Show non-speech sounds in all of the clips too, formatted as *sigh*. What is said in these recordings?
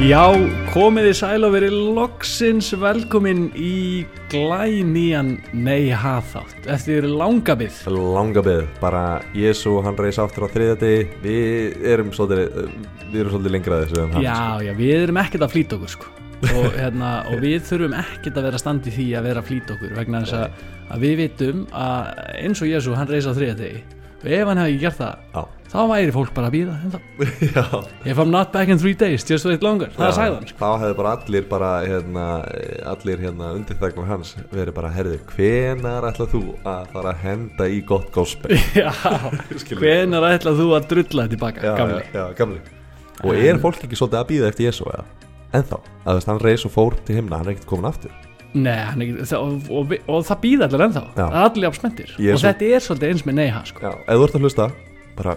Já, komið í sæl og verið loksins velkomin í glænýjan Nei Haþátt eftir langa byggð. Langa beð, bara Jésu, hann reys aftur á þriðja degi. Við erum svolítið, við erum svolítið lengra að þessu en hann Já, já, við erum ekkert að flýta okkur sko og, hérna, og við þurfum ekkert að vera standi því að vera að flýta okkur vegna þess að, að við vitum að eins og Jésu, hann reys á þriðja degi. Og ef hann hefði ekki gert það, Já, þá væri fólk bara að býða if I'm not back in three days, just wait longer. Það er sagðan sko. Þá hefði bara allir bara, hérna, allir hérna undirþegnar hans verið bara, herðu, hvenar ætlað þú að fara að henda í gott *laughs* Skilur. hvenar ætlað þú að drulla þetta tilbaka, gamli? já, gamli. Og er fólk ekki svolítið að býða eftir Jésu eða? Ennþá, að þess að hann reys og fór til himna, hann er ekkert komin aftur Nei, hann er ekki, það, og, og, og það býða allir ennþá Já. Það er allir jafn Ég er Og svo- þetta er svolítið eins með neyha sko. Já, ef þú ert að hlusta, bara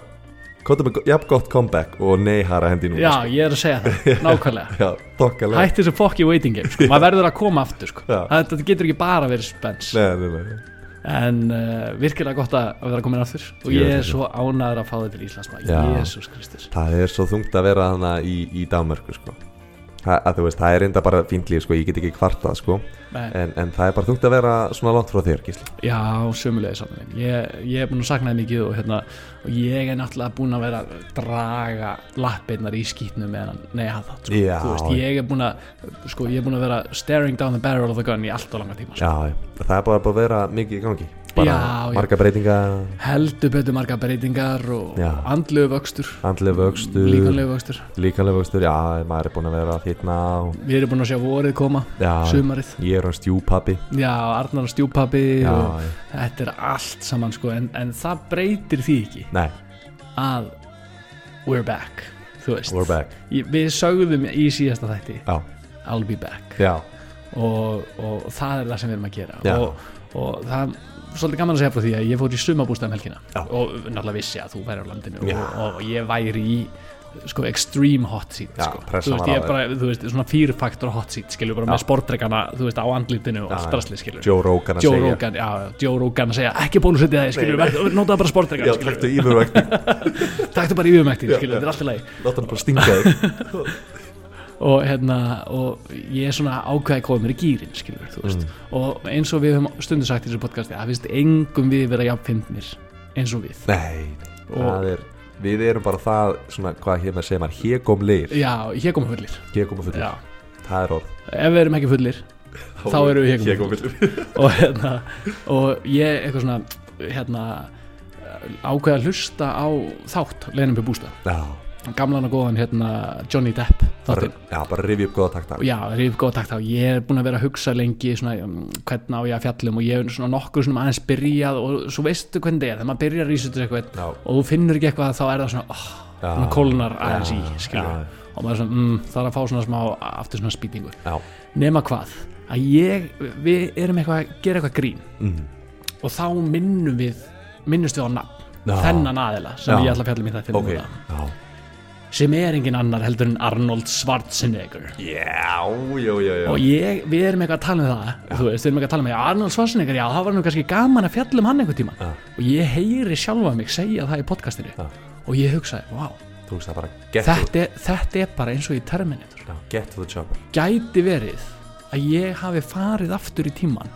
Kóta með jafn gott comeback og nei hara hendi núna Já, sko. ég er að segja það, *laughs* nákvæmlega Já, þokkalega Hætti þessu fokki waiting game, sko. maður verður að koma aftur sko. Já. Það- Þetta getur ekki bara verið spens Nei, nei, nei En uh, virkilega gott að að vera komin aftur Og ég er svo ánæður að fá þetta til Íslands. Já. Jésús Kristus Það er svo þungt að vera hana í, í Danmörku sko. Að þú veist, það er enda bara fínt líf sko, ég get ekki kvartað sko. En, en það er bara þungt að vera svona langt frá þér Gísli Já, sömulegði saman ég, ég er búin að sakna það mikið og, hérna, og ég er náttúrulega búin að vera að draga lappirnar í skýtnu með hann Nei, það sko. Já. Þú veist, ég er búin að sko, ég er búin að vera staring down the barrel of the gun í allt og langa tíma sko. Já, það er bara að vera mikið í gangi bara Já, marga breytinga heldur betur marga breytingar og andlegu vöxtur. Andlega vöxtur, líkanlegu vöxtur. Líkanlega vöxtur já, maður er búin að vera að fitna og, við erum búin að sjá vorið koma, já, sumarið. Ég er hann stjúpappi. Já, Arnar og stjúpappi já, og þetta er allt saman sko, en, en það breytir því ekki nei, að we're back þú veist, we're back. Ég- við sögðum í síðasta þætti já, I'll be back. Og, og það er það sem við erum að gera. Og, og það svolítið gaman að segja frá því að ég fór í sumabústæðum helgina. Já. og náttúrulega vissi að þú væri á landinu og, og ég væri í sko extreme hot seat Já, sko. þú veist, ég er bara, þú veist, svona fýrfaktor hot seat skilur bara Já. með sportreikana, þú veist, á andlitinu og drasli, skilur Joe Rogan að Joe segja. Rogan, já, Joe Rogan að segja ekki bólusetja það, verð- notaðu bara sportreikana skilur, taktu yfirvægt *laughs* taktu bara skilur, já. þetta er allt í lagi. Láta hann bara stinga þig *laughs* og hérna og ég er svona ákveði að koma mér í gýrin skilur, þú veist, Mm. og eins og við höfum stundu sagt í þessu podcasti, að finnst engum við vera jafnfindnir eins og við. Nei, það er við erum bara það, svona, hvað hér með segja maður hégóm leir, já, hér koma fullir hégóm og fullir já. það er orð. Ef við erum ekki fullir Þá erum við hégómfullir. *laughs* og hérna og ég eitthvað svona hérna ákveði að hlusta á þátt Lenum við bústa, já, gamlan og góðan hérna Johnny Depp bara, já, bara rifi upp góða takta. Og já, ríf góða takt á, ég er búin að vera að hugsa lengi svona, um, hvernig á ég að fjallum og ég er svona nokkur svona aðeins byrjað og svo veistu hvernig það er, þegar maður byrjar að researcha eitthvað og þú finnur ekki eitthvað þá er það svona, oh, já, kólnar aðeins í og maður er svona, mm, það er að fá svona smá aftur svona spýtingu, nema hvað? Að ég, við erum eitthvað að gera eitthvað grín mm, og þá minnum við minnumst við á nafn, þennan aðila sem Já. ég ætla að fjalla um í já, sem er engin annar heldur en Arnold Schwarzenegger. Já, já, já, já. og ég, við erum eitthvað að tala um það þú veist, við erum eitthvað að tala um það, Arnold Schwarzenegger já, það var nú kannski gaman að fjalla um hann einhvern tíma. Já. og ég heyri sjálfa mig segja það í podcastinu. Já. og ég hugsaði, vá, þú veist það bara get, to, þetta, er- þetta er bara eins og í Terminator. Já, get to the chopper gæti verið að ég hafi farið aftur í tíman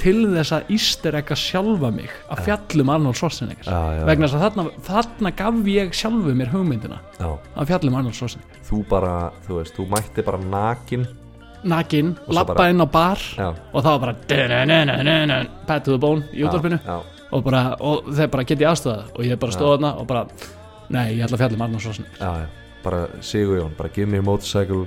til þess að ísterekka sjálfa mig að fjalla um Arnold Schwarzenegger. Já, já, vegna þess að þarna, þarna gaf ég sjálfu mér hugmyndina já, að fjalla um Arnold Schwarzenegger. Þú bara, þú veist, þú mætti bara nakin. Nakin, lappa bara- inn á bar já, og það var bara bad to the bone í útvarpinu. já, og, bara, og þeir bara get ég aðstöða og ég bara stóð þarna og bara nei, ég ætla að fjalla um Arnold Schwarzenegger. Já, já, bara Sigur Jón, bara give me your motorcycle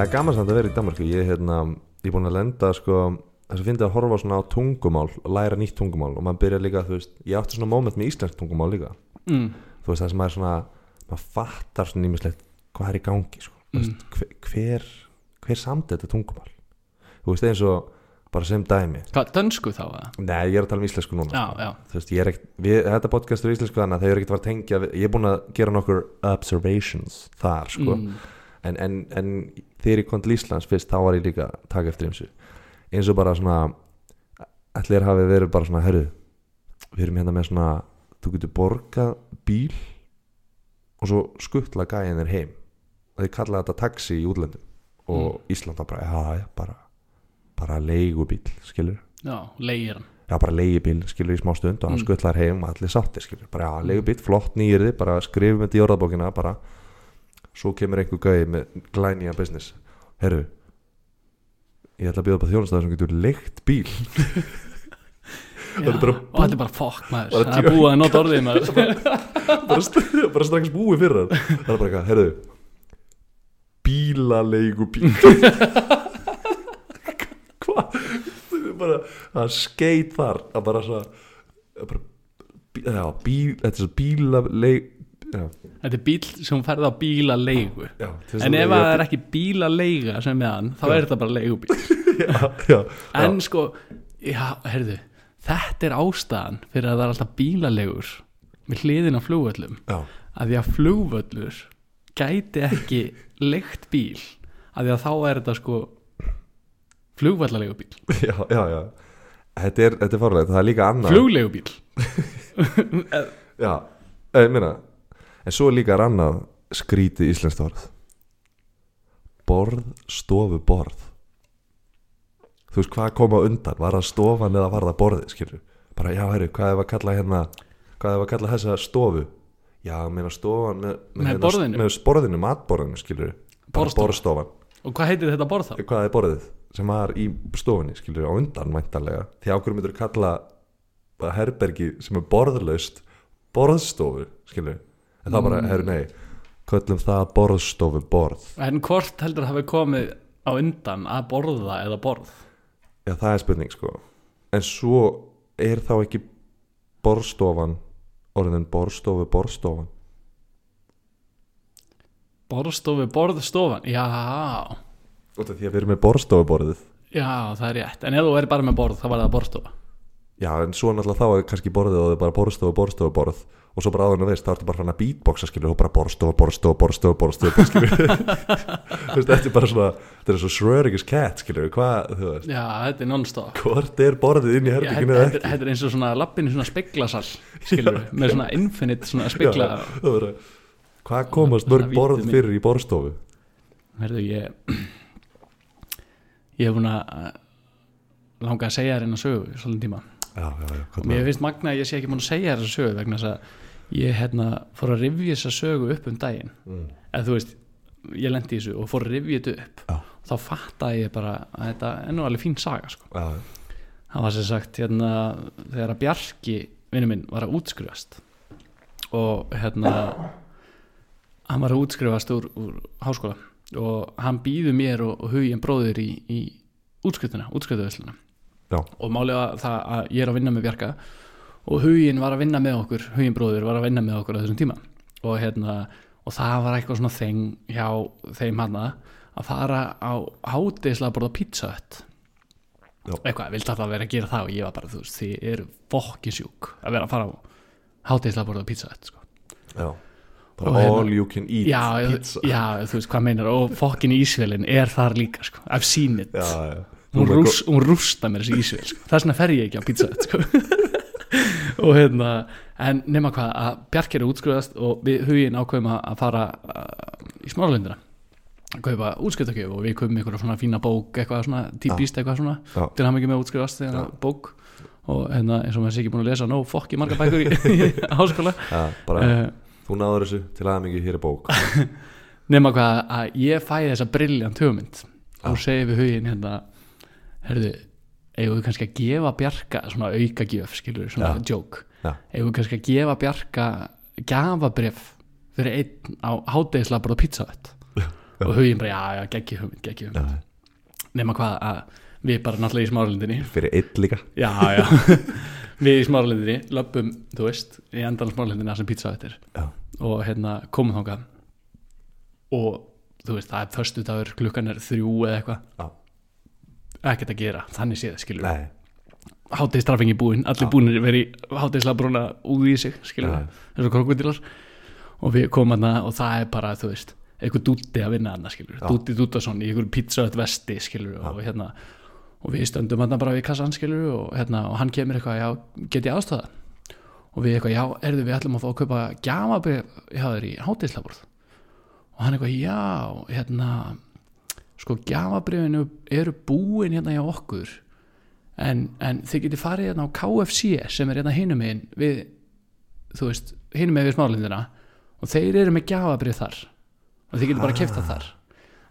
það er gaman samt að vera í Danmarku ég, hérna, ég er búin að lenda sko, þess að fyndi að horfa svona á tungumál læra nýtt tungumál og maður byrja líka veist, ég átti svona moment með íslensk tungumál líka mm. þú veist það sem maður svona maður fattar svona nýmislegt hvað er í gangi sko. mm. veist, hver, hver, samt þetta tungumál þú veist eins og bara sem dæmi Hvað, dönsku þá? eða? Nei, ég er að tala um íslensku núna Já, sko. já. Veist, er ekkert, við, þetta podcast er íslensku þannig að þau eru ekkert að að tengja við, ég er búin að gera nokkur observations þar sko. Mm. En, en, en þegar ég kom til Íslands fyrst þá var ég líka að taka eftir eins eins og bara svona allir hafi verið bara svona herru, við erum hérna með svona þú getur borgað bíl og svo skuttla gæðin þér heim. Og þeir kalla þetta taxi í útlöndum. Og Ísland var bara, já, já, bara bara leigubíl, skilur Já, leigir hann. Já, bara leigubíl, skilur í smá stund og hann Mm. skuttlar heim og allir sáttir, skilur bara, já, leigubíl, flott nýrði, bara skrifum þetta í orðabókina, bara svo kemur einhver gæði með glænýja business. Herru ég ætla að bjóða upp á þjónustæður sem getur leikt bíl. *laughs* Já, er bara og þetta er bara fokk maður. Það er búið að nota orðið maður. *laughs* Bara, bara strax búið fyrir hann. Það er bara eitthvað, herru bílaleigubíl *laughs* hvað? Bara, það skeit þar. Að bara svo bara, bí, já, bíl, þetta er svo bílaleig já, þetta er bíl sem færði á bílaleigu. Já, en ef það er ekki bílaleiga sem er hann þá er þetta bara leigubíl bíl- *laughs* já, en sko, já, heyrðu þetta er ástæðan fyrir að það er alltaf bílaleigur með hliðin á flugvöllum. Já, að því að flugvöllur gæti ekki leikt bíl að því að þá er þetta sko flugvallalegu bíl *laughs* já, já, já. Þetta er, þetta er fárlega, það er líka annað. Fluglegu bíl *laughs* Já, ég meina En svo er líka annað skrítið íslenskt orð. Borð, stofu, borð. Þú veist hvað kom á undan? Var það stofan eða var það borðið skilur Bara já, herru, hvað er að kalla hérna Hvað er að kalla þessa stofu? Já, meina stofan með, Með hérna, borðinu? Með borðinu, matborðinu skilur Borðstofa. Borðstofan. og hvað heitir þetta borð þá? Hvað er borðið? Sem var í stofunni skilur á undan mæntalega Því ákveður myndur kalla herbergi sem er borðlaust borðstofu skilur en það bara, Mm. herru nei köllum það borðstofu borð. En hvort heldur það hafi komið á undan að borða eða borð? Já það er spurning sko. En svo er þá ekki borðstofan orðin borðstofu borðstofan? Borðstofu, borðstofan, já. Út af því að við erum með borðstofu borðið. Já, það er rétt, en ef þú er bara með borð þá var það borðstofa. Já en svo náttúrulega þá er kannski borðið og það er bara borðstofu borðstofu borð og svo bara áður en þú veist þá ertu bara hann að beatboxa skilur og bara borðstofu skilur. *laughs* Þú veist þetta er bara svona þetta er svo Schrödinger's cat skilur hvað þú veist. Já, þetta er non-stop. Hvort er borðið inn í Já, herbygginu eða ekki? þetta er eins og svona lappin í svona speglasal skilur með svona infinite svona spegla. Já, hvað komast mörg borð fyrir í borðstofu? Herðu, ég ég hef búin að langa að segja þér einn að sögu svolítið tíma. Já, já, já, og mér finnst magna að ég sé ekki búin að segja þér þessa sögu vegna þess að ég hérna fór að rifja þessa sögu upp um daginn mm. eða þú veist, ég lendi í þessu og fór að rifja þetta upp Já. þá fattaði ég bara að þetta er nú alveg fín saga sko. já, það var sem sagt hérna þegar að Bjarki vinnu minn var að útskrifast og hérna hann var að útskrifast úr, úr háskóla og hann býður mér og, og huginn bróðir í, í útskriftuna, útskriftuðusluna Já. og málega það að ég er að vinna með Bjarka og huginn var að vinna með okkur huginn bróðir var að vinna með okkur á þessum tíma og hérna og það var eitthvað svona þeng hjá þeim hana að fara á hádeislega að borða pizza Já. eitthvað, vildi alltaf vera að gera það og ég var bara, þú veist, þið eru fokkin sjúk að vera að fara á hádeislega að borða pizza hut sko. já Og hérna- all you can eat já, pizza já, þú veist hvað meinar og fokkin ísvelin er þar líka sko. I've seen it já, hún, er rúst, hún rústa mér þessi ísvel sko. þess vegna fer ég ekki á pizza sko. *laughs* og hérna en nema hvað að Bjarki er að útskrifast og við huginn ákveðum að að fara uh, í smáralindina. Að kaupa útskriftakjöf og við kaupum einhverja svona fína bók eitthvað svona típist eitthvað svona til hann ekki með að útskrifast þegar Já. hann bók. Og hérna eins og maður sé ekki búin að lesa no fokki marga bækur í, *laughs* í háskóla. Já, bara, uh, þú náður þessu til aðeins hér er bók. *laughs* Nema hvað að ég fæ þessa brilljant hugmynd. Og segi við huginn hérna herðu, eigum við kannski að gefa Bjarka svona auka gjöf, skilur svona Já. joke, Já. eigum við kannski að gefa Bjarka gafabref fyrir einn á hádegislega bara pizza hut? Og huginn bara, já, já, geggi hugmynd, geggi hugmynd. nema hvað að við bara náttúrulega í smáralindinni. Fyrir eitt líka. Já, já. *laughs* Við í smáralindinni, löpum, þú veist í endan smáralindinna sem pizza þetta er. Já, og hérna komum þangað. Og þú veist, það er förstu dagur klukkan er þrjú eða eitthvað ekkert að gera, þannig séð, skilur nei. Hátegistraffingi búinn, allir Já. búinir verið hátegislega brúna úr í sig skilur við, eins og krokodílar. Og við komum aðna og það er bara þú veist, eitthvað dúti að vinna aðna skilur við, Já. dúti Dútason í einhverju pizzaöð vesti skilur við og hérna og við stöndum aðna bara við kassan skilur við og hérna og hann kemur eitthvað, já, get ég aðstöða og við eitthvað, já, erðu við ætlum að fá að kaupa gjafabrif hjá þér í hátegislaborð og hann eitthvað, já, hérna sko gjafabrifinu eru búin hérna hjá okkur. En, en þið getið farið hérna á KFC sem er hérna hinum megin við, þú veist, hinum megin við smálindina og þeir eru með gjafabrif þar. Og þið getið bara keft það þar.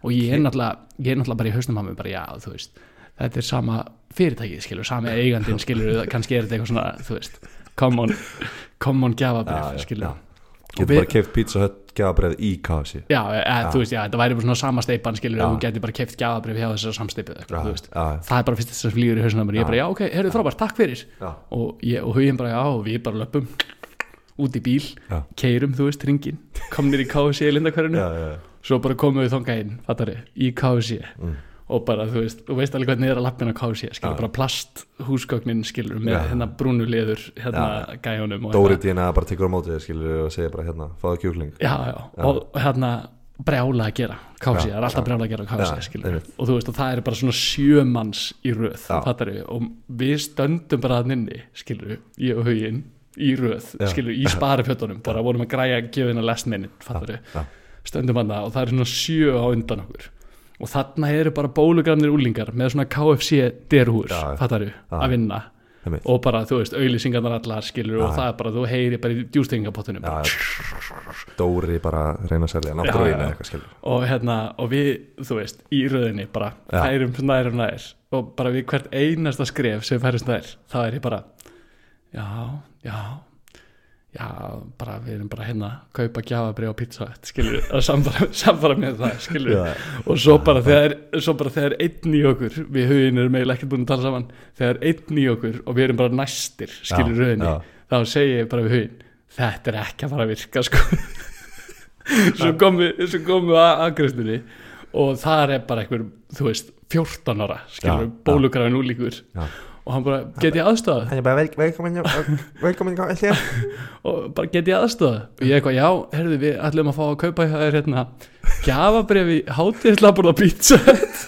Og ég er náttúrulega, ég er náttúrulega bara í hausnum á mig bara já, þú veist, þetta er sama fyrirtækið skilur, sami eigandinn skilur kannski er þetta eitthvað svona, þú veist common, common Já, gjafabrif já, skilur. já. Og Getur bara keft pizza hött gafabreið í KFC Já, eða, þú veist, já, þetta væri bara svona sama steipan skilur Já. og þú getur bara keft gjafabrif hjá þessar samsteipu eða eitthvað, veist. já, það er bara fyrst þess að flýgur í hausnum á mér. Ég er bara, já, ok, heyrðu frábært, takk fyrir. Já, og, ég, og huginn bara, já, og við bara löpum út í bíl, Já. keirum, þú veist, ringin komnir í KFC í lindakverðinu já, já, svo bara komum við þangað inn, fattari, í KFC Mm. Og bara, þú veist, þú veist alveg hvernig er að lappina KFC, skilur, bara plast húsgögnin, skilur, með hérna brúnu leður, hérna gæjunum og Dóri hérna, Dína bara tekur á mótið skilur og segir bara hérna, fáðu kjúkling. Já, já, og hérna brjála að gera Já, það er alltaf já. brjála að gera Já, skilur, og þú veist, og það er bara svona sjömanns í röð, fattari, og við stöndum bara að nynni, skilur, ég og huginn í röð, skilur, í sparifjötunum bara vorum að græja að gefa hennar last minute, stöndum hann og það er svona sjö á undan okkur og þarna eru bara bólugramnir úlingar með svona KFC derhúr, fattaru, Já. að vinna. Og bara, þú veist, auðlýsingarnar allar skilur og það er bara, þú heyri bara í já. Dóri bara reyna að selja já. eitthvað skilur og hérna, og við, þú veist, í röðinni bara færum nær og nær. Og bara við hvert einasta skref sem færist nær, þá er ég bara já, já já, bara við erum bara hérna að kaupa gjafabrið á pizza skilur að samfara, *laughs* samfara með það, skilur Já. og svo bara þegar, svo bara þegar einn í okkur, við hugin erum eiginlega ekkert búin að tala saman, þegar einn í okkur og við erum bara næstir, skilur já. þá segi ég bara við hugin þetta er ekki að fara að virka sko *laughs* svo komum við að aðgreifstunni og þar er bara einhver, þú veist 14 ára, skilur, Já, bólugrafin úlíkur Já. Og hann bara, get ég aðstofað Hann er bara vel- velkomin velkomin *laughs* og bara get ég aðstofað og ég eitthvað, já, herðu við ætlum að fá að kaupa hjá þér hérna gjafabref í hátíðislaborð og pizza. Hut."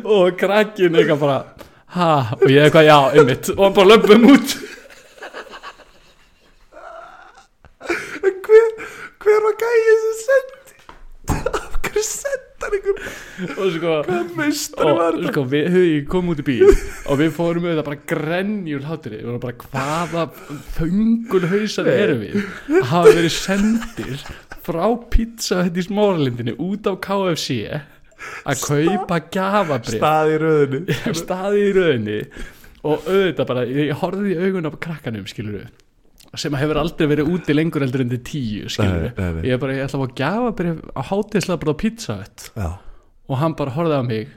*laughs* og krakkin eitthvað bara ha, og ég eitthvað, já, einmitt. Og hann bara löpum út Hver, hver var gæið sem sendi Af hverju senda hann einhver og sko og þetta? sko við höfum komum út í bíl og við fórum auðvitað bara grenjul hátri við vorum bara hvaða þöngul hausar erum við? Að hafa verið sendir frá pizza þetta í smáralindinni út á KFC að kaupa gafabrif Stað í röðinu *laughs* staði í rauninni og auðvitað bara, ég horfði í augun á krakkanum skilur sem hefur aldrei verið úti lengur heldur enn til tíu skilur nei. ég er bara, ég ætla að fá gafabrif á hátíðslega bara pizza Hut. Já og hann bara horfði á mig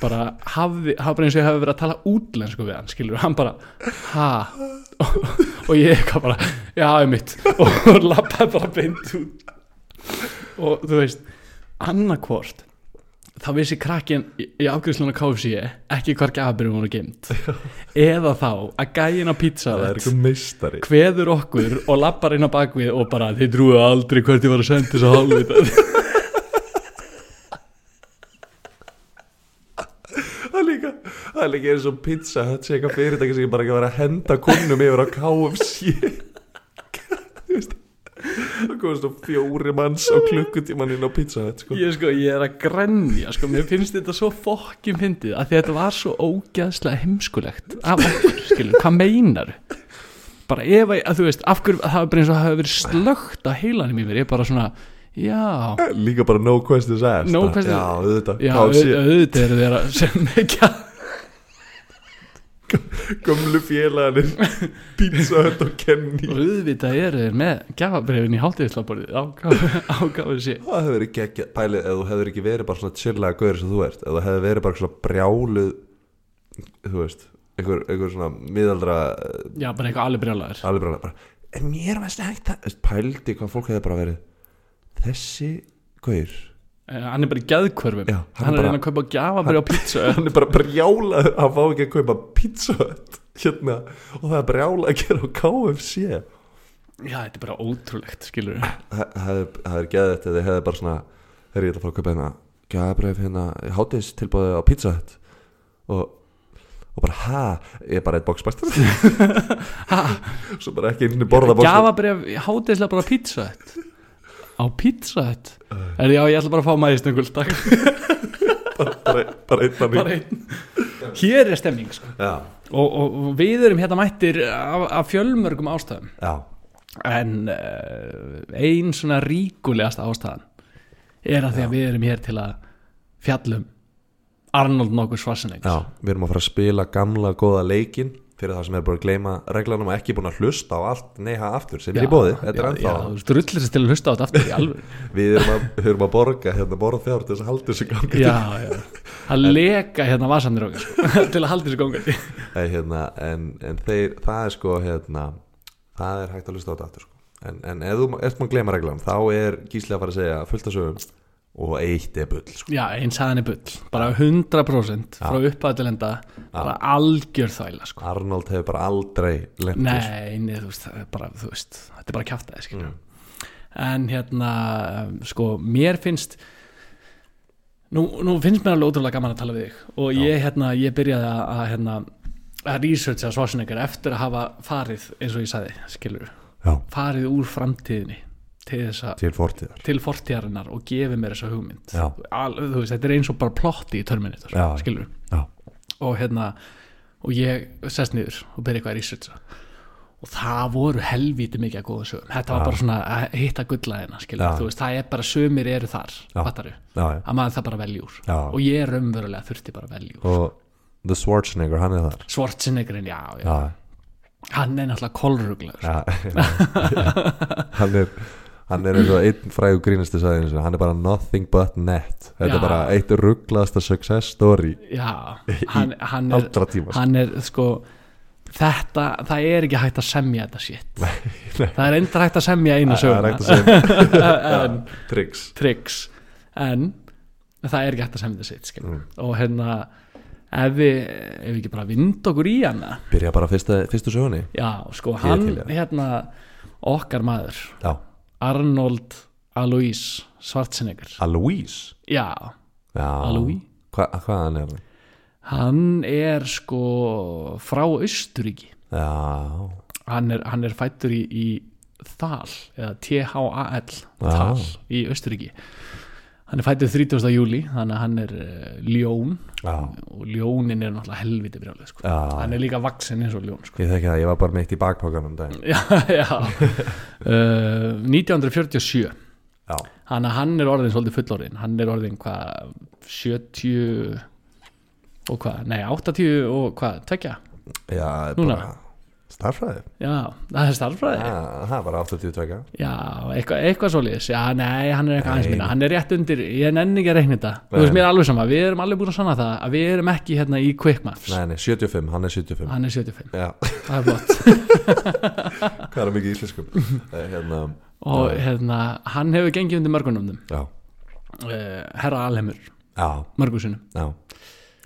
bara hafði, hafði bara eins og ég hefði verið að tala útlensku við hann, skilur, hann bara ha, og, og ég eitthvað bara, já, ég mitt og lappaði bara beint út. Og þú veist annarkvort þá vissi krakkin í, í afgriðslunum KFC ekki hvar gafabyrjum voru geimt eða þá að gæin á pizza er kveður okkur og lappar inn á bakvið og bara þið trúið aldrei hvert ég var að senda þess að hálfvita Það er líka Það er líka eins og pizza Þetta sé eitthvað fyrirtæki sem ég bara ekki að vera að henda kunnum yfir á KFC Þú veist Það komast á fjóri manns á klukkutíman inn á pizza sko. ég sko, ég er að grenja sko, mér finnst þetta svo fokkin fyndið að að þetta var svo ógæðslega heimskulegt af okkur, skilur, hvað meinar bara ef að, að þú veist af hverju, það var bara eins og það hafi verið slögt á heilanum mér, ég er bara svona já, Líka bara no questions asked. No questions- Já, auðvitað. Já, auðvitað eru þeirra sem ekki gömlu félaganir pizza hut og kenni og auðvitað eru þeir með gafabrefin í hátíðislaborðið ágáðu sé. Það hefur verið geggja pælið ef þú hefur ekki verið bara svona chillega gauður sem þú ert ef þú hefur verið bara svona brjáluð þú veist einhver, einhver svona miðaldra já, bara eitthvað alveg brjálæður alveg bara, bara en mér var þessi hægt að Þú veist, pældi hvað fólk hefði bara verið þessi gaur. Hann er bara í gæðkvörfum Já, hann, er bara- að reyna að kaupa gafabref á pizza *laughs* hann er bara brjálað að fá ekki að kaupa pizza hérna og það er brjálað að gera á KFC já, þetta er bara ótrúlegt, skilur það er geðið þetta þið hefði bara svona þegar ég ætla að fara að kaupa hérna gæðabref hérna hátis tilbúið á pizza og, og bara ha, ég er bara eitt boxbæstur *laughs* svo bara ekki einu borða boxbæstur gafabref hátíðislega bara á pizza Hut. Á pizza Hut. er já, ég ætla bara að fá maður í stöngul takk, bara, bara einn bara einn. Hér er stemning, sko. Já, og, og, og við erum hérna mættir af, af fjölmörgum ástæðum. Já, en uh, ein svona ríkulegasta ástæðan er að því að við erum hér til að fjallum Arnold nokkur Schwarzenegger. Já við erum að fara að spila gamla góða leikin fyrir það sem er bara að gleyma reglanum og ekki búin að hlusta á allt neyha aftur sem er í bóði, þetta er ennþá já, þess til að hlusta á þetta aftur í alveg *laughs* við erum að, að borga hérna borða þjár til þess að halda þessu gangi já, já, að leka hérna vasanir okkar sko, *laughs* til að halda þessu gangandi. Nei, hérna, en, en þeir, það er sko hérna, það er hægt að hlusta á þetta aftur sko. en, en ef þú ert maður að gleyma reglam þá er gíslega að fara að segja fullt af sögum og eitt er bull sko. já, eins aðan er bull, bara 100% frá upphæðu til enda bara algjör þvæla sko. Arnold hefur bara aldrei þessu. Nei, nei, þú veist, bara, þú veist þetta er bara kjaftaði, skilja en hérna, sko, mér finnst nú, nú finnst mér alveg ótrúlega gaman að tala við þig. Og ég, hérna, ég byrjaði að, að hérna, að researcha Schwarzenegger eftir að hafa farið, eins og ég sagði, skilur Já, farið úr framtíðinni til þess að til fortíðar. til fortíðarinnar og gefið mér þessa hugmynd. Al, veist, þetta er eins og bara plotti í Terminator, Já. skilur Já, og hérna og ég sest niður og byrja eitthvað að researcha og það voru helvíti mikið að góða sögum. Þetta var Já. bara svona að hitta gullaðina það er bara sömur eru þar að maður það bara veljúr Já. og ég raunverulega þurfti bara veljúr Og The Schwarzenegger, hann er þar. Schwarzeneggerinn, já, já, hann er náttúrulega kolruglaður. Já, já. *laughs* Hann er Hann er eins og einn sagði eins og hann er bara nothing but net. Þetta Já. er bara eitt rugglaðasta success story já, hann, hann er sko. hann er sko þetta, það er ekki hægt að semja þetta shit. Það er endur hægt að semja er söguna. *laughs* en Tricks. Tricks. En það er ekki hægt að semja þetta skilur. Mm. og hérna ef við, ef við ekki bara vind okkur í hana. Byrja bara fyrsta, fyrstu sögunni. Já, sko, hann hérna okkar maður, Já, Arnold Alois Schwarzenegger. Alois? Já, Já. Alois. Hva, Hvað hann er hann? hann er sko frá Austuríki Já. Hann er, hann er fættur í, í Þal eða T-H-A-L. Þal í Austuríki hann er fættur 30. júli þannig að hann er uh, ljón og ljónin er náttúrulega helviti brjálið sko. Hann er líka vaksin eins og ljón sko. ég þekki það, ég var bara meitt í bakpákanum um já, já. Uh, 1947 Já, hann, hann er orðin svolítið fullorðin hann er orðin hvað 70 og hvað, nei 80 og hvað, tvekja já, Núna? bara Starfræði? Já, það er starffræði Já, það 80 tvekja Já, eitthvað, eitthvað svoleiðis. Já, nei, hann er eitthvað aðeins minna. Hann er rétt undir, ég nenni ekki að reikna þetta. Þú veist, mér er alveg sama, við erum alveg búin að sanna það að við erum ekki hérna í Quick Maths Nei, nei, 75, hann er 75 Hann er 75, Já, það er flott. *laughs* Hvað er mikið íslenskum? Eh, Hérna, Og hérna, hann hefur gengið undir mörgunumnum já, uh, Herra Alheimur, já, mörgusunum já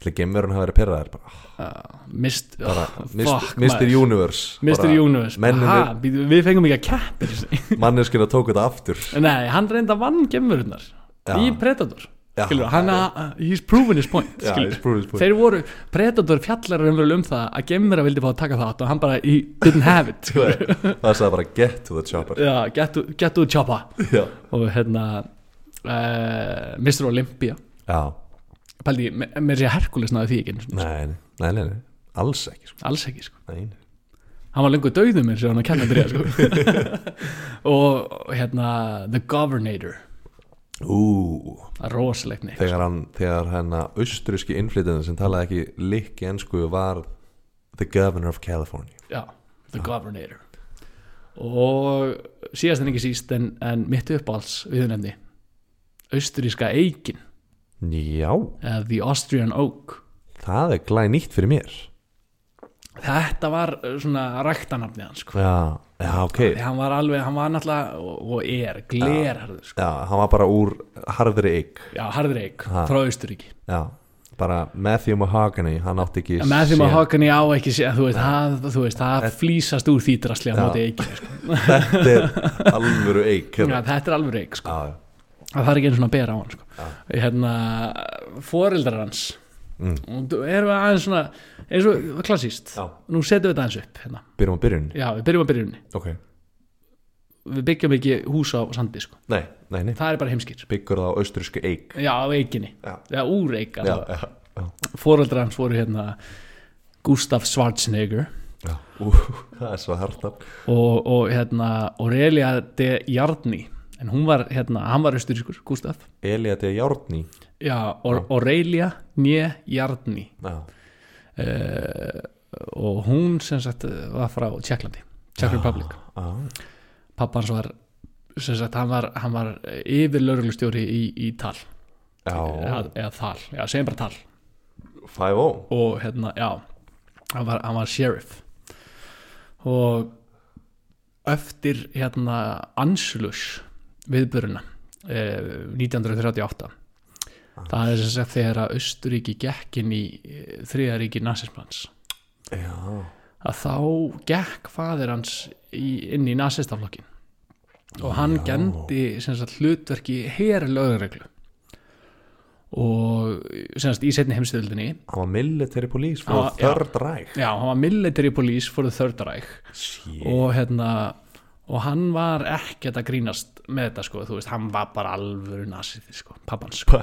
Til gemurinn hafa verið pyrraðir bara, uh, Mist, bara oh, Mist- fuck, Mr. maður. Universe Mr. bara Universe mennirnir- ha, býtu, Við fengum ekki að keppir Manneskina tók þetta aftur Nei, hann reynda vann gemururnar Já. Í Predator Skilur, hann, uh, he's proven his point skilur. he's proven his point. þeir voru, Predator fjallar um það að gemura vildi fá að taka þátt og hann bara, he didn't have it. *laughs* Það sagði bara get to the chopper get to, get to the chopper og hérna uh, Mr. Olympia já me- mér sé Herkules náði því ekki sinni, Nei, nei, nei, nei, alls ekki sko. alls ekki sko. Nei, nei. hann var lengur döðum mér sem hann að kenna að drega sko. *laughs* og hérna The Governator Ú, rosalegt neitt þegar hann þegar hennar austríski innflytjandi sem talaði ekki likki ensku var The Governor of California já, The Governor og síðast en ekki síst en, en mitt uppáhalds viðnefni austuríska eikin Já, eða The Austrian Oak það er glæð nýtt fyrir mér þetta var uh, svona ræktanafni hans sko. Já, já ok hann var alveg, hann var náttúrulega og, og er, glerharður sko. Já, hann var bara úr harðri eigg já, harður eik Ha. frá Austuríki Já, bara Matthew Mahogany hann átti ekki því séð. maður Hawkins á ekki sé, þú veist, það, þú veist, það flýsast úr Já. móti eikinu sko. *laughs* Þetta er alvöru já, hérna. þetta er alveg eik sko. Já, það þarf ekki einu svona að bera á hann sko. Já. hérna, foreldrar hans Mm. og þú- erum við aðeins svona eins og klassíst já, nú setjum við þetta aðeins upp hérna. byrjum á byrjun já, við byrjum að byrjunni Ok, við byggjum ekki hús á sandi sko. nei, nei, nei. Það er bara heimskir. Byggur það á austurísku eigg já, á eiginni, Já, já, úr eik foreldrar hans voru hérna Gustaf Schwarzenegger. Já. Ú, *laughs* Það er svo hartaf og, og hérna Aurelia de Jarni en hún var hérna, hann var austurískur, Gustaf Elia de Járni já, Aurelia Nje Jarni Já, uh, og hún sem sagt var frá Tjekklandi Czech Republic, pappans var sem sagt, hann var, hann var yfir lauruglustjóri í, í tal. Eða, eða þal, já, segjum bara tal. 5-0 og hérna, já hann var, hann var sheriff. Og eftir hérna Anslus viðburuna eh, 1938 það er sem sagt þegar að Östuríki gekk inn í eh, þriðaríki nasismans. Já, að þá gekk faðir hans í, inn í nasistaflokkin og hann Já. gendi sagt, hlutverki hér lögreglu. Og sem sagt, í setni heimstöldinni hann var military police for var- third ræk já, hann var military police for the third reich. Shit. Og hérna og hann var ekkert að grínast með þetta sko, þú veist, hann var bara alvöru nasið, sko, pappans sko.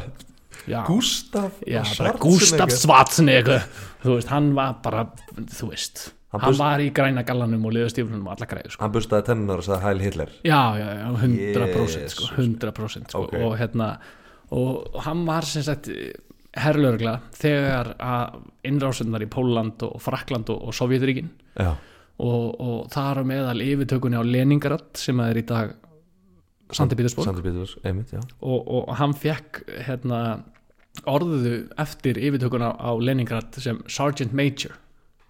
já, Gustaf já, bara Gustaf Schwarzenegger þú veist, hann var bara þú veist, Hann hann, bust- var í græna gallanum og liðastíflunum og alla græðu sko. Hann bustaði tennunar og sagði Heil Hitler já, já, já, 100% sko, Jesus. 100% sko, Ok. og hérna og hann var sem sagt herrlörgla þegar að innrásunnar í Póland og Frakland og, og Sovjeturíkin Já, og, og þar á meðal yfirtökunni á Leningrad sem að er í dag Sandi já. Og, og hann fekk hérna, orðuðu eftir yfirtökunna á Leningrad sem Sergeant Major.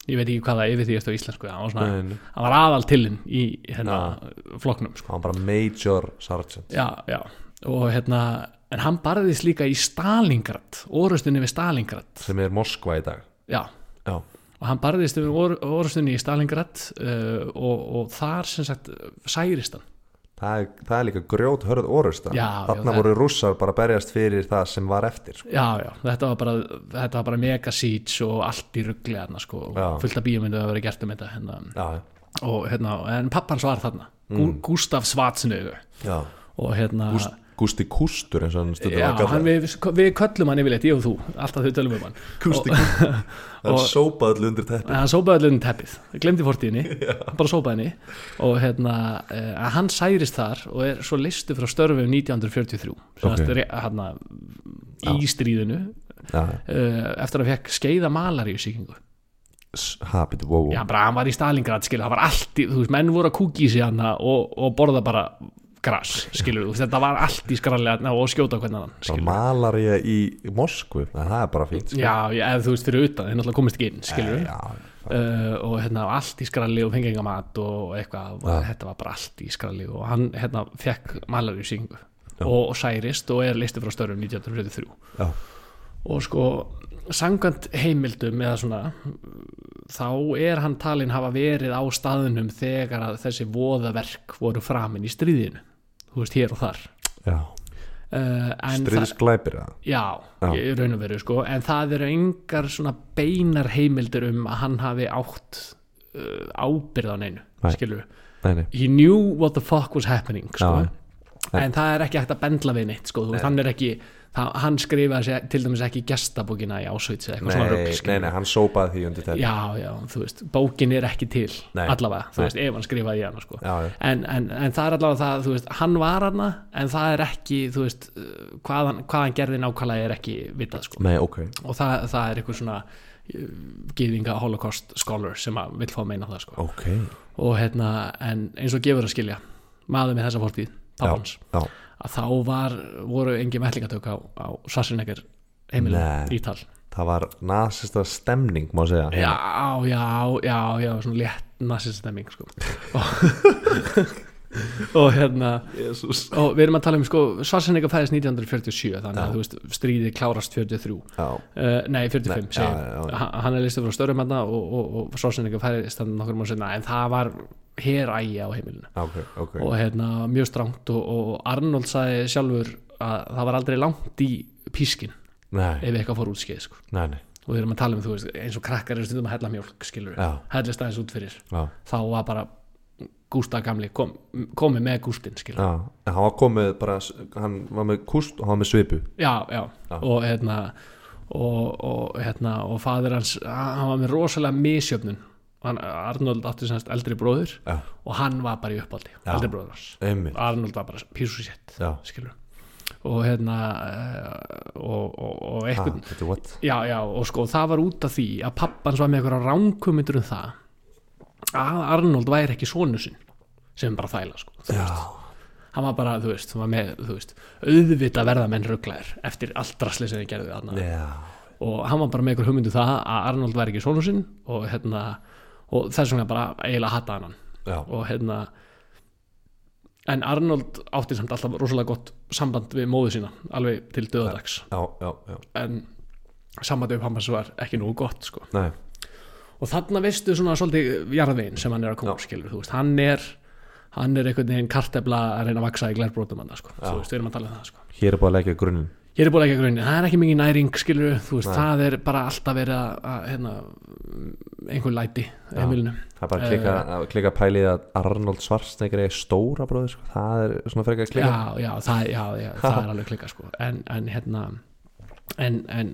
Ég veit ekki hvað það yfir því eftir íslensku hann var, svona, hann var aðal tilinn í hérna, flokknum sko. Hann var bara Major Sergeant. Já, já. Og hérna en hann barðist líka í Stalingrad orustunni við Stalingrad. Sem er Moskva í dag. Já, Já, og hann barðist við or, orustunni í Stalingrad uh, og, og þar sem sagt særist hann það er, það er líka grjót hörð já, Þarna voru rússar bara berjast fyrir það sem var eftir sko. já, já, þetta var bara, þetta var bara mega siege og allt í ruggli hérna sko, fullt af bíómyndu að vera gert um þetta hérna, og hérna, en pappans var þarna. Mm. Gustaf Schwarzenegger. Já. Og hérna Gúst, Gústi Kústur eins og hann stundum að kalla hann, við, við köllum hann yfirleitt, ég og þú alltaf þau tölum um hann. Gústi og- Kústur *laughs* Hann sópaði allir undir teppi En *laughs* hann sópaði allir um teppið, glemdi fortíðinni. Bara sópaði henni. Og hérna, uh, hann særist þar og er svo listu frá störfum 1943 sem Ok. okay. hérna, í stríðinu Já, uh, eftir að hann fekk skeiða malaríu sýkingu habit, wow já, bara hann var í Stalingrad, skilur, það var allt í, þú veist, menn voru að kúki í sig hann og, og borða bara gras, skilur, þú. Þetta var allt í skrallega og skjóta hvernig hann, skilur. malar ég í Moskvu Það er bara fínt sko. já, eða þú veist, fyrir utan, þeir náttúrulega komist ekki inn, skilur. Já, uh, og hérna allt í skralli og fengi enga mat og eitthvað, Ja. þetta var bara allt í skralli. Og hann hérna fekk malaríu syngu Já. og, og særist og er listi frá störfum 1943 já, og sko sangant heimildum eða svona þá er hann talinn hafa verið á staðunum þegar að þessi voðaverk voru framin í stríðinu þú veist hér og þar já. uh, en það, Stríðsglæpir það já, Já. í raun og veru sko en það eru engar svona beinar heimildir um að hann hafi átt uh, ábyrð á neinu Nei. skilur Nei, nei, he knew what the fuck was happening sko. Já. en það er ekki hægt að bendla við neitt sko. Hann er ekki það, hann skrifaði til dæmis ekki gestabókina í Ásvits eða eitthvað svona rugl nei, nei, hann sópaði því undir teppi já, já, þú veist, bókin er ekki til Nei. allavega, þú Nei. veist, ef hann skrifaði í hana sko. Já, já, en, en, en það er allavega það, þú veist, hann var hana en það er ekki, þú veist hvað hann, hvað hann gerði nákvæmlega er ekki vitað sko. nei, ok og það, það er eitthvað svona gyðinga holocaust scholar sem að vill fá að meina það sko. ok og hérna, en eins og gefur að skilja maður með þessa fórtíð, pappans já, að þá var, voru engi mellingatök á, á Sassinegger heimilin Nei. Ítal það var nasista stemning má segja já, já, já, já, svona létt nassistemming sko. og, *laughs* hérna Jesus. og við erum að tala um sko, Svarsenegger fæðist 1947 þannig Já. að þú veist, stríði klárast 43 já, uh, nei 45 Nei, já, já, já. Ha- hann er listið frá störum hérna og, og, og Svarsenegger fæðist þannig nokkur múl senna en það var herægi á heimilinu. Ok, ok. Og hérna mjög strangt og, og Arnold sagði sjálfur að það var aldrei langt í pískin nei, ef eitthvað fór út skeið sko. nei, nei, og við erum að tala um þú veist eins og krakkar eru stundum að hella mjólk skilur hellist aðeins út fyrir. Já, þá var bara Gústa gamli kom, komið með Gústin skilur já. Hann var komið bara, hann var með kúst og hann var með svipu. Já, já, Já. og hérna og, og hérna og fadir hans, hann var með rosalega misjöfnun hann, Arnold átti semst eldri bróður já, og hann var bara í uppáldi, eldri bróður hans. Einmitt. Arnold var bara písu sétt já, skilur og hérna eh, og, og, og ha, eitthvað þetta er what? Já, já, og sko það var út af því að pappans var með eitthvað ránkumindur um það að Arnold væri ekki sonu sinn sem bara þæla sko, þú já, veist. Hann var bara, þú veist, hann var með, þú veist auðvita verða menn rugglaðir eftir allt drasli sem þið gerðu þarna. Já, og hann var bara með eitthvað hugmyndu það að Arnold væri ekki sonu sinn og hérna og þess vegna bara eiginlega hata hann og hérna en Arnold átti samt alltaf rosalega gott samband við móðu sína alveg til döðadags já, já, já. en sambandi upp hans var ekki nú gott sko. nei, og þarna veistu svona svolítið jarðvegin sem hann er að koma skilur, veist, hann er hann er einhvern veginn kartefla að reyna að vaksa í glærbrótum hann, sko. Þú veist, við erum að tala um það sko. hér er búin að leggja grunninn ég er búin ekki að grunni, það er ekki mikið næring skilur, þú veist, Nei. það er bara alltaf verið að, að hérna, einhver læti heimilinu, það er bara að klika, að klika pælið að Arnold Schwarzenegger er stóra bróður sko. það er svona frekar að klika já, já, það, já, já, *laughs* það er alveg klika sko. en, en hérna en, en,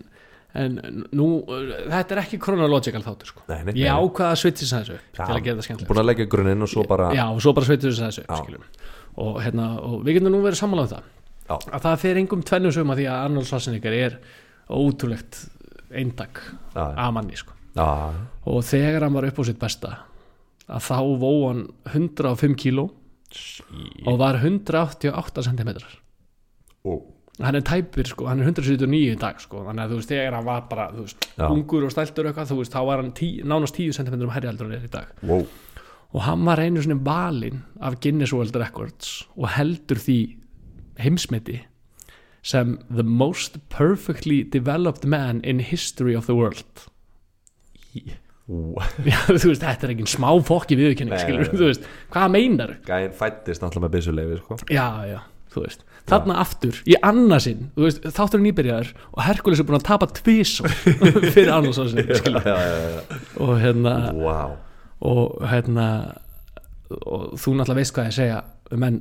en nú þetta er ekki chronological þáttur sko. nei, nei, ég ákvaða að svitsi þessu Já. til að gera það skemmtilegt búin að leggja grunninn og svo bara já, og svo bara sveitur þessu Já. skilum. og, hérna, og við getum nú verið sammála um það Já. að það fer engum tvennum sögum að því að Arnold Schwarzenegger er ótrúlegt eindak já, af manni sko. og þegar hann var upp á sitt besta að þá vó hann 105 kíló og var 188 cm Ó. hann er tæpir sko, hann er 179 í dag sko, þannig að þú veist, þegar hann var bara veist, ungur og stæltur eitthvað, þú veist, þá var hann tí, nánast 10 cm um heldur en er í dag wow. og hann var einu svona valinn af Guinness World Records og heldur því heimsmeti sem the most perfectly developed man in history of the world Ú. *laughs* Já, þú veist, þetta er ekki smá fokki viðurkenning, skilur, þú veist, hvað meinar gæinn fættist náttúrulega með byssuleifi sko. Já, já, þú veist Þarna aftur, í annarsinn, þú veist, þáttur er nýbyrjaður og Herkules er búin að tapa tvisvar *laughs* fyrir annarsásin, já, já, já. og hérna, Wow. og hérna og þú náttúrulega veist hvað ég segja um menn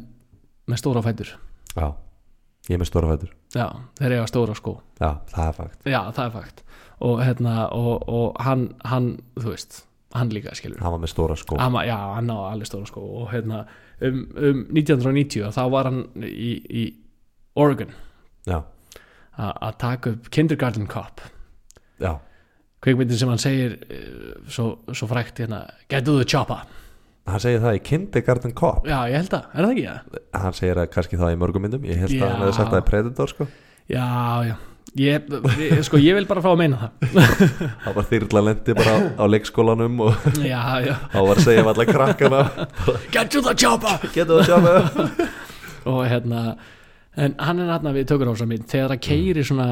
með stóra fætur já, ég er með stóra fættur Já, þeir eiga stóra skó. Já, það er fakt. Já, það er fakt. Og hérna, og, og hann, hann, þú veist hann líka, skilur. Hann var með stóra skó. Hann, var- Já, hann á alveg stóra skó. Og hérna, um, um 1990 þá var hann í, í Oregon. Já, a- að taka upp Kindergarten Cop. Já, kveikmyndin sem hann segir uh, svo, svo frækt hérna Get to the chopper hann segir það í Kindergarten Cop. Já, ég held að, er það ekki það? hann segir það kannski það í mörgum myndum. Ég held Já. að hann hefði sagt það í Predator sko. Já, já. Ég, ég, sko, ég vil bara fá að meina það. *laughs* Það var þyrla lendi bara á, á leikskólanum og Já, já. *laughs* þá var að segja um alla krakkana. *laughs* Get to the chopper! Getur það sjá með og hérna en hann er hérna við tökur á þessar mynd þegar það keiri svona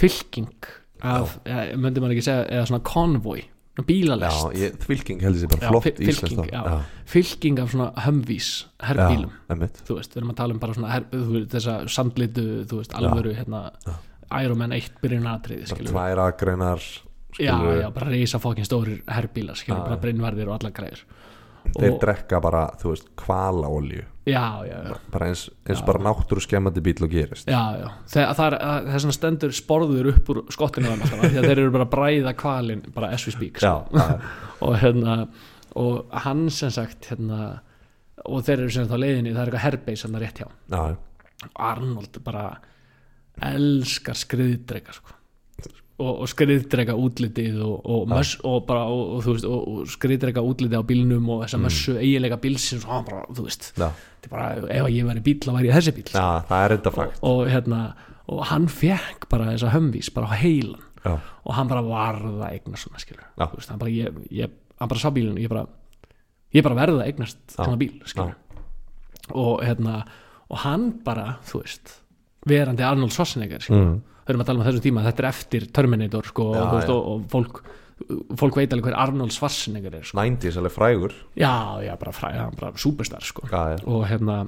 fylking af, ja, myndi maður ekki segja eða svona konvoi, já, bílalest. Ég, fylking heldur sér bara Já, flott fylking, já. fylking af svona hömvís já, emmitt þú veist, við erum að tala um bara svona her, veist, þessa sandlitu, þú veist, alvöru hérna, Iron Man 1 byrjunaratriði, bara skilur tvær agreinar já, já, bara reysa fokkin stórir herbílar, skilur, Já, bara já. brinnvarðir og allar greiður þeir og, drekka bara, þú veist, kvalaolju já, já, já. Bara eins, eins bara náttúru skemmandi bíl og gerist. Er, að- þess vegna stendur sporður upp úr skottinu því að þeir eru bara að bræða kvalin bara as we speak já, sko. er- *laughs* og hérna og hann sem sagt hérna, og þeir eru sem sagt á leiðinni það er eitthvað herbeis hann rétt hjá. Já, Arnold bara elskar skriðdreika sko. Og, og skriðdrega útlitið og, og, möss, og, bara, og, og, þú veist, og, og skriðdrega útlitið á bílnum og þessa mössu eiginlega bílsins og hann bara, þú veist þetta er bara, ef að ég væri bíl þá væri ég þessi bíl já, það er og, fakt. Og hérna og hann fekk bara þessa hömvís bara á heilan. Já, og hann bara varða að eignast svona skilur veist, hann bara, ég, ég, hann bara sá bílinn og ég bara, ég bara verða að eignast svona bíl skilur og hérna og hann bara, þú veist verandi Arnold Schwarzenegger skilur mm. Við erum að tala um þessum tíma, þetta er eftir Terminator sko, Já, og, veist, og, og fólk fólk veit alveg hver Arnold Schwarzenegger er sko. 90s alveg frægur já, já, bara, fræ, hann bara superstar sko. já, já, og hérna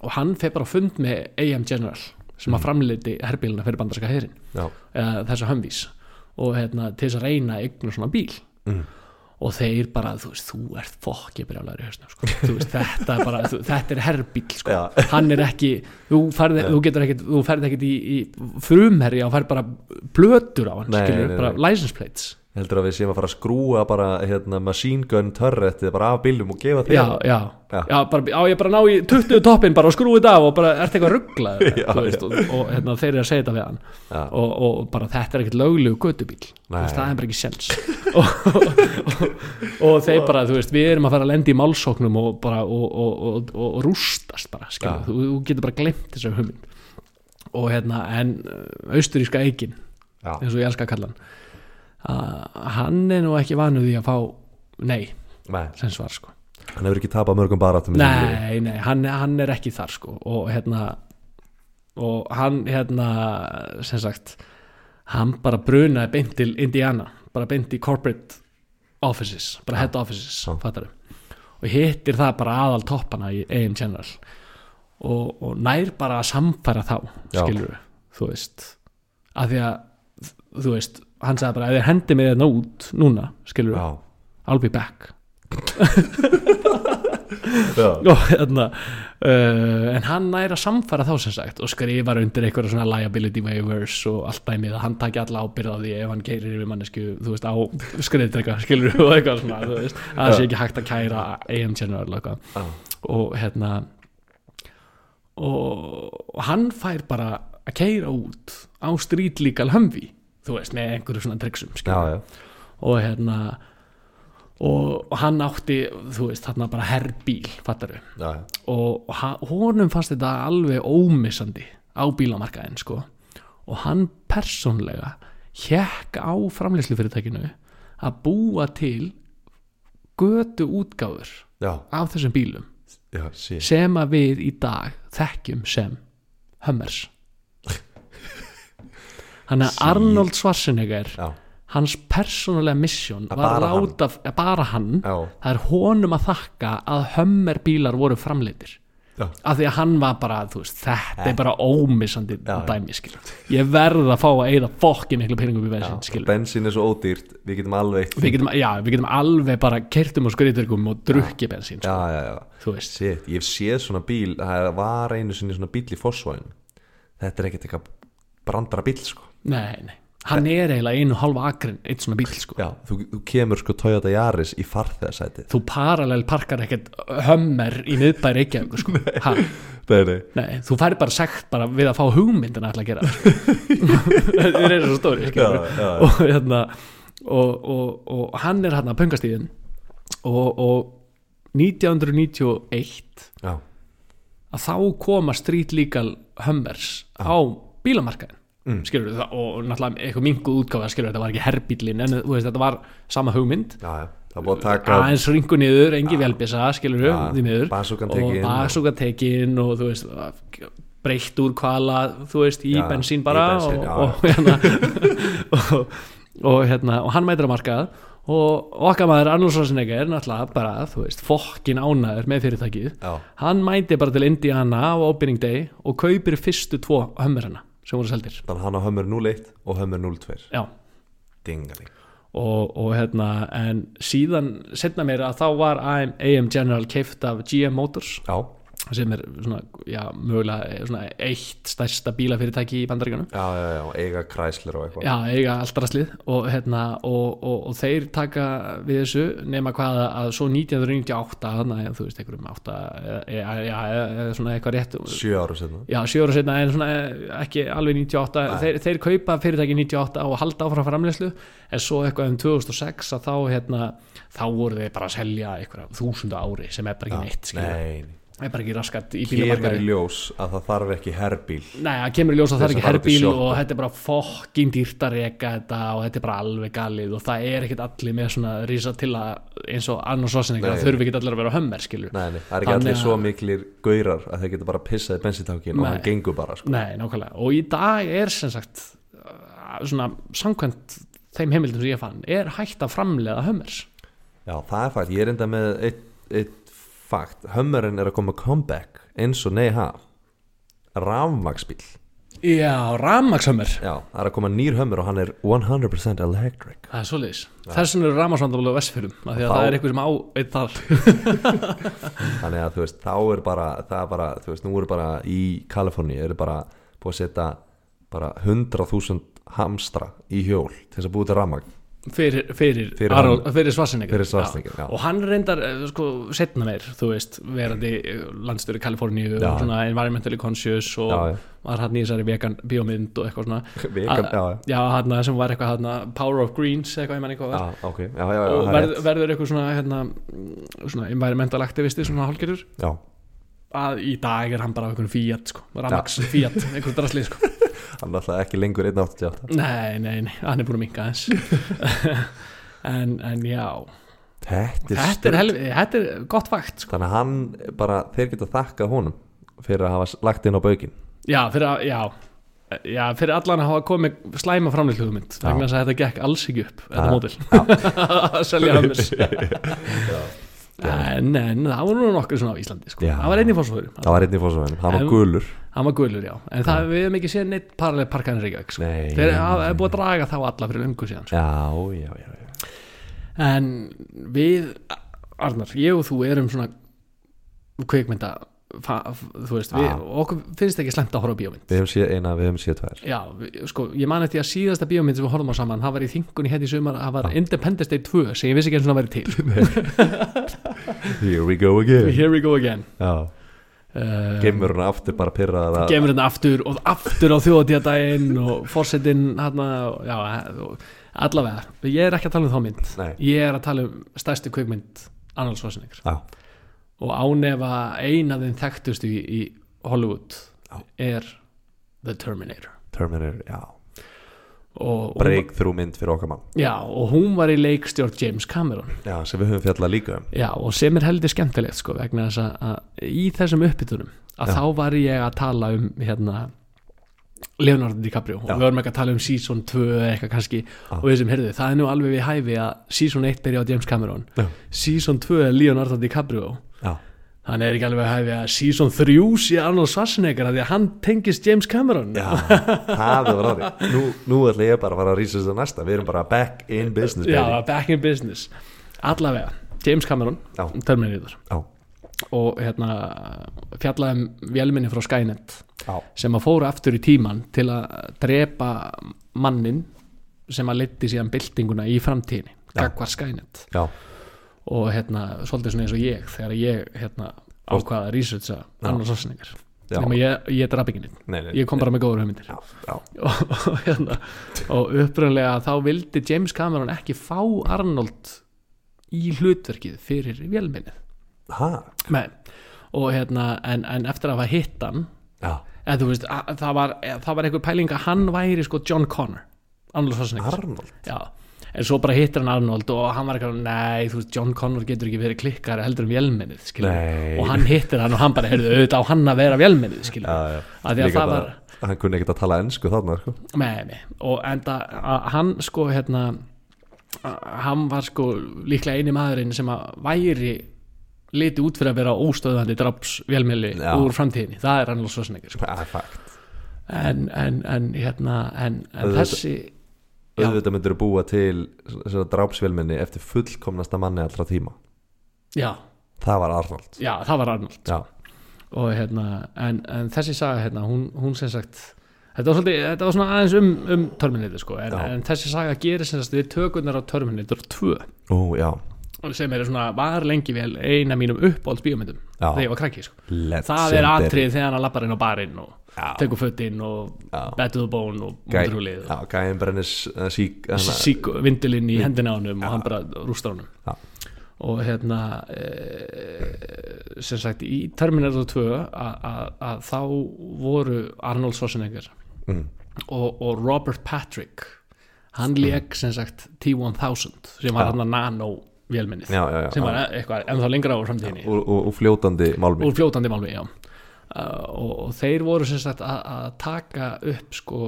og hann fer bara fund með AM General sem að framleiti herbílina fyrir bandarska heyrin já, eða þessa hömvís og hérna, til þess að reyna eigna svona bíl mm. Og þeir bara, þú veist, þú ert fokkið brjálæður í hausnum, sko, þú veist, þetta er bara þú, þetta er herbíl, sko, Já. hann er ekki þú færði, þú getur ekkit þú færði ekkit í, í frumherja og færði bara blötur á hann, skilur, bara license plates heldur að við séum að fara að skrúa bara hérna, machine gun turretið bara af bílum og gefa þér já, já, Já. já, bara, á ég bara ná í 20 toppin bara og skrúið þetta af og bara ert eitthvað rugglað *laughs* og, og hérna, þeir eru að segja þetta við hann. Og, og bara þetta er ekkert löglegu gödubíl Nei. það er bara ekki sens *laughs* og, og, þeir bara, þú veist, við erum að fara að lenda í málsóknum og bara og, og, og, og rústast bara, skilur, Já. þú, þú getur bara glemt þessu hugmynd. Og hérna, en uh, austuríska eikin eins og ég elska að kalla hann að hann er nú ekki vanuð því að fá nei, nei, sem svar sko. Hann hefur ekki tapað mörgum barátum í. Nei, nei, hann, hann er ekki þar sko. Og hérna og hann hérna sem sagt hann bara brunaði beint til Indiana bara beint í corporate offices bara head offices, Já. fattar og hittir það bara aðal toppana í AM General. Og, og nær bara að samfæra þá skilur þú veist. Að því að þú veist, hann sagði bara ef þið hendi mig þetta út núna, skilur já, I'll be back. Já, *laughs* og hérna uh, en hann næra samfæra þá sem sagt og skrifar undir eitthvað svona liability waivers og allt dæmið að hann taki alla ábyrð á því ef hann keirir yfir mannesku þú veist á skriðdrega *laughs* skilur og eitthvað svona þú veist. Að það sé ekki hægt að kæra AM General eitthvað. Og hérna og, hann fær bara að keira út á street legal Humvee þú veist með einhverju svona triksum og hérna og, hann átti þú veist þarna bara herrbíl fattaru já, já. og, og honum fannst þetta alveg ómissandi á bílamarkaðin sko. Og hann persónlega hjekk á framleyslufyrirtækinu að búa til götu útgáfur já, af þessum bílum já, sem að við í dag þekkjum sem Hummers hann að. Arnold Schwarzenegger já, hans persónulega mission Að var láta, bara hann. Já, það er honum að þakka að Hummer bílar voru framleitir já, af því að hann var bara, þú veist, þetta er bara ómissandi Já, já. dæmi, skilur ég verð að fá að eyða fokki miklu peningum í já. bensin, skilur bensin er svo ódýrt við getum alveg við getum, já, við getum alveg bara kertum og skriðdyrkum og drukki bensin, já, sko, já, já. Þú veist. Shit, ég hef séð svona bíl það var einu sinni svona bíl í Fossvæðin þetta er ekkert eitthvað brandara bíl sko nei, nei, hann er eiginlega einu hálfa akrin eitt svona bíl, sko. Já, þú, þú kemur sko Toyota Yaris í farþegarsæti þú parallel parkar ekkert Hummer í miðbæri Reykjavík, sko. Ha, nei, nei, nei, þú færi bara sekt bara við að fá hugmyndina ætla að gera það *laughs* er svo stóri, já, skilur já, já, og hérna og, og, og hann er hann að pöngastíðin og, og 1991 já, að þá koma street legal Hummers á bílamarkaðin Mm. skilur það? Og náttúrulega eitthvað minguð útgáfa skilur þetta var ekki herbílin en veist þetta var sama hugmynd. Aðeins ringu niður, engi velbisa skilur miður. bazookan og tekin. basúka tekin og þú veist breytt úr kvala þú veist í Já, bensín í bara bensín, og, og, hérna, *laughs* og, og hérna og hann mætir að markað. Og okkar maður Arnold Schwarzenegger náttúrulega bara, þú veist, fokkin ánæður með fyrirtækið. Já, hann mæti bara til Indiana á opening day og kaupir fyrstu tvo hömmerina sem voru seldir þannig hann á Hummer 01 og Hummer 02 já. Dingaling. Og, og hérna en síðan setna mér að þá var AM, AM General keift af GM Motors. Já, sem er svona, já, mögulega svona eitt stærsta bílafyrirtæki í bandaríkanum já, já, já, eiga kræslir og eitthvað. Já, eiga alltraslið og, hérna, og, og, og þeir taka við þessu nema hvað að svo 1998 þannig að þú veist einhverjum 8 eða já, eða svona eitthvað rétt. Sjö ára setna Já, sjö ára setna en svona eh, ekki alveg 98 Nei. þeir, þeir kaupa fyrirtæki 98 og halda áfram framleyslu en svo eitthvað um 2006 að þá hérna, þá voru þeir bara að selja eitthvað þúsunda ári sem er bara ekki neitt skilur. nei, er bara ekki raskat í kemur í ljós að það þarf ekki herbíl. Nei, það kemur í ljós að það Þess ekki herbíl og þetta er bara fokkin dýrt að reka þetta og þetta er bara alveg galið og það er ekkit allir með svona rísa til að eins og Schwarzenegger, Nei. það þurfi ekkit allir að vera á hömmer skilur. nei, nei, það er ekki Þannig allir svo miklir gaurar að þeir geta bara pissaði bensintákin og hann gengur bara sko. Nei, nákvæmlega, og í dag er sem sagt uh, svona samkvæmt þeim heimildum sem ég fann er hægt að framleiða hömmers. Já, það er fakt, ég er enda með eitt, eitt fakt, hömmerinn er að koma comeback eins og nei ha? Rafmagsbíl Já, rafmagnshömmer já, það er að koma nýr hömmur og hann er 100% electric. Það er svoleiðis, þess vegna eru rafmagsvandamál á vestfyrum af því að Þá- það er eitthvað sem á eitt þar. *laughs* Þannig að þú veist, þá er bara það er bara, þú veist, nú eru bara í Kaliforni eru bara búið að setja bara 100.000 hamstra í hjól til þess að búið til rafmagn fyrir, fyrir, Fyrir Arnold, fyrir já. og hann reyndar eh, sko, setna meir, þú veist verandi landstöru Kaliforníu Já. og svona environmentally conscious og Já, já. var hann í þessari vegan bíómynd og eitthvað svona. *laughs* Vegan, já, hann sem var eitthvað hann Power of Greens, eitthvað ég menn eitthvað var. Já, ok, já, já, já, og er verð, verður eitthvað svona hérna, svona environmental aktivisti svona hálfgerður. Að í dag er hann bara eitthvað Fiat sko, Ramax Fiat, eitthvað drasli sko *laughs* hann er alltaf ekki lengur 1.88 nei, nei, nei, hann er búin að minka eins *laughs* en, en já. Þetta er, þetta er, helvi, þetta er gott fakt sko. þannig að hann bara, þeir geta þakkað honum fyrir að hafa lagt inn á baukin já, fyrir að, já. Já, fyrir allan að hafa komið slæma Já. vegna þess að þetta gekk alls ekki upp þetta mótil *laughs* að selja hammers *laughs* en, en það voru nú nokkur svona á Íslandi sko. Það var einnig fórsvöður það var einn í fórsvæðinu, hann var gulur. Hann var gulur já, en það við hefum ekki séð neitt paralleg parkanir Reykjavík sko. Þeir hafa búið að draga þá alla fyrir lungu síðan sko. já, já, já, já. en við Arnar, ég og þú erum svona kveikmynda þú veist, við, okkur finnst ekki slemt að horfa bíómynd. Við hefum séð eina, við hefum séð tvær. Já, við- sko, ég man eftir að síðasta bíómynd sem við horfum á saman, það var í þingunni hérna í sumar það var Independence Day 2 sem ég vissi ekki eins og það væri til *laughs* *laughs* here we go again. Here we go again. Já, uh, gemur hún aftur bara pyrraðar að Gemur hérna aftur og aftur á þjóðatíðadaginn og fórsetin hérna, já, allavega. Ég er ekki að tala um þá mynd. Nei, ég er að tala um stærstu kvikmynd Arnold Schwarzenegger já, og ánefa eina þeim þekktustu í, í Hollywood Já. er The Terminator. Terminator, já breakthrough mynd fyrir okkar mann já, og hún var í leikstjórn James Cameron já, sem við höfum fjallað líka um Já, og sem er heldur skemmtilegt sko, vegna þess að, að í þessum uppbytunum að Já. þá var ég að tala um hérna Leonardo DiCaprio Já. og við vorum ekki að tala um season 2 eða eitthvað kannski Já. og við sem heyrðu, það er nú alveg við hæfi að season 1 byrja á James Cameron Já. season 2 er Leonardo DiCaprio já, þannig er ekki alveg að season 3 sé Arnold Schwarzenegger því að hann tengist James Cameron. Já, það var ráði nú, nú ætla ég bara að fara að rísa þess að næsta. Við erum bara back in business Já, baby. back in business. Allavega, James Cameron já, Terminator. Já, og hérna fjallaði um vélminni frá Skynet já, sem að fóru aftur í tíman til að drepa mannin sem að leiti síðan byltinguna í framtíðinni Já. gagvar Skynet. Já, og hérna svolítið svona eins og ég þegar ég hérna ákvaða að researcha Schwarzenegger já. nema ég, ég draf ekki neitt Nei, nei, ég kom bara með góður hugmyndir. Já, já, *laughs* og, og, hérna, og upprunlega þá vildi James Cameron ekki fá Arnold í hlutverkið fyrir vélminnið og hérna en, en eftir að hafa hitt hann eða þú veist, að, það var, það var einhver pæling að hann væri sko John Connor Arnold, Já. En svo bara hittir hann Arnold og hann var eitthvað, nei, þú veist, John Connor getur ekki verið klikkar heldur um vélmennið og hann hittir hann og hann bara, heyrðu, auðvitað á hann að vera vélmennið að því að það var hann kunni ekkert að tala ennsku þarna sko. Nei, nei, og enda hann sko hérna hann var sko líklega eini maðurinn sem að væri liti út fyrir að vera óstöðandi draps vélmeli Já. úr framtíðinni, það er hann svo snegir sko. en, en, en hérna en, en þessi. Auðvitað myndir að búa til svona drápsvélminni eftir fullkomnasta manni allra tíma. Já, það var Arnold. Já, það var Arnold. Já, og hérna en, en þessi saga hérna hún, hún sem sagt þetta var, svolítið, þetta var svona aðeins um, um Terminator sko, en, en þessi saga gerir sem sagt við tökurnar á Terminator 2 Ó, sem er svona var lengi vel eina mínum uppáhalds bíómyndum Já. þegar ég var krakki sko. það er atrið þegar hann lappar inn á barinn og. Tekur fötinn og Já. the bone og Gæ, múturhúlið já, gæðin brennir sík sík vindilinn í hendina á honum og hann bara rústar honum Já. og hérna e, sem sagt í Terminator 2 a- a- að þá voru Arnold Schwarzenegger mm. og, og Robert Patrick hann leik sem sagt T-1000 sem var Já. hann að nano vélminnið Já, já, já, sem já. var eitthvað ennþá lengra á framtíðinni úr, úr, úr fljótandi málmi úr fljótandi málmi já. Uh, og, og þeir voru sem sagt að, taka upp sko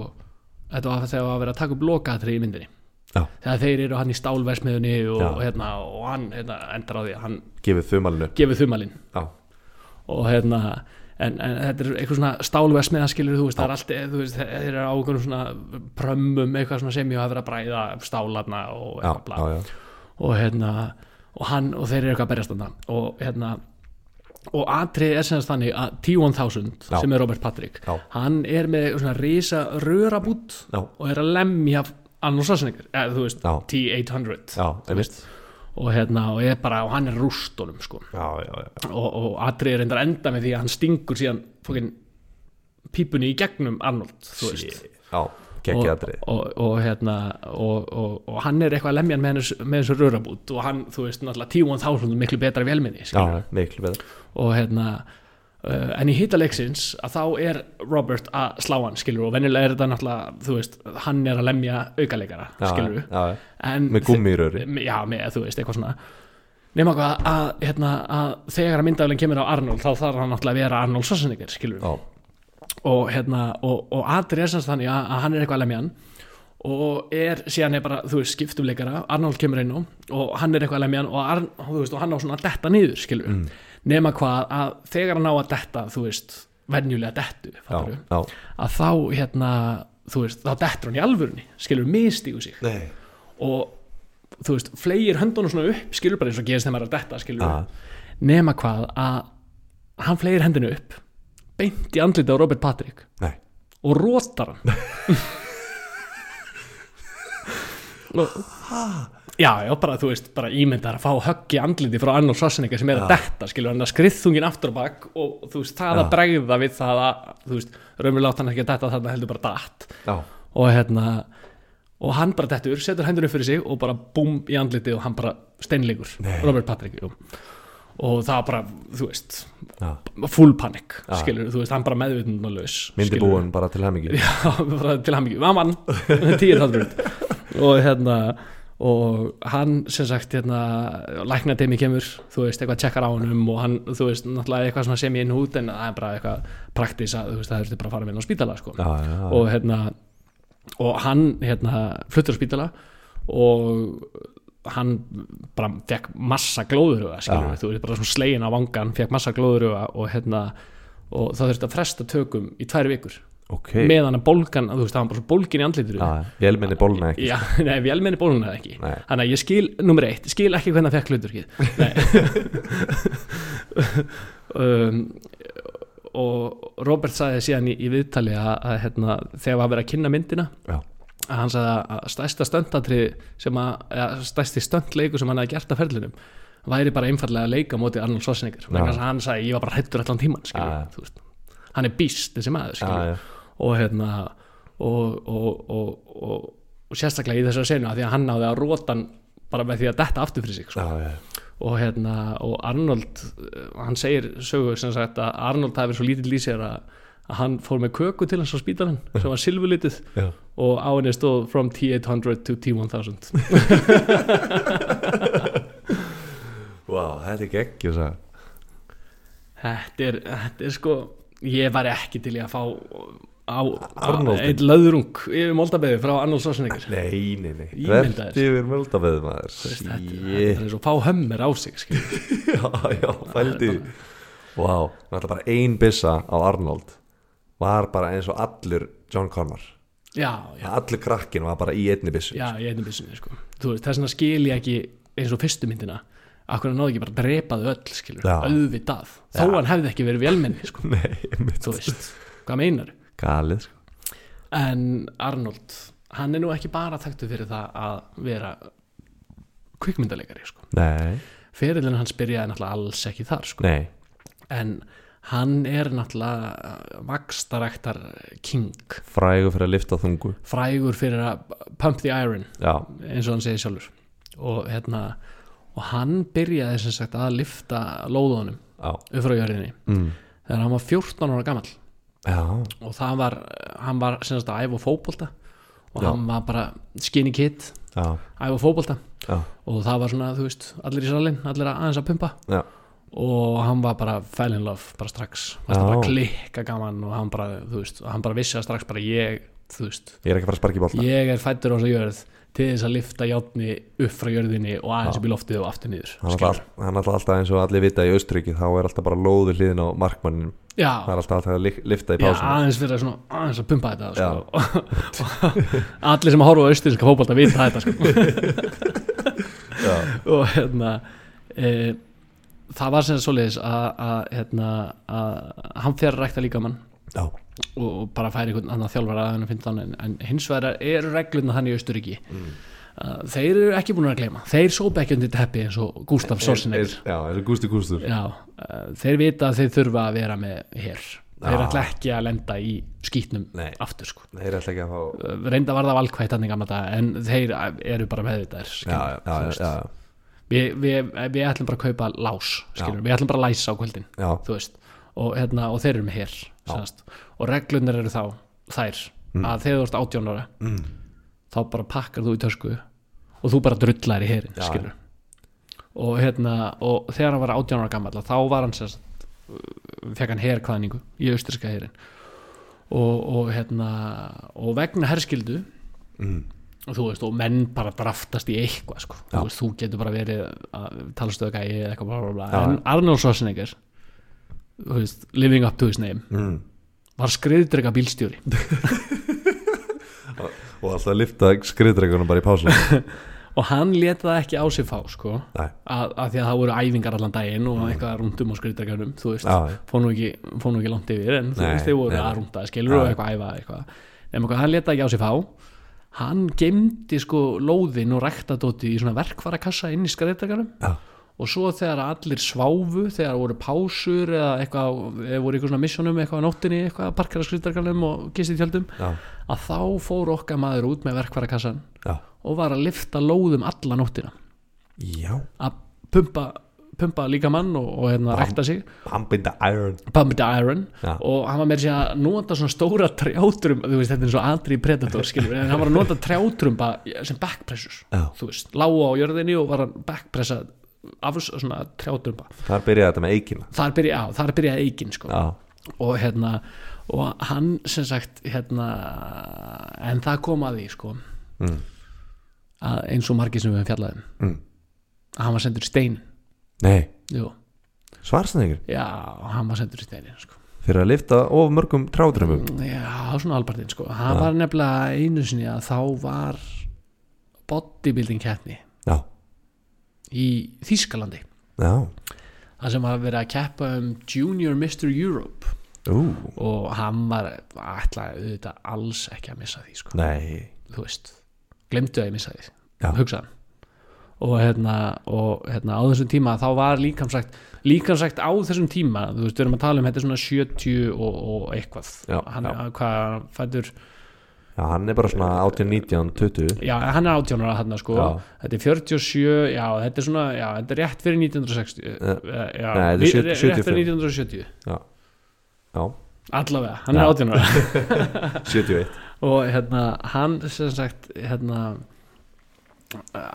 þetta var þegar að vera að taka upp lokaðri í myndinni. Já. þegar þeir eru hann í stálversmiðunni og, Já. hérna, og hann hérna, endar á því hann gefið þumalinn Já, og hérna en, en þetta er eitthvað svona stálversmiða skilur þú veist, það er allt, þú veist, þeir eru á svona prömmum, eitthvað svona sem ég hafa verið að bræða stálarna og já, eitthvað já, já. og hérna og hann og þeir eru eitthvað að berjast þarna. Og hérna og atrið er sem sagt þannig að T-1000 Já. sem er Robert Patrick Já. hann er með svona risa rörabút Já. og er að lemja Schwarzenegger, eða þú veist Já. T-800 Já, einmitt og hérna og, bara, og hann er rústunum sko. Já, já, já og, og atrið er reyndar enda með því að hann stingur síðan pípunni í gegnum Arnold þú veist Já, aðrið og, og, hérna, og, og, og hann er eitthvað að lemja hann með, þessu rörabút og hann, þú veist, náttúrulega T-1000 miklu betra velminni Já, miklu betur og hérna uh, en í hýtaleiksins að þá er Robert að slá hann, skilur og venjulega er þetta náttúrulega, þú veist, hann er að lemja aukaleikara, Já, skilur já, já. en Með gúmmíröri já, með, þú veist, eitthvað svona. Nema hvað að, hérna, að þegar að myndafélinn kemur á Arnold þá þarf hann náttúrulega að vera Arnold Schwarzenegger, skilur Já, og hérna og, og aðri semst þannig að, að hann er eitthvað að lemja hann og er síðan er bara, þú veist, skiptumleikara Arnold kemur inn og hann er eitthvað að lemja hann og, Arn, veist, og hann á svona að detta niður skilur, mm. nema hvað að þegar hann á að detta, þú veist venjulega dettu, fattarðu, já að þá hérna, þú veist, þá dettur hann í alvörunni skilur, mistígu sig. Nei. Og þú veist, flegir höndunum svona upp skilur bara eins og gerist þegar maður er að detta skilur, Já. nema hvað að hann flegir hendinu upp beint í andliti á Robert Patrick. Nei. Og rótar hann. Og, já, já, bara þú veist bara ímyndar að fá högg í andliti frá Arnold Schwarzenegger sem er að detta, skilur hann að skriðþungin aftur á bak og þú veist, það Já. að bregða við það að, þú veist, raunverulega átt hann ekki að detta þarna heldur bara datt. Já, og hérna og hann bara dettur, setur hendunum fyrir sig og bara búm í andliti og hann bara steinleikur, Nei. Robert Patrick jú. Og það var bara, þú veist já full panic, Já. skilur, þú veist, hann bara meðvitundalaus Myndi skilurðu. búin bara til hemingi *laughs* já, til hann mikið, mann *laughs* tíu þáttur og hérna og hann sem sagt hérna, læknatemi kemur, þú veist, eitthvað tjekkar á honum og hann, þú veist, náttúrulega eitthvað sem ég inn út en það er bara eitthvað praktis að, þú veist, það þurfti bara að fara með hann á spítala sko. Já og hérna og hann hérna fluttur á spítala og hann bara fekk massa Já. við, þú veist bara svona slegin á vangan fekk massa glóðuruga og hérna og það þurfti að fresta tökum í tvær vikur. Ok. Meðan að bólgan, þú veist það var bara svo bólgin í andlitinu. Já, vélmenni bólna ekki. Já, *laughs* nei, vélmenni bóluna ekki. Nei. Þannig að ég skil, nummer eitt, skil ekki hvernig það fekk hluturkið *laughs* um, og Robert sagði síðan í, í viðtali að, að hérna, þegar var verið að kynna myndina Já, að hann sagði að stærsta stöndatri sem að, eða stærsti stöndleiku sem hann hefði gert af ferlinum væri bara einfallega að leika móti Arnold Schwarzenegger. Þess að hann sagði ég var bara hættur allan tíman hann er býst þessi maður já, já. Og hérna og, og, og, og, og sérstaklega í þessari senu að því að hann náði að róta hann bara með því að detta aftur fyrir sig sko. Já, og hérna og Arnold eh, hann segir sögu sem sagt að Arnold hafi verið svo lítill í sér að, að hann fór með köku til hans á spítalan sem var silfurlitið já. og á henni stóð from T800 to T1000 Vá, þetta er geggjur það þetta er, þetta er sko ég var ekki til í að fá á, á einn löðrung yfir Moldabeði frá Arnold Schwarzenegger. Nei, nei, nei. Verti yfir möldaföðu maður. Þetta, er eins og fá hömmir á sig. *laughs* Já, já, fældi. Vá, náttúrulega bara ein byssa á Arnold var bara eins og allur John Connor já, já, Allur krakkin var bara í einni byssu já, ég einnig byssunni sko. þú veist, þess vegna skil ég ekki eins og fyrstu myndina akkur hann náði ekki bara að drepa þau öll skilur, auðvitað þó hann hefði ekki verið velmenni sko. *laughs* Nei, þú veist, hvað meinar Galið sko. en Arnold hann er nú ekki bara þekktu fyrir það að vera kvikmyndaleikari sko. Fyrirlin hans byrjaði náttúrulega alls ekki þar sko. en hann er náttúrulega vakstaræktar king. Frægur fyrir að lifta þungu. Frægur fyrir að pump the iron Já, eins og hann segir sjálfur. Og hérna og hann byrjaði sem sagt að lifta lóðunum upp frá jörðinni mm. þegar hann var 14 ára gamall. Já, og það var, hann var sem sagt að æfa fótbolta. Og Já. hann var bara skinny kid, já, æfa fótbolta. Já, og það var svona, þú veist, allir í salin allir að aðeins að pumpa. Já. Og hann var bara fell in love bara strax, það Já. var bara klikka gaman og hann bara, þú veist, hann bara vissi að strax bara ég, þú veist, Ég er ekki að fara að sparki í bolta. Ég er fættur á þessa jörð til þess að lifta játni upp frá jörðinni og aðeins upp í loftið og aftur niður Hann er alltaf, hann eins og allir vita í Austuríki þá er alltaf bara lóðu hliðin á markmannin það já, er alltaf alltaf að li- lifta í já, pásunum aðeins fyrir að, svona, aðeins að pumpa þetta sko. *laughs* allir sem að horfa á austinska fótbolta vita þetta sko. *laughs* *laughs* Og hérna e, það var sem svoleiðis að, að, hérna, að hann fer að rækta líka mann já, og, bara færi einhvern annan þjálfara að henni finnst hann en, hins vegar eru regluna þannig í Austuríki Mm. að þeir eru ekki búin að gleyma. Þeir sópa ekki undir teppi eins og Gustaf Sorsinegger Eins- Já, eins og Gústi Gústur. Já, uh, þeir vita að þeir þurfa að vera með hér þeir Já. ætla ekki að lenda í skýtnum Nei. aftur sko. Þeir er alltaf ekki að fá Uh, reynda var það hann dag en þeir eru bara meðvitaðir Já, já, já, við, við, við ætlum bara að kaupa lás skilur, við ætlum bara að læsa á kvöldin og, hérna, og þeir eru með hér og reglunir eru þá þær að þegar þú ert 18 ára mm. þá bara pakkar þú í tösku og þú bara drullar í herin Já, skilur og hérna og þegar hann var 18 ára gammal þá var hann sérst fekk hann herkvæðningu í austriska herin og, og hérna og vegna herskildu Mm. Og þú veist og menn bara draftast í eitthvað sko. Þú veist þú getur bara verið að talastöðu gæi eða eitthvað bla, bla, bla. En Arnold Schwarzenegger veist, living up to his name Mm. var skriðdrega bílstjóri. *laughs* Og alltaf lifta skriðdregunum bara í pásunum. *laughs* Og hann let það ekki á sig fá sko. Að, að því að það voru æfingar allan daginn og eitthvað rúndum og skriðdreganum þú veist, nú ekki, ekki langt yfir en þú veist, þeir voru að nei. rúnda skilur og eitthvað æfa eitthvað. En hann leta ekki á sig fá hann gemdi sko lóðin og ræktadóti í svona verkvarakassa inn í skriðdreganum já, og svo þegar allir sváfu þegar voru pásur eða eitthvað eða voru eitthvað svona missionum eitthvað á nóttinni eitthvað að parkera skriðdreganum og gisti tjöldum já, að þá fór okkar maður út með verkvarakassan já, og var að lifta lóðum alla nóttina. Að pumpa, pumpa líka mann og, og hérna rækta sig Pump in the iron Pump the Iron Já. og hann var með að nota svona stóra trjátrum þú veist þetta er svo aðri í Predator skilur en hann var að nota trjátrumba sem backpressures Já. þú veist, lága á jörðinni og var að backpressa af svona trjátrumba Þar byrjaði þetta með eikina þar byrja, já, þar byrjaði eikin sko. Já, og hérna og hann sem sagt hérna en það kom að því sko mm. að eins og margir sem við fjallaðum Mm. að hann var sendur í stein Nei, Jú, svarsnægur já, hann var sendur í steinin sko. Fyrir að lifta of mörgum trádrömmum Já, svona albartinn sko. Hann var nefnilega einu sinni að þá var bodybuilding keppni Já, í Þýskalandi. Já, það sem var verið að keppa um Junior Mr. Europe. Ú, og hann var ætlaði auðvitað alls ekki að missa því sko. nei. Þú veist, glemdu að ég missa því. Já. hugsaðan og hérna, og hérna á þessum tíma þá var líkamsagt líkamsagt á þessum tíma, þú veist, við erum að tala um þetta er svona 70 og, og eitthvað. Já, hann já. hvað fættur Já, hann er bara svona 18, 19, 20 já, hann er 18 ára hann sko. Já. þetta er 47, já, þetta er svona já, þetta er rétt fyrir 1960 Eh, uh, já, nei, þetta er vi- 70 rétt 75. fyrir 1970 Já, já, allavega, hann er 18 ára. *laughs* 71 og hérna hann sem sagt hérna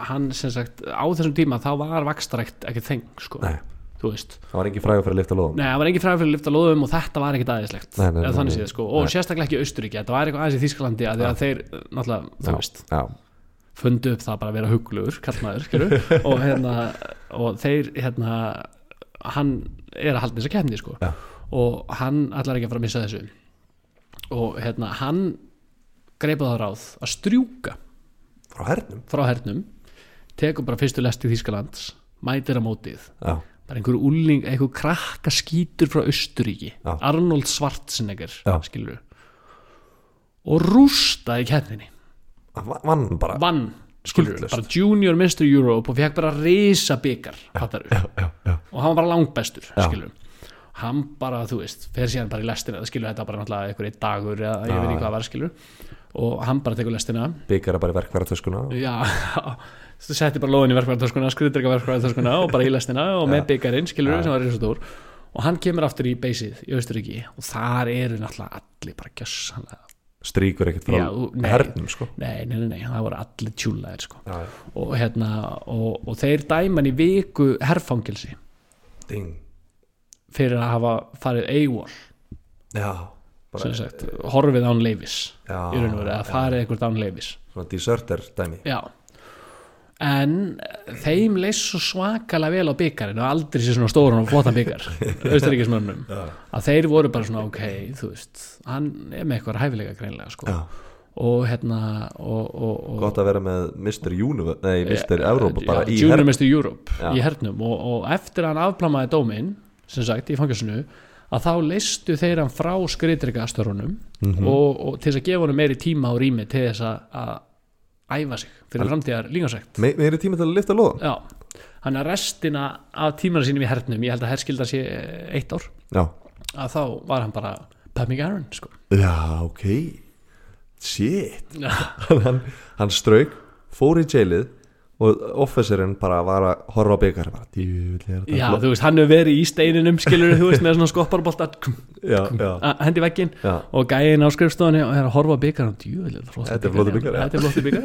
hann sem sagt á þessum tíma þá var vakstarækt ekki þeng sko, Nei, þú veist. Það var engin frægur fyrir að lifta lóðum. Nei, það var engin fræði fyrir að lifta lóðum og þetta var ekkit aðeinslegt Nei, nei, þannig séð sko, og sérstaklega ekki í Austuríki þetta var eitthvað aðeins í Þýskalandi að að þeir uh, náttúrulega, þú Já, veist, já, fundu upp það bara að vera huglugur, kallmaður, *laughs* og hérna, og þeir hérna, hann er að halda þessa kemni sko, Já. og hann allar ekki að fara að missa þessu. Og hérna, hann greipa það ráð að strjúka frá hernum. Frá hernum. Tekur bara fyrstu lest í Þýskalands mætir á mótið. Já, bara einhver úling, einhver krakka skítur frá Austuríki, Já. Arnold Schwarzenegger Já. skilur og rústaði keppninni. Va- vann bara vann, skilur, Skuldlaust. bara junior Mr. Europe og fekk bara risa byggar og hann var bara langbestur skilur hann bara, þú veist, fer síðan bara í lestina skilur þetta bara náttúrulega einhver einn dagur eða ég veit ekki hvað var skilur og hann bara tekur lestina. Byggara bara í verkværatöskuna já, þú setti bara lóðin í verkvæðartöskuna skriður ekki verkvæðartöskuna og bara í lestina og með byggarinn, skilur Já. sem var risastór. Og hann kemur aftur í beysið í Austuríki og þar eru náttúrulega allir bara gjössanlega stríkur ekkert frá þú- hernum sko. Nei, nei, nei, nei, það voru allir tjúlaðir sko. já. og hérna og, og þeir dæma hann í viku herfangilsi ding. Fyrir að hafa farið AWOL já, sagt, horfið án leifis í raun og veru, að farið eitthvað án leifis svona deserter dæmi já en eh, þeim leist svo svakalega vel á byggarinn og aldrei sér svona stóran og flottan byggar *laughs* austaríkismönnum að þeir voru bara svona ok þú veist, hann er með eitthvað hæfilega greinlega sko. já. og hérna og, og, og gott að vera með Mr. Universe nei, Mr. Europa bara já, í Junior hernum Mr. Europe Já. í hernum og, og eftir að hann afplamaði dóminn sem sagt í fangasinu að þá leistu þeir hann frá skritrikastörunum Mhm. og, og til þess að gefa honum meiri tíma og rými til þess að, að æfa sig fyrir framtíðar líkansækt Me, meiri tími til að lifta lóðan já, hann að restina af tímana sínum í hernum, ég held að herskildar sé eitt ár, já, að þá var hann bara Pummy Aaron sko. já, ok. Shit. *laughs* Hann, hann strauk, fór í jailið og officerinn bara var að horfa á byggar bara, þetta já, flott." þú veist, hann hefur verið í steininum skilur þú veist, með svona *laughs* já, hendi veggin já. og gæin á skrifstofunni og er að horfa á byggar og djúvel, Þetta er bikar, já. þetta er flottur byggar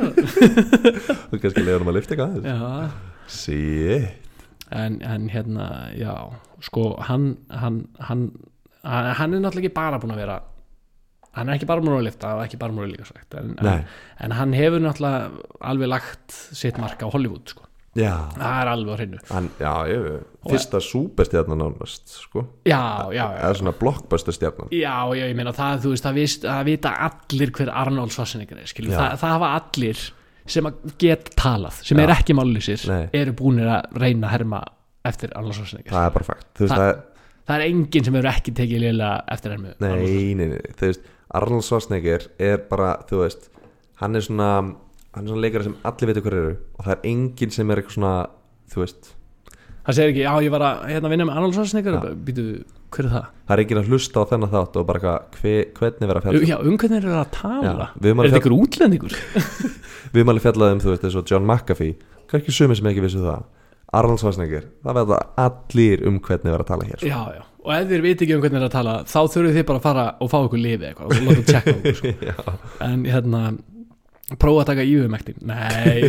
þú *laughs* kannski leiður um að lifta eitthvað shit, en, en hérna já, sko hann, hann, hann, hann er náttúrulega ekki bara búin að vera hann er ekki búin að lifta og ekki búin að líka sagt en, en, en hann hefur náttúrulega alveg lagt sitt marka á Hollywood sko. já. Það er alveg á hreinu. Hann, já, ég, fyrsta súperstjarnan nánast, sko. Já, já, já. Eða svona blockbuster stjarnan Já, já, ég meina það, þú veist, það, vist, það vita allir hver Arnold Schwarzenegger er, það, það hafa allir sem að geta talað, sem er ekki mállýsir, Nei. eru búinir að reyna að herma eftir Arnold Schwarzenegger. það er bara fakt, þú veist Það- það, er enginn sem hefur ekki tekið liðlega eftir hermu. nei, nei, nei, þú veist Arnold Schwarzenegger er bara, þú veist hann er svona, hann er svona leikari sem allir veitir hver eru og það er enginn sem er eitthvað svona, þú veist Það segir ekki, já, ég var að hérna, vinna með Arnold Schwarzenegger, Já. býtu, hver er það? það er enginn að hlusta á þennan þátt og bara eitthvað, hve, hvernig vera að fjalla Já, um hvernig er það að tala? Já, er þetta ykkur útlendingur? *laughs* *laughs* við erum alveg fjallað um, þú veist, eins og John McAfee kannski sumir sem ekki vissu það Arnold Schwarzenegger, það verða allir um hvernig vera að tala hér Já, já, og ef þér viti ekki um hvernig er að tala, þá þurfið þið bara að fara og fá ykkur lifi eitthvað og láta tjekka okkur, sko. *laughs* en hérna prófa að taka ífumektin nei.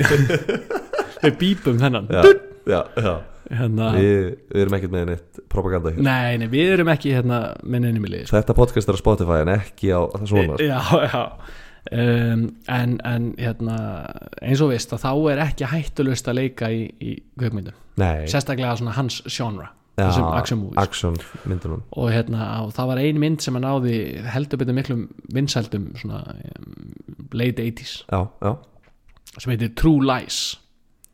*laughs* Við bípum þennan. Já, já, já. hérna, Við, við erum ekkert með neitt propaganda hér. Nei, nei, við erum ekki hérna með neinum í liði sko. Þetta podcast er á Spotify en ekki á það svona. Já, já. Um, en, en hérna eins og veist að þá er ekki hættulust að leika í, í Nei, sérstaklega hans já, þessum action movies. Action myndunum. Og hérna, og það var ein mynd sem að náði heldur betur miklum vinsældum svona um, late 80s Já, já. Sem heitir True Lies.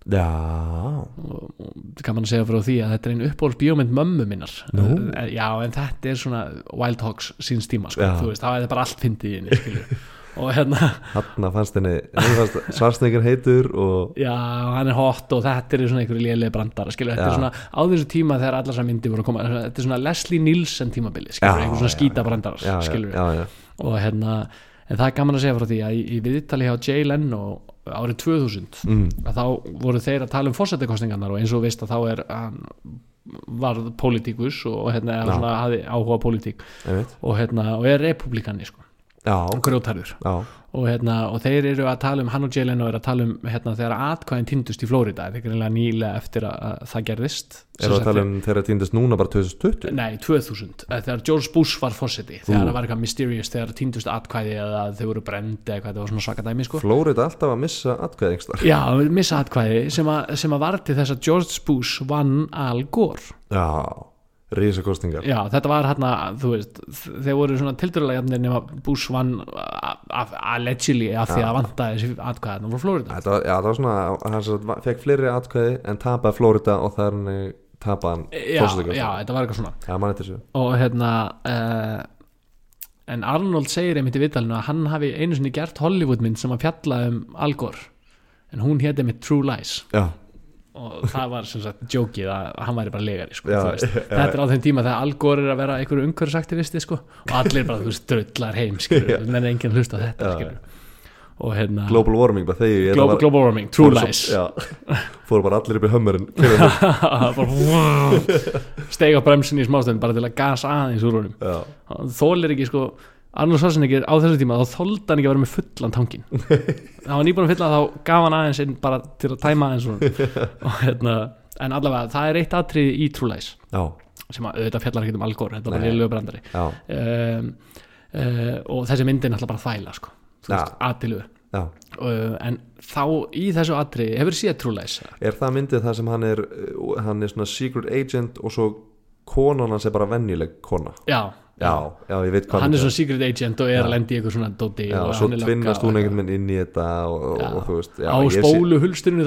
Já, og, og kann man segja frá því að þetta er einn uppbóls bíómynd mömmu minnar. Eh, já en þetta er svona Wild Hogs síns tíma sko, veist, það er bara allt fyndið. *laughs* og hérna, hann fannst henni henni fannst Svarsnegur heitur og já hann er hot og þetta er svona einhverju lélega brandara skilur, þetta er svona á þessu tíma þegar allar þessar myndi voru að koma þetta er svona Leslie Nielsen tímabili skilur, einhver svona skýta já, skilur, já, já, og hérna en það er gaman að segja frá því að í, viðtali hjá Jay Leno árið 2000 mm, að þá voru þeir að tala um fórsetakostningarnar og eins og veist að þá er hann varð pólitíkus og hérna hafði áhuga pólitík og, hérna, og er republikani sko, grjótarður og, hérna, og þeir eru að tala um hann og Jalen og eru að tala um hérna, þegar atkvæðin týndust í Flórida þetta er greinlega nýlega eftir að, að það gerðist. Við að tala um þegar týndist núna bara 2020 Nei, 2000, eh, þegar George Bush var fórseti þegar það var eitthvað mysterious, þegar týndust atkvæði eða þau voru brendi eða það var svona svaka dæmi sko. Flórida alltaf að missa atkvæðingstar Já, missa atkvæði sem, að, sem að var til þess að George Bush vann Al Gore. Já, rísakostingar Já, þetta var hérna, þú veist þeir voru svona tildurlega jafnir nema Bush vann allegedly af því að vanda þessi atkvæðan frá Florida Þetta var, já, það var svona, hann fekk fleiri atkvæði en tapaði Florida og það er hann tapaði hann já, þetta var eitthvað svona. Já, og hérna uh, en Arnold segir einmitt í vitalinu að hann hafi einu sinni gert Hollywoodmynd sem að fjalla um Al Gore en hún héti einmitt True Lies. Já, og það var sem sagt jókið að hann væri bara legari sko, Já, já, þetta er á þeim tíma þegar Al Gore er að vera einhverju umhverfisaktivisti sko, og allir bara, þú veist, drullar heim skilur, menn er enginn að hlusta á þetta og hérna global warming, bara þegar global, global warming, True Lies. fóru bara allir upp í hömmerinn. *laughs* *laughs* Steiga bremsin í smástönd bara til að gasa aðeins úr honum. Hann þólir ekki sko Arnold Schwarzenegger á þessu tíma þá þóldi hann ekki að vera með fullan tankin það *laughs* var nýbúin að fylla þá gaf hann aðeins inn bara til að tæma aðeins *laughs* og hérna en allavega það er eitt atrið í já, sem að auðvitað fjallar ekki um Algor þetta var Nei. liðlegu brandari. Um, uh, og þessi myndi er náttúrulega bara þvæla sko, þú Já. veist, aðtilu já. Uh, en þá í þessu atrið hefur séð True Lies? Er það myndið það sem hann er uh, hann er svona secret agent og svo konan hans er bara venjuleg kona? Já, Já, já, ég veit hvað hann er svona secret agent og er að lendi í eitthvað svona dóti Já, og svo tvinnast hún einhvern veginn inn í þetta og, og, og þú veist já, á ég sé-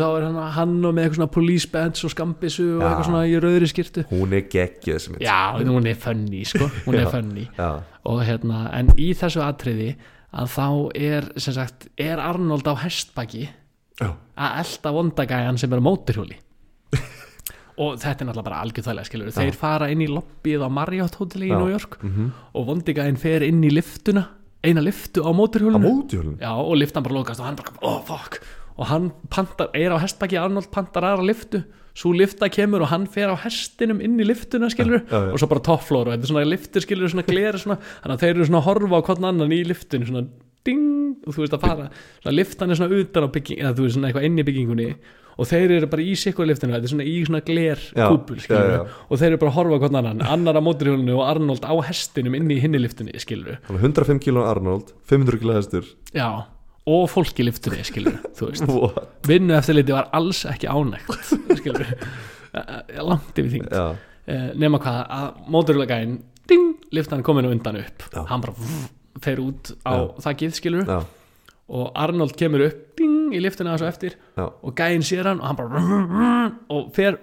þá er hann, hann og með eitthvað svona police bands og skambissu og eitthvað svona í rauðri skirtu Hún er geggið þessi mynd. Já, hún er funny sko hún er funny. Já, og hérna, en í þessu atriði að þá er, sem sagt er Arnold á hestbaki að elda vondagæjan sem er á móturhjóli og þetta er náttúrulega bara algjörðvælega skilur þeir fara inn í lobbyið á Marriott hóteli í Já. New York mhm. og vondagæjan fer inn í liftuna eina liftu á Á móturhjólinu Já, og liftan bara lokast og hann bara, oh fuck. Og hann pantar, er á hestbaki Arnold pantar aðra liftu, svo lifta kemur og hann fer á hestinum inn í liftuna skilur Já, já, já. og svo bara toppflór og þetta er svona liftur skilur svona gleri svona, þannig að þeir eru svona að horfa á hvern annan í liftinu svona ding, og þú veist að fara. Svona liftan er svona utan á bygging eða þú veist svona eitthvað inn í byggingunni og þeir eru bara í sikkur liftinu, þetta er svona í svona gler kúpul og þeir eru bara að horfa á hvern annan, annar á móturhjólinu og Arnold á hestinum inn í hinni liftinu skilur Hann er 105 kíló Arnold 500 kíló hestur. Já, og fólk í *laughs* What? vinnu eftirliti var alls ekki ánægt, skilur *laughs* langt yfir þing Já, uh, nema hvað, að ding, liftan komin undan upp. Já. hann bara vrr, fer út á Já. þakkið, og Arnold kemur upp ding, í liftuna þessu eftir já. og gæinn sér hann og hann bara *laughs* og fer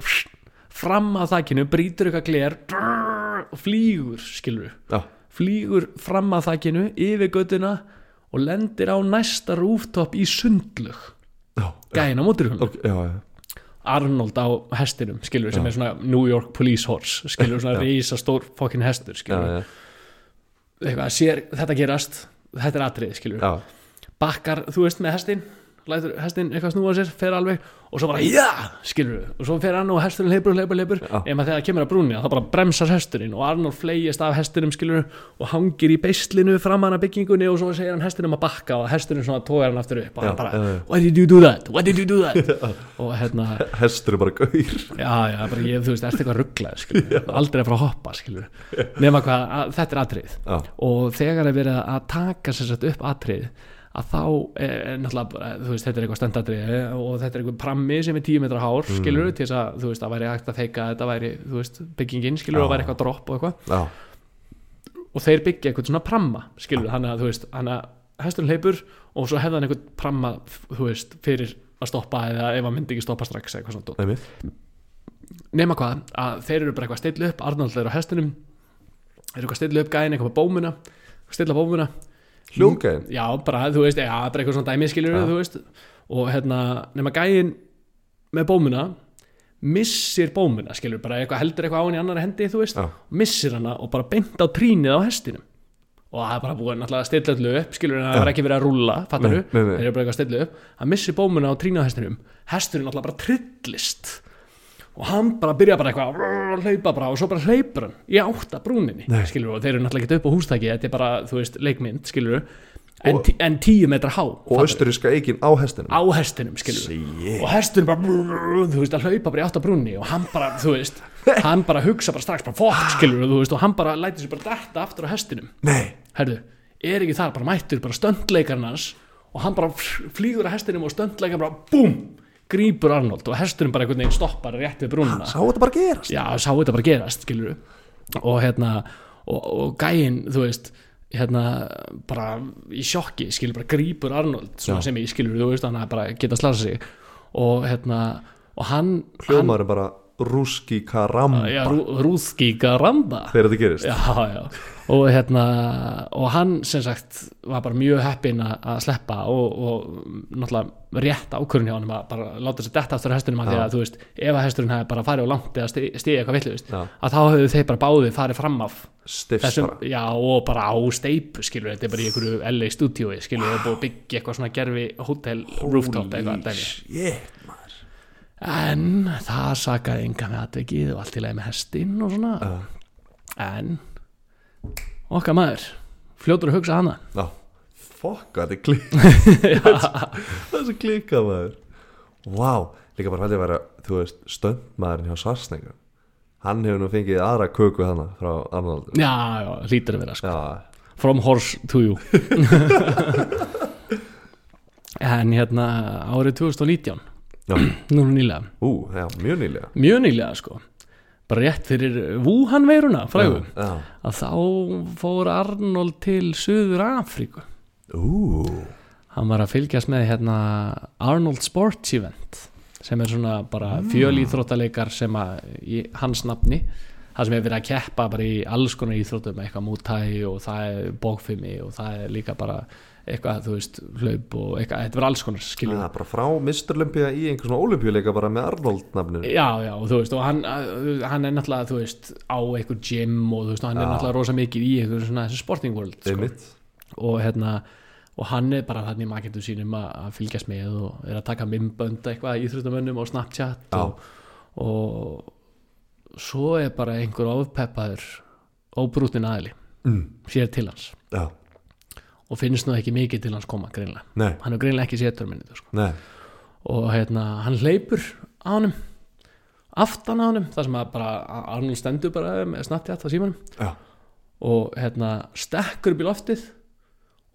fram að þakkinu, brýtur eitthvað gler og flýgur, skilur Já, flýgur fram að þakkinu yfir göttuna og lendir á næsta rooftop í sundlug já, gæin á móturhjólinu ok, já, já. Arnold á hestinum skilur sem Já. er svona New York Police Horse skilur svona rísa stór fokkin hestur Já, skilur eitthvað sér þetta gerast þetta er atrið skilur já, bakkar þú veist með hestin lætur hestin eitthvað snúa sér fer alveg og svo bara já! Skilur og svo fer hann og hesturinn leipur leipur leipur ef maður þegar kemur að brúni þá bara bremsar hesturinn og Arnold flegist af hestinum skilur og hangir í beislinu framan að byggingunni og svo segir hann hestinum að bakka og hesturinn svona tógar hann aftur upp og Já, hann bara já. why did you do that, why did you do that? *laughs* Og hérna hestur er bara gaur. Já já bara ég þú veist ertu eitthvað rugglað skilur aldrei að fara að hoppa skilur nema hvað að, þetta er atrið og þegar er verið að taka sér sett upp atrið að þá er, er náttúrulega veist, þetta er eitthvað stendatrið og þetta er eitthvað prammi sem er 10 metra hár Mm. skilur til þess að, þú veist, að væri hægt að feika þetta væri, þú veist, byggingin, skilur Já. og væri eitthvað dropp og eitthvað já, og þeir byggja eitthvað svona pramma, skilur þannig að, þú veist, hann að hesturinn hleypur og svo hefði hann eitthvað pramma, þú veist, fyrir að stoppa eða ef hann myndi ekki stoppa strax eitthvað svona nema hvað, að þeir eru bara eitthvað að stilla upp Arnold er á hestunum eru eitthvað að stilla upp gæðin eitthvað bómuna stilla bómuna Hljómgæðin? Já, bara, þú veist, já, bara eitthvað svona dæmi skilur Já. þú veist, og hérna nema gæin með bómuna missir bómuna, skilur bara eitthvað heldur eitthvað á henni annari hendi, þú veist Já, missir hana og bara beint á trínið á hestinum. Og það er bara búið náttúrulega að stilla öllu upp skilur en það var ekki verið að rúlla, fattar nei. þeir eru bara eitthvað að stilla upp. Hann missir bómuna á trínið á hestinum. Hesturinn náttúrulega bara trillist og hann bara byrja bara eitthvað að hlaupa bara og svo bara hleypur hann í átta brúninni skilur og þeir eru náttúrulega ekki upp á hústæki þetta er bara, þú veist, leikmynd, skilur en, Og- tí, en tíu metra há og austuríska eikin á hestinum. Á hestinum, skilur Shit. og hesturinn bara, þú veist, að hlaupa bara í átta brúnni og hann bara, þú veist *laughs* hann bara hugsa bara strax, bara fokk, *gasps* skilur þú veist, og hann bara lætur sér bara detta aftur á hestinum. Nei, herðu, er ekki þar bara mættur bara stöndleikarinn hans og hann bara flýgur á hestinum og stöndleikarinn bara búm, grípur Arnold og hesturinn bara einhvern veginn stoppar rétt við brúnna sá þetta bara gerast? Já, sá þetta bara gerast, skilur og hérna og, og gæinn, þú veist hérna bara í sjokki skilur bara grípur Arnold sem ég skilur, þú veist hann er bara geta slasa sig. Og hérna og hann, hljómaður bara rúski karamba. Rú- Rúðski Garamba þegar þetta gerist. Já, já og hérna og hann sem sagt var bara mjög heppinn að sleppa og, og náttúrulega rétt ákvörun hjá hann að bara láta sér detta aftur hestunum að því að þú veist ef að hesturinn hefði bara farið á langt eða stiði eitthvað Já. að þá hefðu þeir bara báðið farið fram af þessum, já og bara á steipu skilur, þetta er bara í einhverju LA stúdíói skilur, wow. og búið að byggja eitthvað svona gerfi hótel rooftop eitthvað shit maður en það sakaði enga með atvikið og allt í leið með hestinn og svona Já. en okkar maður fljótur að hugsa hana. Já, fokk að þetta er klík *laughs* *laughs* Það er svo klíka maður. Vá, líka bara hætti að vera Þú veist, stöndmaðurinn hjá Svarsnengar Hann hefur nú fengið aðra köku hana frá Arnold já, já, hlýtur að vera sko. From horse to you. *laughs* En hérna árið 2019 já, núna nýlega, ú, já, mjög nýlega. Mjög nýlega sko bara rétt fyrir Wuhan veiruna frægu Já, að þá fór Arnold til Suður Afríku ú, hann var að fylgjast með hérna Arnold Sports Event sem er svona bara fjölíþróttaleikar sem að í hans nafni það sem er verið að keppa bara í alls konar íþróttum eitthvað mútægi og það er bókfimi og það er líka bara eitthvað þú veist hlaup og eitthvað, þetta er alls konar skiljum Já, bara frá Mr. Olympia í einhver svona olimpíuleika bara með Arnold nafninu Já, já, og þú veist, og hann, hann er náttúrulega, þú veist, á einhver gym og þú veist, og hann er Já. náttúrulega rosa mikið í einhver svona þessi sporting world, sko. Og hérna og hann er bara þannig maketu sínum að, fylgjast með og er að taka mimbönd eitthvað í íþróttamönnum og Snapchat og, og svo er bara einhver ofpeppaður óbrútin aðili mm. sér til hans Já, og finnst nú ekki mikið til hans koma greinlega nei, hann er greinlega ekki sér törminni sko. og hérna hann hleypur á honum aftan á honum þar sem að bara Arnold stendur bara með Snapchat á símanum. Já, og hérna stekkur upp í loftið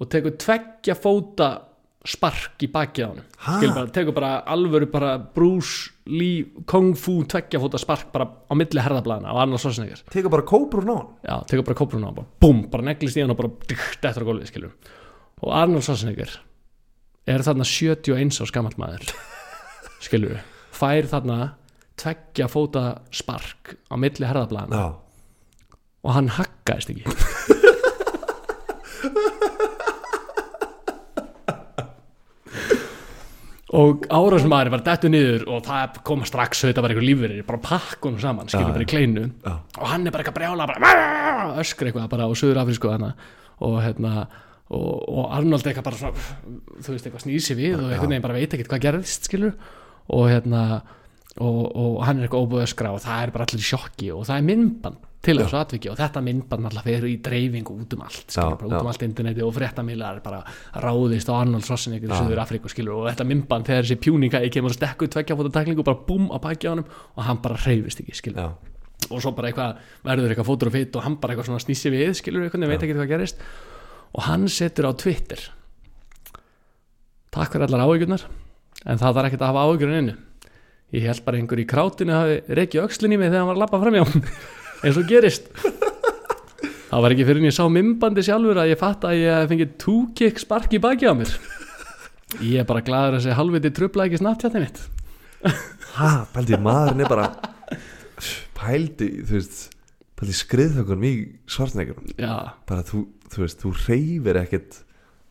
og tekur tveggja fóta spark í bakið á honum. Ha? Skil bara, tekur bara alvöru bara Bruce Lee Kung Fu tveggja fóta spark bara á milli herðablaðina á Arnold Schwarzenegger. Tekur bara kóprur ná hann já, tekur bara kópruna og bara búm, bara neglist í hann og bara dykt eftir á gólfið skilur og Arnold Schwarzenegger er þarna 71 á skamall maður *laughs* skilur fær þarna tveggja fóta spark á milli herðablaðina Já, og hann haggaðist ekki og árásmaður var dettu niður og það koma strax þetta var einhver lífverið, bara pakkunum saman skilur bara í kleinu. já. og hann er bara eitthvað brjála bara, öskra eitthvað bara á söður afrísku og hérna og, og Arnold eitthvað bara svona þú veist eitthvað snýsi við og einhvern veginn bara veit ekkert hvað gerðist skilur. Og hérna og, og hann er eitthvað óbúið öskra og það er bara allir í sjokki og það er myndband til þessu atviki og þetta myndband alltaf fer í dreifingu út um allt skilur, Já, bara út um já. allt interneti og fréttamilar bara ráðist á Arnold Schwarzenegger í Suður Afríku skilur og þetta myndband þegar þessi pjúninga ég kemur að stekku tveggja fóta tæklingu bara búm á baki á honum og hann bara hreyfist ekki skilur já, og svo bara eitthvað verður eitthvað fótur og fitt og hann bara eitthvað svona snýsi við skilur eitthvað, veit ekki hvað gerist. Og hann setur á Twitter. Takk fyrir allar áhyggjurnar en það þarf ekkert að hafa áhyggjurinn innu ég held bara einhver í krátinu hafi reykja öxlin í mig þegar hann var að lappa framjá eins og gerist. Það var ekki fyrir en ég sá mymbandi sjálfur að ég fatt að ég hef fengið two-kick spark í baki á mér. Ég er bara gladur að segja halvviti trubla ekki snabbt mitt. Ha, pældi, maðurinn er bara pældi, þú veist pældi skriðþökunum í svartnegjum já, bara þú, þú veist, þú reyfir ekkert.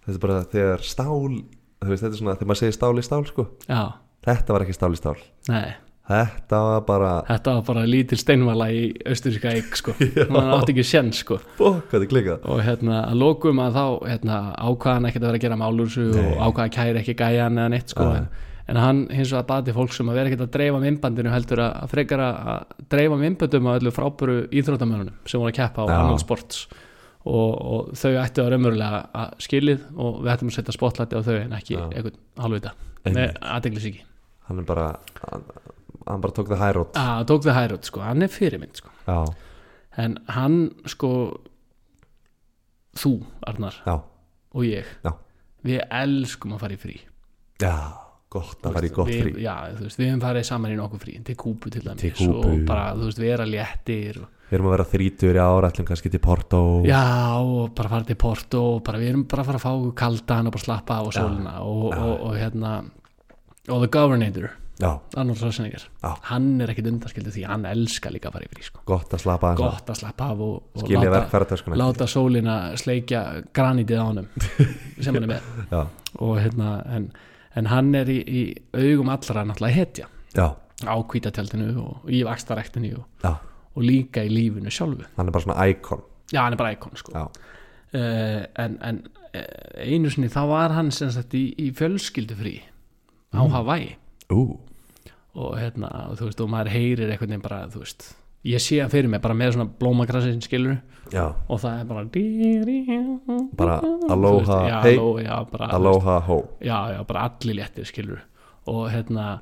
Þetta er bara þegar stál veist, þetta er svona, þegar maður segir stál í stál sko. Já, þetta var ekki stál í stál. Nei þetta var bara, Þetta var bara lítil steinvala í austuríska eik sko, *laughs* hann átti ekki sén sko. Bók, þetta klikað og hérna að lokum að þá hérna, ákvaðan ekkert að vera að gera málursu og ákvaða að kæra ekki gæjan eða neitt sko. En, en hann hins vegar bati fólk sem að vera ekkert að dreifa mymbandinu heldur að, að frekar að að dreifa mymbandum á öllu frábæru íþróttamönunum sem voru að keppa á. Arnold Sports. Og, og þau ættu að raunverulega að skilið og við ættum að setja spotlæti á þau en ekki einhvern halvvita með aðdeglis ekki hann er bara, hann, hann bara tók það hærótt að tók það hærut sko, hann er fyrirmynd sko. Já, en hann sko þú Arnar. Já, og ég. Já. við elskum að fara í frí. Já gott að fara í gott við, frí. já, þú veist, við hefum farið saman í nokkuð frí. Til Kúbu til dæmis og bara, þú veist, vera léttir og, Við erum að vera þrítur í ára ætlum kannski til Porto. Já, og bara fara til Porto og bara, við erum bara að fara að fá kaldan og bara slappa á Já. sólina og, Já. og, og hérna og The Governator, Arnold Schwarzenegger. Já. hann er ekkit undarskildu því hann elskar líka að fara yfir í sko. gott að slapa aðeins gott að slappa af og, og Skilja láta, verkfæratöskuna láta sólina sleikja granítið á honum sem hann er með. *laughs* Já, og hérna, en, en hann er í, í augum allra náttúrulega hetja. Já, á kvítatjaldinu og í vakstaræktinu og, já. og líka í lífinu sjálfu. Hann er bara svona íkon. Já, hann er bara íkon sko. Já, uh, en, en uh, einu sinni þá var hann sem sagt í, í fjölskyldufrí á Hawaii. Ú, og hérna, og þú veist, og maður heyrir einhvern veginn bara, þú veist ég sé hann fyrir mig bara með svona blómakrassin skilur já. Og það er bara Bara aloha, veist, já, hey, aloha, já, bara, aloha ho. Já, já, bara allir léttir skilur og hérna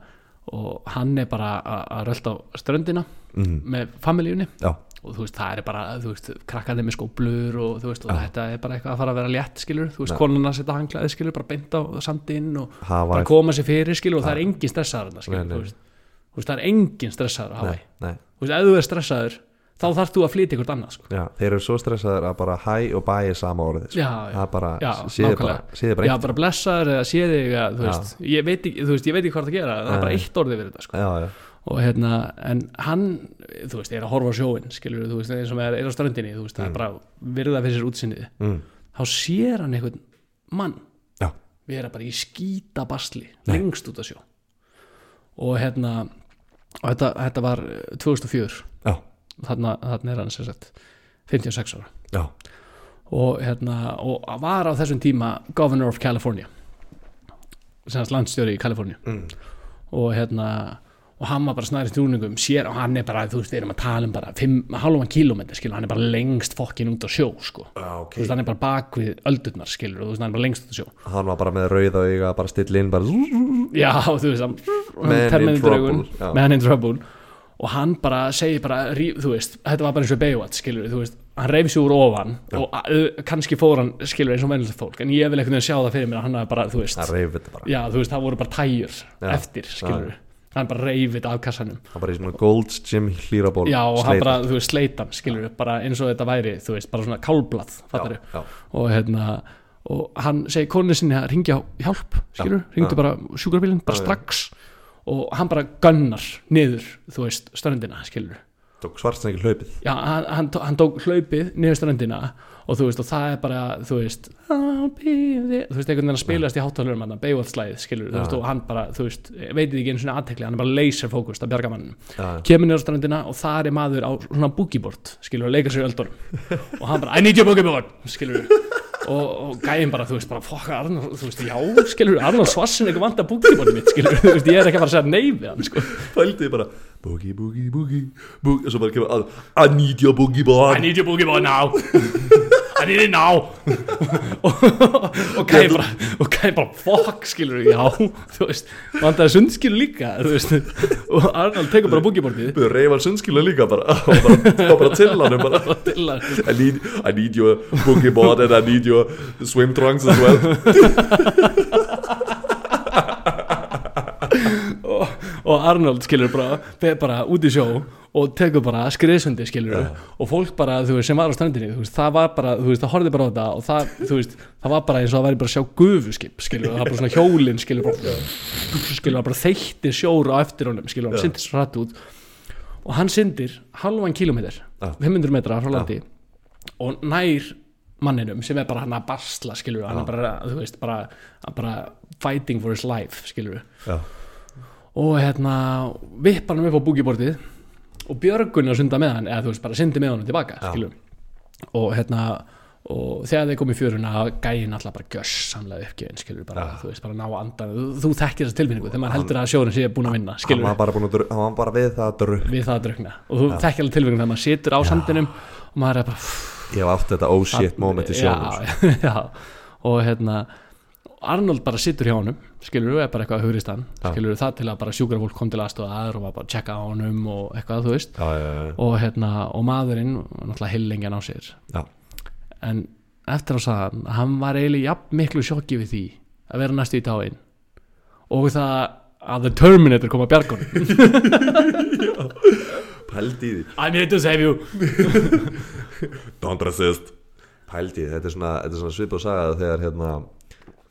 og hann er bara að- að rölda á ströndina mm, með familíunni Já, og þú veist, það er bara, þú veist, krakkarnir með skóplur og þú veist, og þetta er bara eitthvað að fara að vera létt skilur, þú veist, konuna setja hanglaði skilur, bara beint á sandinn og hafa bara koma sér fyrir skilur og það er engin stressaður skilur, Nei, nei. þú veist, þú veist, það er engin stressaður að hafa Nei, nei, þú veist, ef þú er stressaður þá þarf þú að flytja ykkur annað, sko. Já, þeir eru svo stressaður að bara hæ og bæ er sama orðið sko. Það er bara, Já, séð bara, nákvæmlega. séð bara eitt. blessaður Já. bara Nei. Við og hérna, en hann þú veist, er að horfa á sjóin, skilur þú veist, eins og er, er á ströndinni, þú veist, það er bara virða fyrir sér útsinnið, mm, þá sér hann einhvern mann. Já. vera bara í skýta basli Nei. lengst út af sjó. Og hérna og þetta, þetta var eh, 2004 já, þarna, þarna er hann sem sagt 56 ára. Já, og hérna, og var á þessum tíma Governor of California. Sem sagt landstjóri í Kaliforníu. Mm, og hérna og hann var bara snæri stjúningum sér og hann er bara, þú veist, við erum að tala um bara 5, halvan kilometr, skilur, hann er bara lengst fokkin út á sjó, sko, já, ok. Þú veist, hann er bara bak við öldurnar, skilur, þú veist, hann er bara lengst út á sjó. Hann var bara með rauða auga, bara still inn bara, já, þú veist, hann in terminator trouble, augun, já. man in trouble. Og hann bara segir bara, þú veist þetta var bara eins og Baywatch, skilur, þú veist hann reyf sig úr ofan og uh, kannski fór hann, skilur, eins og venjulegt fólk en ég vil veginn sjá það fyrir mér að hann bara, þú veist já, þú veist, það voru bara tæjur Já. eftir, skilur hann bara reyfið af kassanum. Það bara í svona Gold's Gym hlýraból Já, og hann bara, þú veist, sleitan, skilur bara eins og þetta væri, þú veist, bara svona kálblað fattar já, já, og hérna og hann segir konu sinni að ringja hjálp, skilur, Já, ringdu já. bara sjúkrabílinn, bara Já, já. strax. Og hann bara gunnar niður, þú veist, ströndina, skilur tók svartsnækil hlaupið? Já, hann, hann, tó- hann tók hlaupið niður ströndina og þú veist, og það er bara, þú veist there, þú veist, einhvern veginn að spilast í háttalurum hann, Beowulf-slæðið, skilur, þú Já. veist, og hann bara, þú veist, veitir ekki einu svona aðtekli, hann er bara laser fókust að bjarga mannum Já, kemur niður á strandina og þar er maður á svona boogieboard, skilur, og leikar sér í öldunum. Og hann bara, I need your boogieboard skilur, og, og gæðin bara þú veist, bara, fuck, Arnold, þú veist, já, skilur Arnold Schwarzenegger vant að boogieboardið mitt skilur, *laughs* þú veist, ég er ekki að fara að segja nei við hann, sko Boogie, boogie, boogie, boogie. Og svo bara kemur að I need your boogie board I need your boogieboard now. I need it now. *laughs* Og, gæðin bara og gæðin bara, fuck, skilur, já þú veist, vantaði sundskilu líka þú veist, og Arnold tekur bara boogieboardið Við reyfar sunnskila líka bara *laughs* Og bara, bara til hann bara. *laughs* Til að I need, I need your boogie board And I need your swim trunks as well og, og Arnold skilur bara, bara út í sjó og tekur bara skriðsundi skilur og fólk bara, þú veist, sem var á strandinni þú veist, það var bara, þú veist, það horfði bara á þetta og það, þú veist, það var bara eins og það væri bara að sjá gufuskip, skilur, það var bara svona hjólin skilur, bara, skilur, bara þeytti sjór á eftir honum, skilur, hann syndir svo hratt út. Og hann syndir halvan kilometr, Já. 500 metra frá landi og nær manninum sem er bara hann að basla skilur, hann er bara, þú veist, bara, bara fighting for his life, skilur Já, og hérna vippar hann upp á búkibortið og Björgun er að sunda með hann eða þú veist bara syndi með hann tilbaka og hérna og þegar þeir komið fjöruna gæin alltaf bara gjössamlega uppgefin skilur bara, Já. þú veist bara ná andan þú, þú þekkir þessa tilfinningu þegar maður heldur að sjórin sé búin að vinna hann skilur var bara Hann var bara við það að dru við það að drukna. Og þú þekkir alveg tilfinningu þegar maður situr á sandinum og maður er bara Ég hef átt þetta oh shit moment í sjónum sko. *laughs* og hérna Arnold bara situr hjá honum skilur við, er bara eitthvað að hugriðst hann Já. skilur það til að bara sjúkrafólk kom til aðstoðar og var bara að checka á honum og eitthvað þú veist. Já, já, já, og hérna, og maðurinn var náttúrulega heillengjan á sér. Já. en eftir að sagði hann var eiginlega jafn miklu sjokki við því að vera næstu í táin og það að The Terminator kom að bjarga *laughs* honum pældi í því. I'm here to save you. Don't resist. Pældi í því, þetta er svona, þetta er svona svipað saga þegar hérna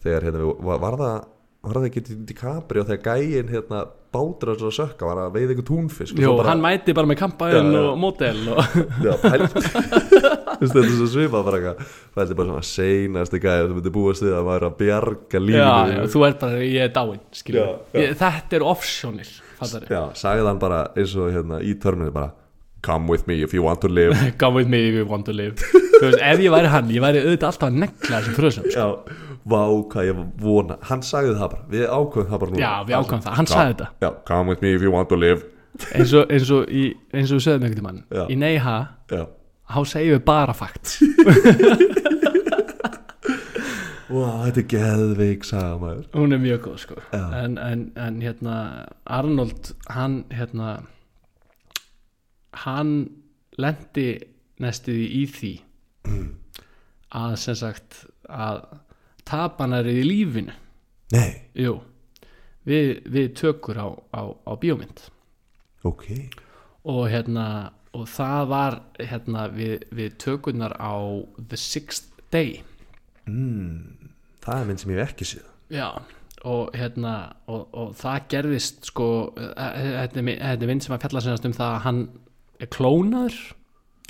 þegar hérna, við- var, það var það ekki DiCaprio þegar gæinn hérna bátur að sökka var að veiða ykkur túnfisk og svo bara, hann mæti bara með kampaðin Já, já. og mótel og *laughs* já, *laughs* veist, þetta er svo svipað bara eitthvað. Pældi bara svona seinasti gæði sem myndi búast við að maður er að bjarga lífinu já, já, þú ert bara, ég er dáinn. Ég, þetta er optionil fattar Já, sagði hann bara eins og hérna í törninu bara Come with me if you want to live. *laughs* Come with me if you want to live. Þú veist, ef ég væri hann, ég væri auðvitað alltaf að negla þessum frösum sko. Vá hvað ég vona. Hann sagði það bara, við ákveðum það bara núna. Já, við ákvæmum það, hann sagði þetta. Já, come with me if you want to live. Eins og, eins og, í, eins og við sögðum einhvern mann Já. í neyha, þá segjum við bara fakt. *laughs* Vá, þetta er geðveik sagði maður. Hún er mjög góð sko. En, en, en hérna Arnold hann hérna hann lendi næstuði í því að sem sagt að tapanarið í lífinu. Nei, jú, við, við tökur á, á, á bíómynd. Ok. Og hérna og það var hérna við, við tökurnar á The Sixth Day. Það er mynd sem ég ekki séð. Já, og hérna og, og það gerðist sko eh, þetta er mi- þetta er mynd sem að fjalla sinast um það að hann er klónaður.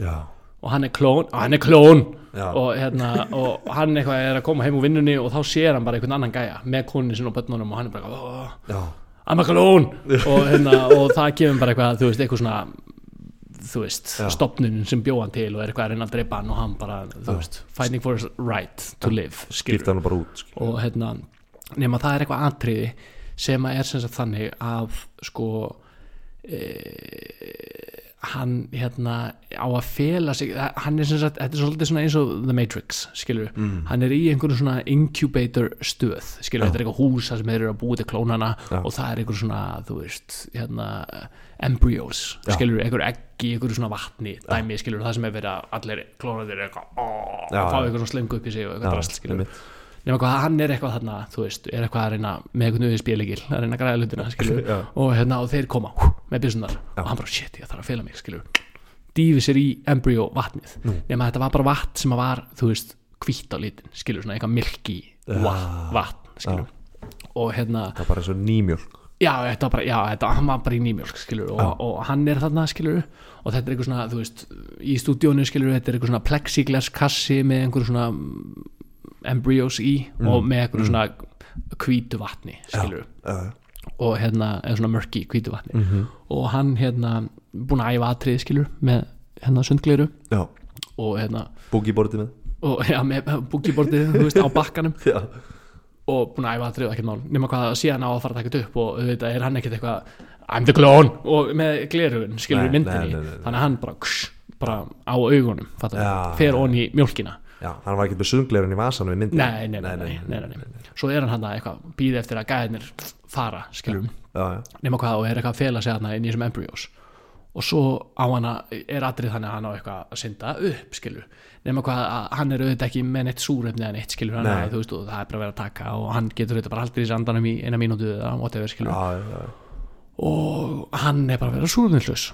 Já, og hann er klón, og hann er klón. Já. og hérna og hann eitthvað er að koma heim úr vinnunni og þá sér hann bara einhvern annan gæja með konin sinni og börnunum og hann er bara já, I'm a klón og, hérna, og það kemur bara eitthvað, þú veist, eitthvað svona þú veist, Já. stopnun sem bjóð hann til og er eitthvað að reyna að dreipa hann og hann bara, þú veist, fighting for his right to live, skipta hann bara út skilur. og hérna nema það er eitthvað atriði sem að er sem sagt þannig að sko e, hann hérna á að fela sig hann er sem sagt, þetta er svolítið svona eins og The Matrix, skilur mm. hann er í einhverju svona incubator stöð skilur, þetta er eitthvað hús þar sem þeir eru að búið til klónana Já. og það er einhverju svona þú veist, hérna embryos, Já. skilur, einhverju eggi einhverju svona vatni, dæmi, skilur það sem er verið að allir klónaðir er eitthvað ó, og fá já. einhverju svona slengu upp í sig og eitthvað drast, skilur einmitt. Nema hvað hann er eitthvað þarna þú veist, er eitthvað að reyna með eitthvað nöðu spílegil að reyna að græða hlutina, *laughs* Já. og, hérna, og þeir koma hú, með byssunar og hann bara, shit, ég þarf að fela mig, skilur dýfi sér í embryo vatnið. Nú. nema þetta var bara vatn sem að var, þú veist hvítt á litin, skilur, svona eitthvað milky vatn, vatn skilur og hérna, Það er bara eins og nýmjölk já, þetta var bara, já, þetta, hann var bara í nýmjölk, skilur, og, og hann er þarna, skilur og þetta er eitthvað svona, þú veist í stúdíónu, skilur, þetta er eitthvað svona plexiglas kassi með einhverju svona embryos í og með einhverju svona hvítu vatni, skilur Já, og hérna, eða svona mörki hvítu vatni. Mhm. og hann hérna búin að æfa atrið, skilur, með hérna sundgleiru já, og hérna búkibortið með og já, með búkibortið, þú veist, á bakkanum. *laughs* Já, og búin að æfa aðrið og ekkert mál. Nema hvað að síðan á að fara að taka þetta upp og auðvitað er hann ekkert eitthvað I'm the clone. Og með glerugun skilur Nei, myndinni. nei, nei, þannig að hann bara, ksh, bara á augunum fattar, fer onni í mjólkina já, hann var ekki með sundglerun í vasanum í myndin nei nei nei, nei, nei, nei, svo er hann hann eitthvað býði eftir að gæðinir fara Já, já, nema hvað og er eitthvað að fela sig hann inn í þessum embryos og svo á hann að, er atrið þannig að hann á eitthvað að synda upp skilur nema hvað að hann er auðvitað ekki með neitt súrefni eða neitt skilur hann að, þú veist og það er bara að vera að taka og hann getur auðvitað bara haldið í sandanum í eina mínútu eða whatever já. og hann er bara að vera súrefnislaus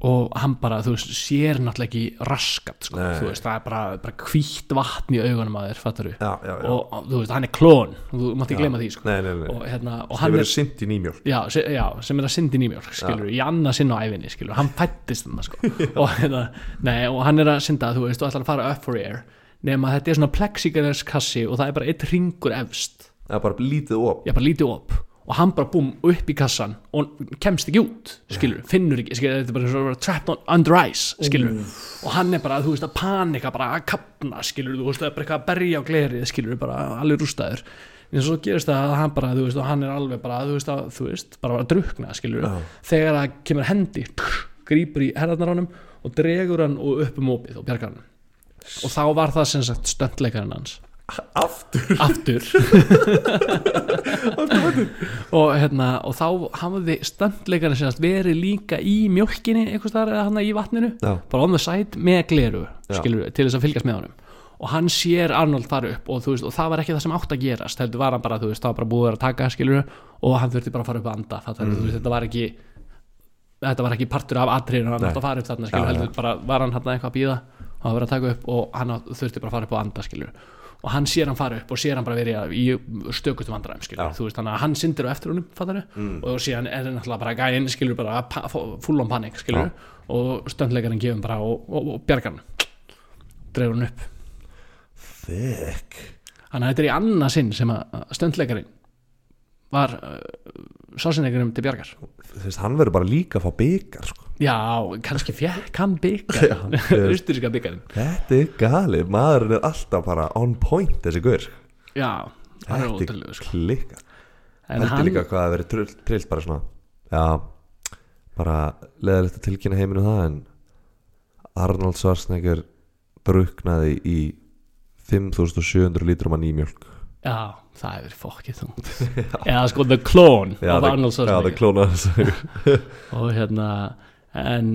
og hann bara, þú veist, sér náttúrulega ekki raskat, sko, Nei. þú veist, það er bara, bara hvítt vatn í augunum að þér, fattar Já, já, já. og þú veist, hann er klón. Þú mátti glema því, sko. Nei, nei, nei. Og hérna, og Það hann er sint í nýmjölk já, se, já, sem er að syndi nýmjólk skilur, í annað sinn á æfinni, skilur, hann fættist þannig, sko, *laughs* og hérna nei, og hann er að synda, þú veist, og ætlar að fara up for air nema þetta er svona plexiglas kassi og það er bara eitt ringur efst. Það er bara lítið op. Ég bara lítið upp og hann bara búm upp í kassan og kemst ekki út skilur, finnur ekki, skilur, þetta er bara svona trapped on, under ice, skilur og hann er bara, þú veist, að panika, bara að kapna skilur, þú veist, það er bara eitthvað að berja á glerið skilur, bara alveg rústaður. En svo gerist það að hann bara, þú veist, og hann er alveg bara, þú veist, að, þú veist, bara að drukna skilur, Já. þegar það kemur hendi grípur í herðarnar honum og dregur hann og upp um opið og bjargar hann og þá var það sem sagt stöndleikarinn hans Aftur. Aftur. *laughs* Og hérna og þá hafði standleikarinn sagt verið líka í mjólkinni einhvers staðar eða hann í vatninu Já. bara on the side með gleru skilur, til þess að fylgjast með honum. Og hann sér Arnold fara upp og, veist, og það var ekki það sem átt að gerast heldur var hann bara, þú veist, það var bara búið að að taka skilur og hann þurfti bara að fara upp að anda mm. veist, þetta var ekki þetta var ekki partur af atriðinu hann átti að fara upp þarna skilur Já, heldur bara var hann hann eitthvað að býða og það var að taka upp og hann átt- þurfti bara að fara upp á anda skilur og hann sér hann fara upp og sér hann bara verið í stökustu vandræðum skilur. Já. þú veist þannig að hann syndir á eftir honum fattar Mm. og síðan er hann náttúrulega bara gæinn skilur bara full on panik skilur. Og stöndleikarinn gefum bara og, og, og bjargar hann dreifur hann upp. Þekk þannig að þetta er í annað sinn sem að stöndleikarinn var uh, sásinleikarinn til bjargar. Þú veist, hann verður bara líka að fá byggar sko. Já, kannski fjekk hann byggar austuríska byggarinn Þetta er galið, maðurinn er alltaf bara on point þessi sko. já, hann er Þetta ótrúlega sko. klikka en Heldur hann, líka hvað að verið trillt, trillt bara svona Já, bara leðalegt að tilkynna heiminu það en Arnold Schwarzenegger druknaði í 5700 lítrum af nýmjölk já, það hefur fokkið þú *laughs* eða sko The Clone Já, klónaði þessu og hérna en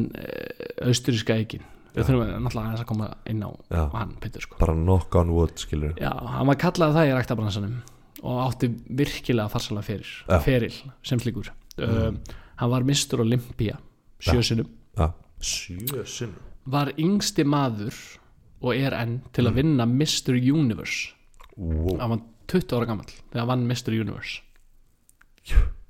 austuríska eikin við þurfum náttúrulega aðeins að koma inn á Já. hann, Petur sko Bara knock on wood, skilur Já, hann var kallað það í ræktabransanum og átti virkilega farsalega Já. feril sem slíkur um, hann var Mr. Olympia sjösunum, Já, sjö sinn var yngsti maður og er enn til að vinna Mr. Universe wow. hann var 20 ára gammal þegar hann vann Mr. Universe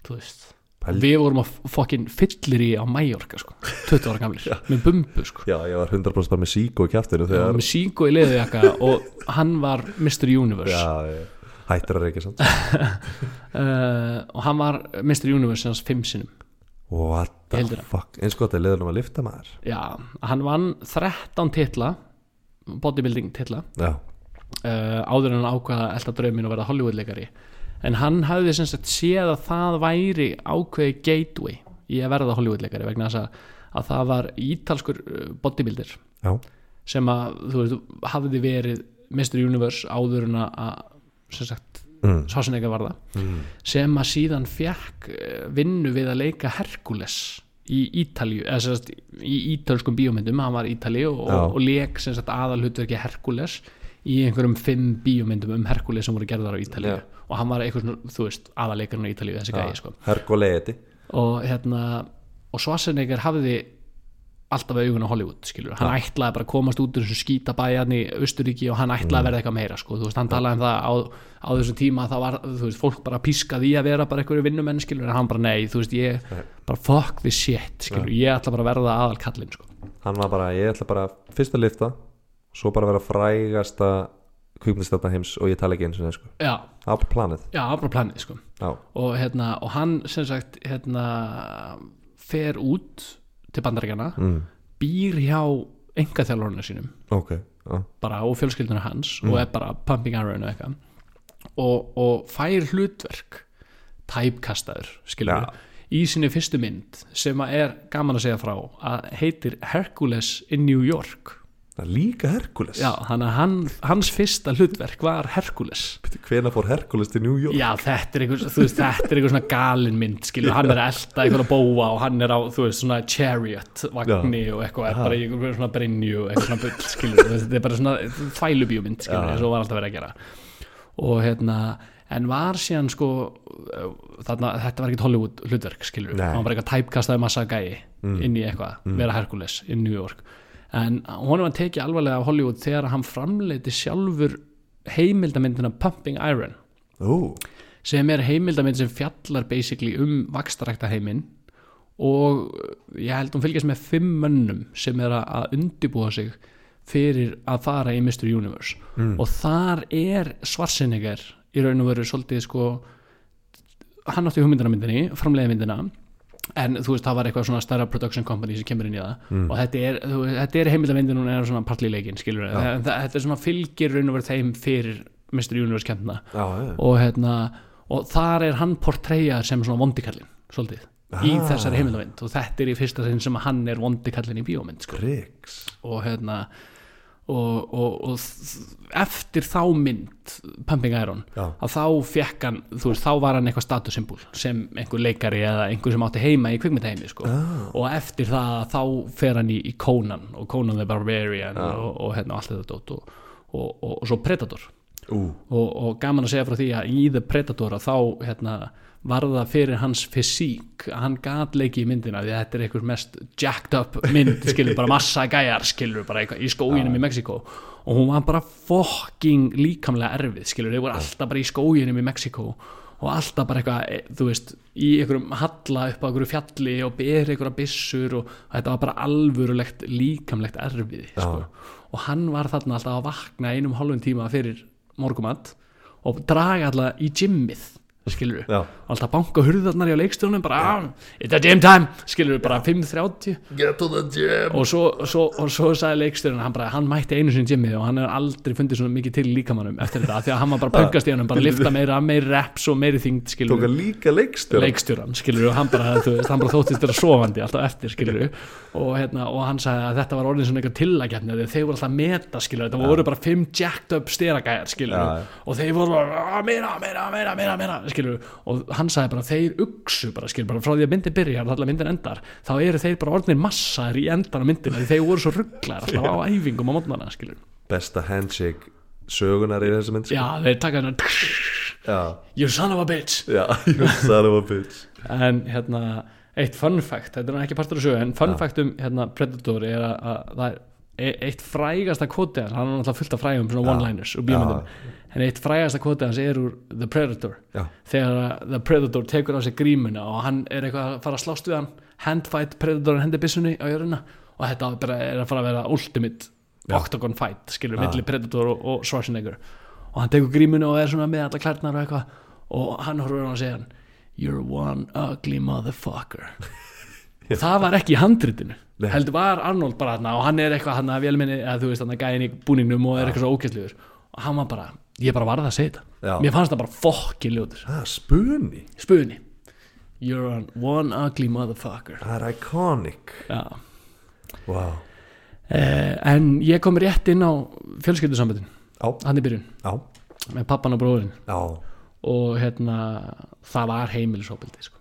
þú veist við vorum að fokkin fyllir í á Mallorca sko, 20 ára gamlir. *laughs* Með bumbu sko. Já, ég var 100% bara með sík og kjæftinu og þegar með síku í leðujakka og hann var Mr. Universe. Já, ég, hættur að reykja samt. Uh, *laughs* og hann var Mr. Universe hans fimm sinnum. What the fuck? Eins gott er leðunum að lifta maður. Já, hann vann 13 titla bodybuilding titla. Já, uh, áður en hann ákvaða elda drauminn og verða Hollywoodleikari en hann hafði sem sagt séð að það væri ákveði gateway í að verða Hollywoodleikari vegna þess að, að það var ítalskur uh, bodybuilder já, sem að þú veist, hafði verið Mr. Universe áður en að sem sagt, mm. Schwarzenegger var það Mm. sem að síðan fjakk vinnu við að leika Herkules í Ítalju eða sem sagt í ítalskum bíómyndum hann var í Ítalju og, og leik sem sagt aðalhutverki Herkules í einhverjum fimm bíómyndum um Herkules sem voru gerðar á Ítalju Já. og hann var eitthvað svona, þú veist, aðaleikarinn á Ítalju þessi gæði sko. Herkuleiti og hérna og Schwarzenegger hafði alltaf augun á Hollywood skilur, hann ætlaði bara að komast út úr þessu skítabæjan í Austuríki og hann ætlaði að verða eitthvað meira sko, þú veist, hann talaði um það á, á þessum tíma það var, þú veist, fólk bara pískaði í að vera bara einhverju vinnumenn skilur, en hann bara nei, þú veist, ég bara fuck this shit, skilur, ég ætla bara að verða aðal kallinn sko, Hann var bara, ég ætla bara fyrst að lifta Svo bara vera frægasta kvikmyndstjarnar heims og ég tala ekki eins og það sko. Já, Á planið. Já, bara planið sko. Já, og hérna, og hann sem sagt hérna, fer út til bandaríkjana, mm. býr hjá engaþjálfurinn sínum. Ok já. bara og fjölskylduna hans og er bara pumping iron og eitthvað. Og, og fær hlutverk tæpkastaður skilur í sinni fyrstu mynd sem að er gaman að segja frá að heitir Hercules in New York líka Herkules já, hann, hans fyrsta hlutverk var Hercules. Hvena fór Herkules til New York? já, þetta er einhver, þú veist, þetta er einhver svona galin mynd skilur, hann er elda einhverja bóa og hann er á, þú veist, svona chariot vagni og eitthvað, er bara í einhver svona brinju eitthvað svona bull, skilur, þetta er bara svona þvælubíumynd, skilur, eins og var alltaf verið að gera. Og hérna en var síðan sko þarna, þetta var ekkert Hollywood hlutverk skilur, Nei. hann var eitthvað tæpkastaði massa gæi inn í eitthvað, vera Hercules í New York en honum var tekið alvarlega af Hollywood þegar hann framleiti sjálfur heimildamyndina Pumping Iron. Ó, sem er heimildamynd sem fjallar basically um vakstarækta heiminn og ég held hún fylgjast með fimm mönnum sem er að- að undibúa sig fyrir að fara í Mr. Universe. Og þar er Schwarzenegger í raun og veru svolítið sko hann átti hugmyndina myndinni, framleiði myndina en þú veist það var eitthvað svona stærra production company sem kemur inn í það og þetta er, þetta er heimildamyndin hún er svona partlíleikin skilur Já. þetta er svona fylgir raun og veru þeim fyrir Mr. Universe kemna já, já og hérna og þar er hann portreyjað sem svona vondikallin svolítið í Ah. þessari heimildamynd og þetta er í fyrsta sinn sem hann er vondikallin í bíómynd sko. Og hérna og, og, og eftir þá mynd Pumping Iron Já, að þá fekk hann, þú veist, þá var hann eitthvað statussymbol sem einhver leikari eða einhver sem átti heima í kvikmyndaheimi sko. Ah. og eftir það þá fer hann í, í Conan og Conan the Barbarian og, og hérna allt þetta dót og, og, og, og svo Predator og, og gaman að segja frá því að í The Predator að þá hérna, var það fyrir hans fysík. Hann gat leiki í myndina því að þetta er einhver mest jacked up mynd *laughs* skilur bara massa gæjar skilur bara í skóginum í Mexiko og hún var bara fucking líkamlega erfið skilur, þeir voru alltaf bara í skóginum í Mexiko og alltaf bara eitthvað e, þú veist, í einhverjum halla upp á einhverju fjalli og beri einhverja byssur og þetta var bara alvörulegt líkamlegt erfið sko. og hann var þarna alltaf að vakna einum hálfum tíma fyrir morgumat og draga alltaf í gymmið skilur já, alltaf banka hurðarnar í á leikstjónum bara, ah, it's a gym time. Skilur bara 5.30 get to the gym. Og svo, svo, og svo sagði leikstjórun hann, bara, hann mætti einu sinni gymmið og hann hefur aldrei fundið svona mikið til líkamannum eftir þetta því að hann var bara pöngast í hann bara lifta *laughs* meira, meiri reps og meiri þyngd skilur tók að líka leikstjóran, skilur og hann bara, þú veist, hann bara þóttist þeirra sofandi alltaf eftir, skilur og, hérna, og hann sagði að þetta var orðin svona eitthvað tillagjarni þegar þeir voru alltaf að meta, skilur þetta voru bara fimm jacked up styragæjar, skilur Já, já. og þeir voru bara, "Ah, meira, meira, meira, meira, meira skilur, og hann sagði bara þeir uksu bara, skilur, bara frá því að myndin byrjar og allar myndin endar, þá eru þeir bara orðinir massar í endan á myndina, því þeir voru svo rugglar alltaf á *laughs* æfingum á mótnana, skilur besta handshake sögunar í þessu mynd sko. já, þeir taka já, you son of a bitch. *laughs* You son of a bitch. En hérna eitt fun fact, þetta er ekki partur af sögu en fun Já. fact um hérna, Predator er að, að það er eitt frægasta kvoti hans, hann er náttúrulega fullt af frægum svona Já. one-liners og bíómyndum en eitt frægasta kvoti hans er úr The Predator þegar The Predator tekur á sig grímuna og hann er eitthvað að fara að slást við hann handfight Predator hendi byssunni á jöruna og þetta er að fara að vera ultimate octagon fight, skilur, Já. milli Predator og, og Schwarzenegger og hann tekur grímuna og er svona með alla klærnar og eitthvað og hann horfur á hann og segja hann You're one ugly motherfucker. *laughs* Það var ekki í handritinu. Nei. heldur var Arnold bara hann og hann er eitthvað hann að velminni að þú veist hann að gæðin í búningnum og er eitthvað svo ókessluður og hann var bara, ég bara varð að segja þetta. Mér fannst það bara fokkin ljótur. Það er spuni. Spuni. You're an one ugly motherfucker. Það er iconic. Wow. Eh, en ég kom rétt inn á fjölskyldusamböndin já, hann í byrjun. Já, með pappan og bróðurinn. Já og hérna það var heimilisofbildi sko.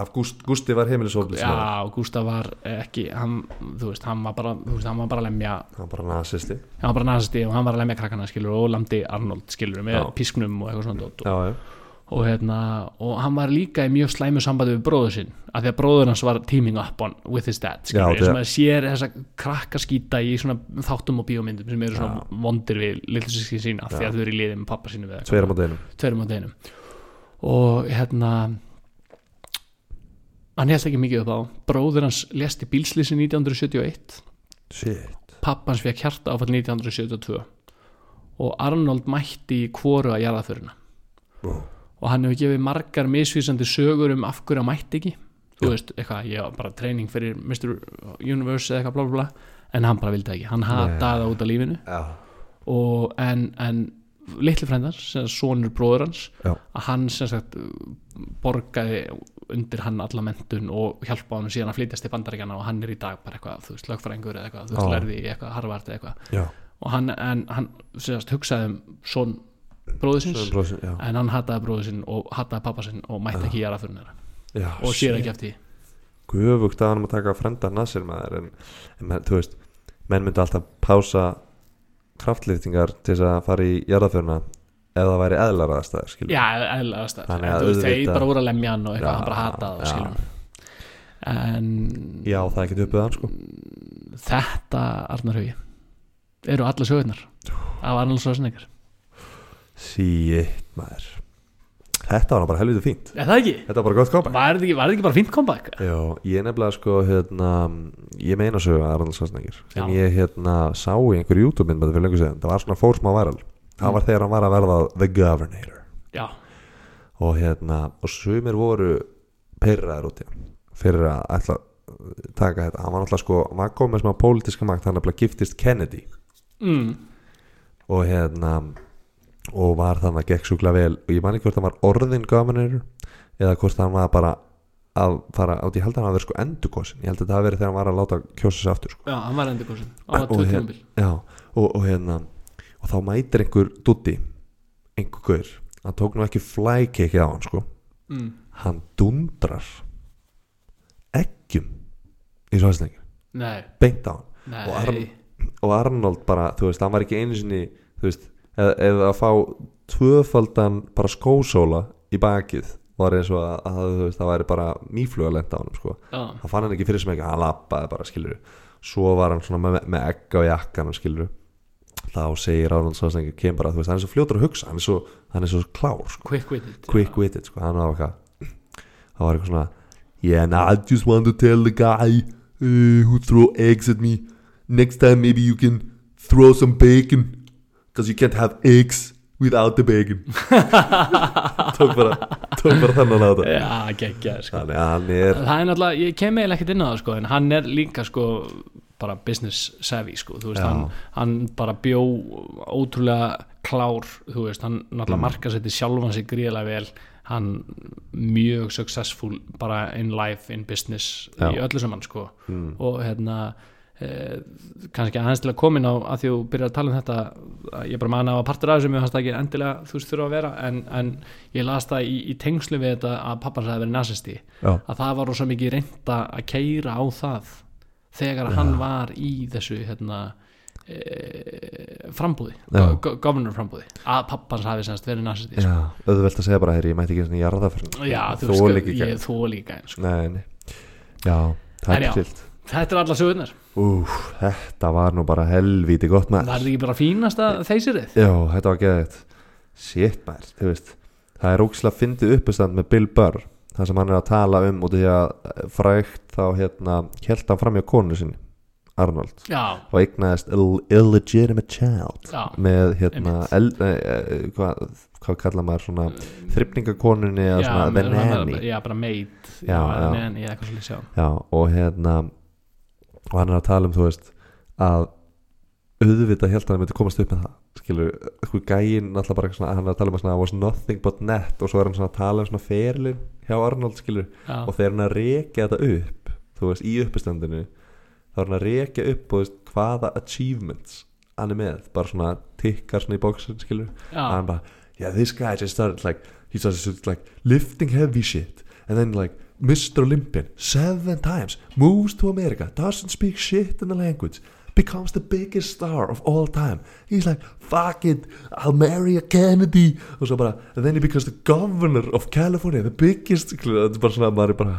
af Gúst, Gústi var heimilisoflis já, Gústaf var ekki hann, þú veist, hann var bara veist, hann var bara lemja hann var bara nasisti hann var bara nazisti og hann var að lemja krakkana skilur og lamdi Arnold skilur með Já. písknum og eitthvað svona já, já, og hérna og hann var líka í mjög slæmu sambandi við bróður sinn af því að bróður hans var teaming up on with his dad Já, sem að sér þessa krakkaskýta í svona þáttum og bíómyndum sem eru svona vondir við lillusíski sína af því Já. að þau eru í liði með pappa sínu tverum á deginum og hérna hann held ekki mikið upp á. Bróður hans lést í bílslýsi 1971 shit. Pappa hans fekk hjarta áfall 1972 og Arnold mætti í kvoru að jarðaföruna wow. Og hann hefur gefið margar misvísandi sögur um af hverju hann mætti ekki. Þú veist, eitthvað, ég var bara treyning fyrir Mr. Universe eða eitthvað blá blá en hann bara vildi ekki, hann hataði það út af lífinu. Og en, en litli sagt sonur bróður hans Já. að hann sem sagt borgaði undir hann alla mentun og hjálpa hann síðan að flytjast til bandaríkjana og hann er í dag bara eitthvað, þú veist, lögfræðingur eða eitthvað, þú veist, lærði eitthvað Harvard eða eitthvað. Já, og hann, en hann sem sagt hugsaði um son bróðusins já, en hann hataði bróður sinn og hataði pappa sinn og mætti ekki gera fyrir já og sér ekki eftir gufugt að hann að taka frenda nasir maður en, en þú veist menn myndi alltaf pása kraftlýftingar til þess að fara í jarðaföruna ef það væri eðlar aðstæður skilur Já, eðlaðast það Þannig að En þú veist, þeir bara voru að lemja hann og eitthvað, hann bara hataði já. skilum En já, það er ekki uppið hann sko. Þetta, Arnar Haugi eru alla sögurnar af Arnold Schwarzenegger Shit, maður. Þetta var bara helviti fínt. Er það ekki? Þetta var bara gott comeback. Var þetta ekki, var þetta ekki bara fínt comeback? Já, ég nefnilega sko hérna, ég meina sögu að Arnold Schwarzenegger Já. ég hérna sá í einhverju YouTube myndbæði fyrir lengur séðan, það var svona fórsmá væral það var þegar hann var að verða The Governor Já, og hérna, og sumir voru pyrraður út í hann fyrir að ætla að taka þetta. Hann var náttúrulega sko, hann var komið með smá pólitíska makt hann nefnilega giftist Kennedy. Mm. og hérna og var þannig að gekk sjúkla vel. Og ég man ekki hvort hann var orðin governor eða hvort hann var bara að fara átt, ég held að hann verið sko endurkosin ég held að hafi verið þegar hann var að láta kjósa sér aftur sko. já, hann var endur kosin Á Og tvö hér- tímabil. já, og, og hérna og þá mætir einhver dutti einhver gaur, hann tók nú ekki flækeki á hann sko, mm. hann dundrar eggjum í svaðsningin, beint á hann. Og Arn- og Arnold bara, þú veist, hann var ekki einu sinni þú veist, eða, eða að fá tvöfaldan bara skósóla í bakið var eins og að, að, veist, það væri bara mýfluga lenda á hann sko. já, hann fann hann ekki fyrir sem ekki, hann lappaði bara skilur svo var hann svona með, með egg á jakkan skilur þá segir Arnold Schwarzenegger kem bara, þú veist, hann er svo fljótur að hugsa hann er svo, hann er svo klár sko. quick witted quick witted, sko, hann var eitthvað það var eitthvað svona yeah, and I just want to tell the guy uh, who throw eggs at me. Next time maybe you can throw some bacon because you can't have eggs without the bacon *laughs* tók bara tók bara þannig að þetta já, geggja sko. þannig að hann er það er náttúrulega, ég kem eiginlega ekkert inn á það sko, en hann er líka sko bara business savvy sko, þú veist, Já. hann, hann bara bjó ótrúlega klár, þú veist, hann náttúrulega Mm. markasetti sjálfan sig gríðlega vel hann mjög successful bara in life, in business í Já. öllu saman sko mm, og hérna kannski aðeins til að komin á að því þú byrjar að tala um þetta að ég bara man að partur af þessu mér fannst það ekki endilega þú veist þurfa að vera en, en ég las það í, í tengslu við þetta að pappan sagði verið nazisti já, að það var rosa mikið reynda að keira á það þegar hann var í þessu hérna e, frambúði Já. go governor frambúði að pappans hafi semst verið nazisti sko. já, auðvelt að segja bara heyri, ég mætti ekki svona jarðaförn já, þú Þoli veist, ekki ég gegn. þó líka eins sko. nei, nei. já, það er já. Þetta er alla sögurnar, Úf, þetta var nú bara helvíti gott maður. Er ekki bara fínasta þeysirið Já, þetta var geðið Shit maður, þú veist. Það er ógislega fyndið uppestand með Bill Burr Það sem hann er að tala um út því að frægt þá hérna held hann fram hjá konu sinni Arnold. Já, og eignaðist ill- illegitimate child Já, með hérna el, eh, hvað, hvað kalla maður svona þryfningakonunni eða svona með- nanny? já, bara meit Já, já. eða eitthvað svolítið sjá Já, og hérna og hann er að tala um, þú veist að auðvitað held hann að myndi komast upp með það skilur, sko gæinn alltaf bara svona, hann er að tala um að svona was nothing but net og svo er hann að tala um svona ferilin hjá Arnold skilur, já, og þegar hann er að rekja þetta upp þú veist, í uppistandinu þá er hann að rekja upp, þú veist, hvaða achievements hann er með. Bara svona tikkar svona í bóksin skilur já, and I'm like, yeah, this guy just started like, he started like lifting heavy shit, and then like Mr. Olympian, seven times, moves to America, doesn't speak shit in the language, becomes the biggest star of all time. He's like, fuck it, I'll marry a Kennedy, og svo bara, then he becomes the governor of California, the biggest, þetta er bara svona, maður er bara,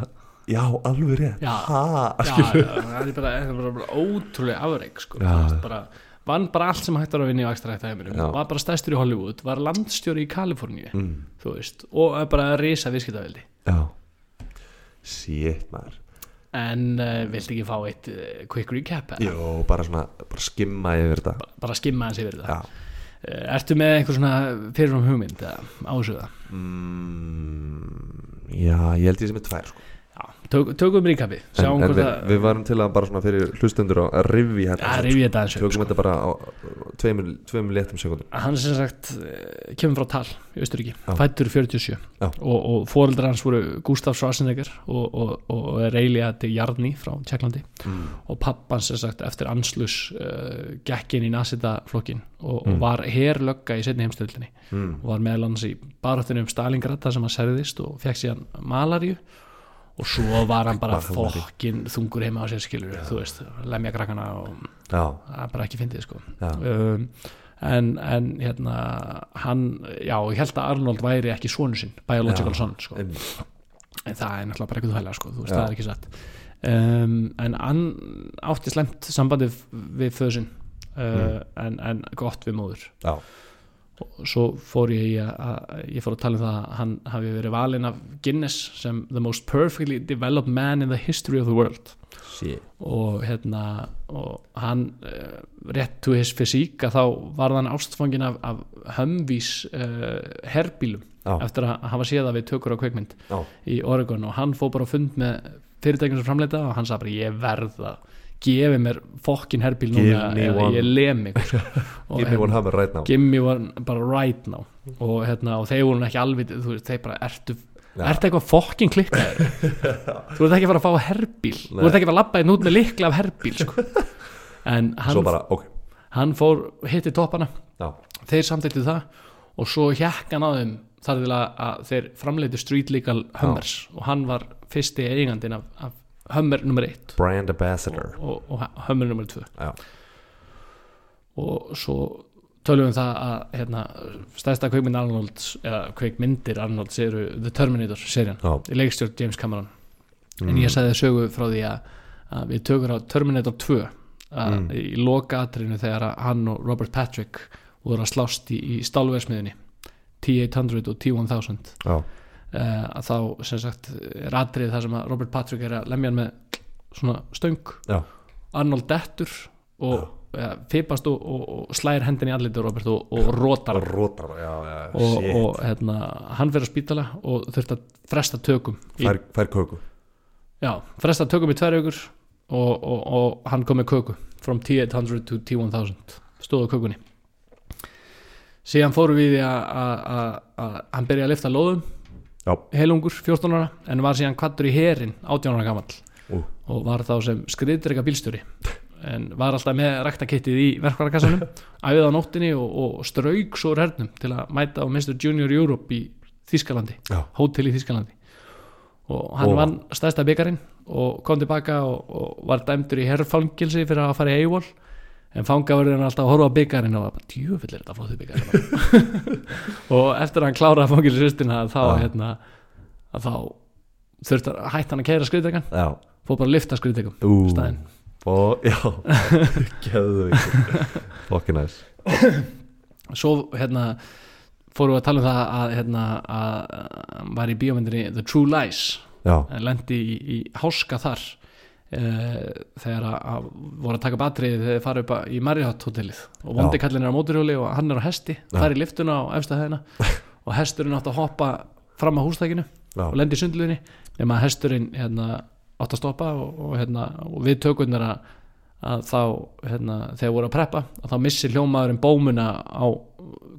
já, alveg rétt, Já. ha, já, já, það er bara, bara, bara ótrúlega afreik sko, bara vann bara allt sem hægt var að vinna í Já. var bara stæstur í Hollywood, var landstjóri í Kaliforníu mm, þú veist, og bara risa viðskiptaveldi já, shit, maður. en uh, viltu ekki fá eitt uh, quick recap? Jó, bara svona, bara skimma yfir þetta. bara skimma hans yfir þetta Já. uh, ertu með einhver svona fyrirfram hugmynd eða ásöða Mm, já, ég held ég sem er tvær sko. Tök, tökum recapi en, en við, að við varum til að bara svona fyrir hlustendur að rifi ja, hérna rifið þetta aðeins tökum þetta bara á tveimur, léttum sekundum hann sem sagt eh, kemur frá Tal í Östuríki, fættur 47 Já. og, og fóreldrar hans voru Gustaf Schwarzenegger og, og, og Reylia de Jarni frá Tjekklandi. Mm. og pappan sem sagt eftir anslus uh, gekk inn í nasitaflokkin og, Mm. og var herlögga í setni heimstöldinni Mm. og var meðal hans í baráttunum um Stalingrad þar sem hann serðist og fekk síðan malaríu og svo var hann bara fokkin þungur heima á sér skilur þú veist, lemja krakkana og það er bara ekki fyndið sko. Um, en, en hérna hann, já, ég held að Arnold væri ekki svonu sinn, biological son sko. en það er náttúrulega bara eitthvað hæglega sko, þú veist, Já. það er ekki satt. Um, en hann átti slemt sambandi við föðsinn uh, en, en gott við móður. Já, og svo fór ég að, að ég fór að tala um það að hann hafi verið valinn af Guinness sem the most perfectly developed man in the history of the world. Shit. Og hérna og hann uh, rétt to his fysík að þá var hann ástfangin af, af hömvís uh, herbílum já, eftir að hafa séð það við tökur á kveikmynd já, í Oregon. Og hann fór bara á fund með fyrirtækjum sem framleita og hann sagði bara ég verð að gefi mér fokkin herbíl núna eða ég lem mig sko. *laughs* Give me one hammer right now. give me one bara right now. Og, hérna, og þeir voru ekki alveg þú veist, þeir bara ertu Já. Ertu eitthvað fokkin klikkaður? *laughs* Þú ert ekki að fara að fá herbíl Þú Nei. ert ekki að fara að labba einn út með likla af herbíl sko. *laughs* En hann, bara, ok, hann fór hitti toppana. Já, Þeir samtættu það. Og svo hjekk hann á þeim þar til að, þeir framleitu street legal Hummers. Og hann var fyrsti eigandinn af, af Hummer nummer 1 brand ambassador. Og, og, og Hummer nummer 2 já, og svo tölum við um það að hérna, stærsta kveikmynd Arnolds eða kveikmyndir Arnolds eru The Terminator serien, í leikstjórn James Cameron. Mm, en ég sagði sögu frá því að, að við tökur á Terminator 2 að Mm. í loka atrinu þegar hann og Robert Patrick voru að slást í, í stálversmiðinni T-800 og T-1000 já, uh, að þá sem sagt er atrið þar sem að Robert Patrick er að lemja hann með svona stöng. Já, Arnold dettur og ja, fipast og, og, og slæðir hendin í andliti Robert og, og rótar hann. Rótar já, já, og, og hérna, hann fyrir að spítala og þurfti að fresta tökum í, fær, fær köku. Já, fresta tökum í tvær ykkur og, og, og hann kom með köku from T800 to T1000 stóð á kökunni. Síðan fórum við að hann byrja að lifta lóðum Já. heilungur 14 ára en var síðan kvattur í herin 18 ára gamall Ú. og var þá sem skriðdrega bílstjóri en var alltaf með ræktakittið í verkvarakassanum *laughs* æfið á nóttinni og, og strauk svo hernum til að mæta á Mr. Junior Europe í Þískalandi hótel í Þískalandi og hann vann stærsta byggarinn og kom tilbaka og, og var dæmdur í herrfangilsi fyrir að fara í Eivól en fangaverðin alltaf að horfa á byggarinn og bara djúvill er þetta flóðu byggarinn *laughs* og eftir að hann kláraði fangilsistina þá Já. hérna að þá þurfti að hætta hann að keira skriðdegan já, fór bara að lifta skriðdegum ú. staðinn. Og, já, *laughs* geðu fokkin næs. Svo hérna fórum við að tala um það að hérna að að var í bíómyndinni The True Lies. Já, lendi í, í háska þar þegar að, voru að taka batriði þegar þeir fara upp í Marriott hotellið og vondi kallin er á móturhjóli og hann er á hesti fær í liftuna á efsta hæðina *laughs* og hesturinn átt að hoppa fram á hústækinu já, og lendi í sundluðinni nema hesturinn hérna, átt að stoppa og, og, hérna, og við tökurnar að, að þá hérna, þegar voru að preppa að þá missi hljómaðurinn bómuna á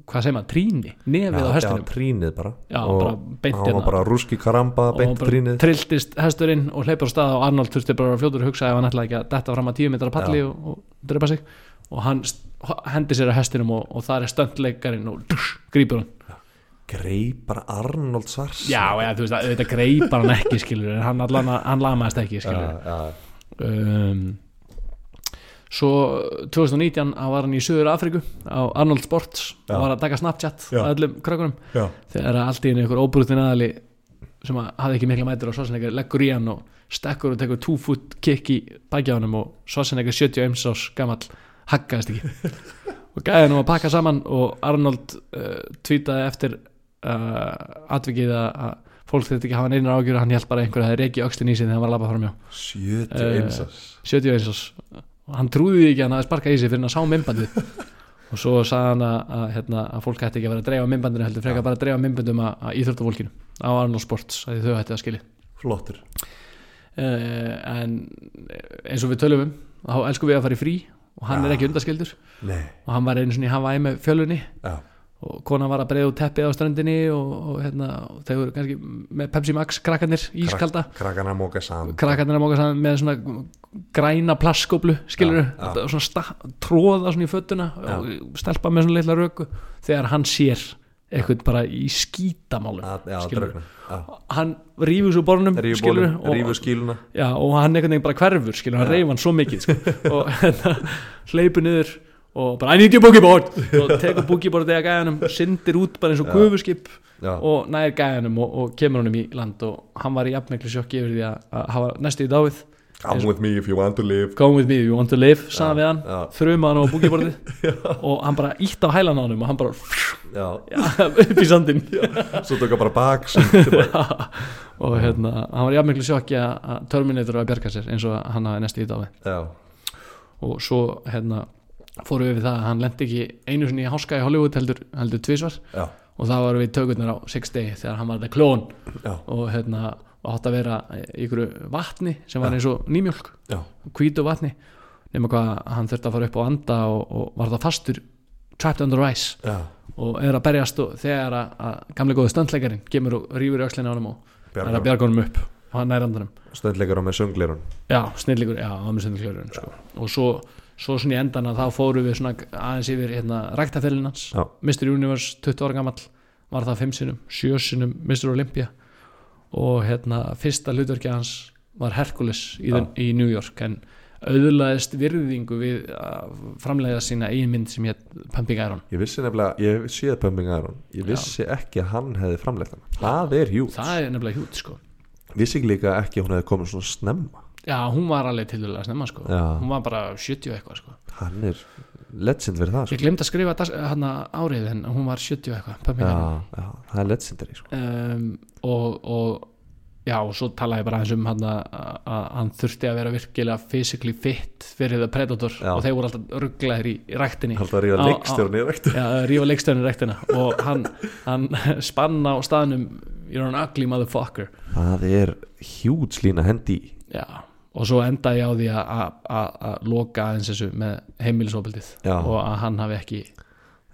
hvað segir maður, tríni, nefið á já, hestinum trínið bara. Já, og bara beint hérna. var bara rúski karamba og beint trínið trilltist hesturinn og hleypur á stað og Arnold þurfti bara að fljótur hugsa ef hann ætlaði ekki að detta fram að tíu metrar palli Já. og, og drepa sig. Og hann hendi sér að hestinum og, og það er stöndleikarinn og dush, grípur hann. Greip bara Arnold Svars? Já, ja, þú veist að þetta greipar hann ekki skilur en hann, hann lamaðist ekki skilur já, já, um, svo 2019 hann var hann í Suður Afríku á Arnold Sports og var að taka Snapchat Já. á öllum krökkunum. Þegar allt í einu ykkur óbrútin aðali sem að hafði ekki mikla mætur og Schwarzenegger leggur í hann og stekkur og tekur two foot kick í bækjáðunum og Schwarzenegger 71 ás gamall haggaðist ekki. *laughs* Og gæði hann um að pakka saman og Arnold uh, tweetaði eftir uh, atvikið að að fólk þetta ekki hafa neinar ágjur hann held bara að einhver að það reiki öxlin í sig þegar hann var að labba fram hjá. 71 ás 71 ás og hann trúði ekki að hann hafði sparkað í sig fyrir hann að sá mymbandið *laughs* og svo sagði hann að, að, hérna, að fólk hætti ekki að vera að dreifa mymbandinu heldur frekar bara að dreifa mymbandum að, að íþróttafólkinu. Á Arnold Sports að þau hætti að skilja. Flottur. Uh, en eins og við tölum um þá elskum við að fara í frí og hann Já. er ekki undaskildur. Nei, og hann var einu svona í Hawaii með fjölunni. Já, og konan var að breiða út teppið á ströndinni og, og, hérna, og þeir voru kannski með Pepsi Max krakkarnir ískalda. krakkana móka saman. Krakkarnir að móka saman með svona græna plasskóplu skilur Já, já. og svona tróða svona í föttuna og stelpa með svona litla röku þegar hann sér eitthvað bara í skítamálum Að- hann rífur svo borunum rífu skíluna. Og hann veginn bara hverfur skilur, hann reyf hann svo mikið sko. *laughs* og hérna hleypur niður og bara I need your boogie board. *laughs* Og tekur boogie board eða gæjanum syndir út bara eins og gufuskip og nær gæjanum og, og kemur honum í land. Og hann var í jafnmiklu sjokki yfir því að, að hafa næstu í dáið. Come with me if you want to live. Come with me if you want to live, sagði við hann þrjum hann á búkiborðið *laughs* og hann bara ítt á hælan á hann og hann bara já, *laughs* já, upp í sandin svo tók hann bara bak og hérna, hann var jafnmiklu sjokki að að Terminator var að bjarga sér eins og hann hafi næstu í dáið. Já, og svo hérna fórum við það að hann lendi ekki einu sinni í háska í Hollywood heldur, heldur tvisvar. Já, og það var við tökurnar á Six Day þegar hann var þetta klón já, og hérna átt að vera ykkur vatni sem var eins og nýmjólk. Já, hvítu vatni. Nema hvað hann þurfti að fara upp og anda og, og var það fastur trapped under ice. Já. Og er að berjast og þegar að, að gamlega góði stöndleikarin kemur og rýfur í öxlinni á honum og er að bjarga honum upp. Og hann er andanum. Stöðleikar á með söngleirun já, snillíkur, já, það með snillíkur sko. og svo, svo svona í endan að þá fóru við svona aðeins yfir hérna ræktafellin hans Já. Mr. Universe, 20 ára gamall var það 5 sinum, 7 sinum Mr. Olympia og hérna fyrsta hlutverki hans var Hercules í, Já. den, í New York en auðlaðist virðingu við að framleiða sína eigin mynd sem hétt Pumping Iron Ég vissi nefnilega, ég séð Pumping Iron Ég vissi ekki að hann hefði framleitt hann Það er hjút það er nefnilega hjút sko Vissi ekki líka ekki að hún hefði komið svona snemma já, hún var alveg til að snemma sko. Já. hún var bara 70 og eitthvað sko. Hann er legend verið það sko. ég glemt að skrifa dags- hana árið en hún var 70 og eitthvað Iron já, já, það er legendary sko. um, og, og já, og svo talaði ég bara eins um hann að, að hann þurfti að vera virkilega physically fit fyrir það Predator Já. og þeir voru alltaf rugglaðir í, í ræktinni. Alltaf að ríða Á- á- leikstjórn í rektu Já, rífa leikstjörnir ræktina og hann, hann *laughs* spanna á staðnum you're an ugly motherfucker. Það er hjút slína hendi já, og svo endaði ég á því að- loka aðeins þessu með heimilisofbildið og að hann hafi ekki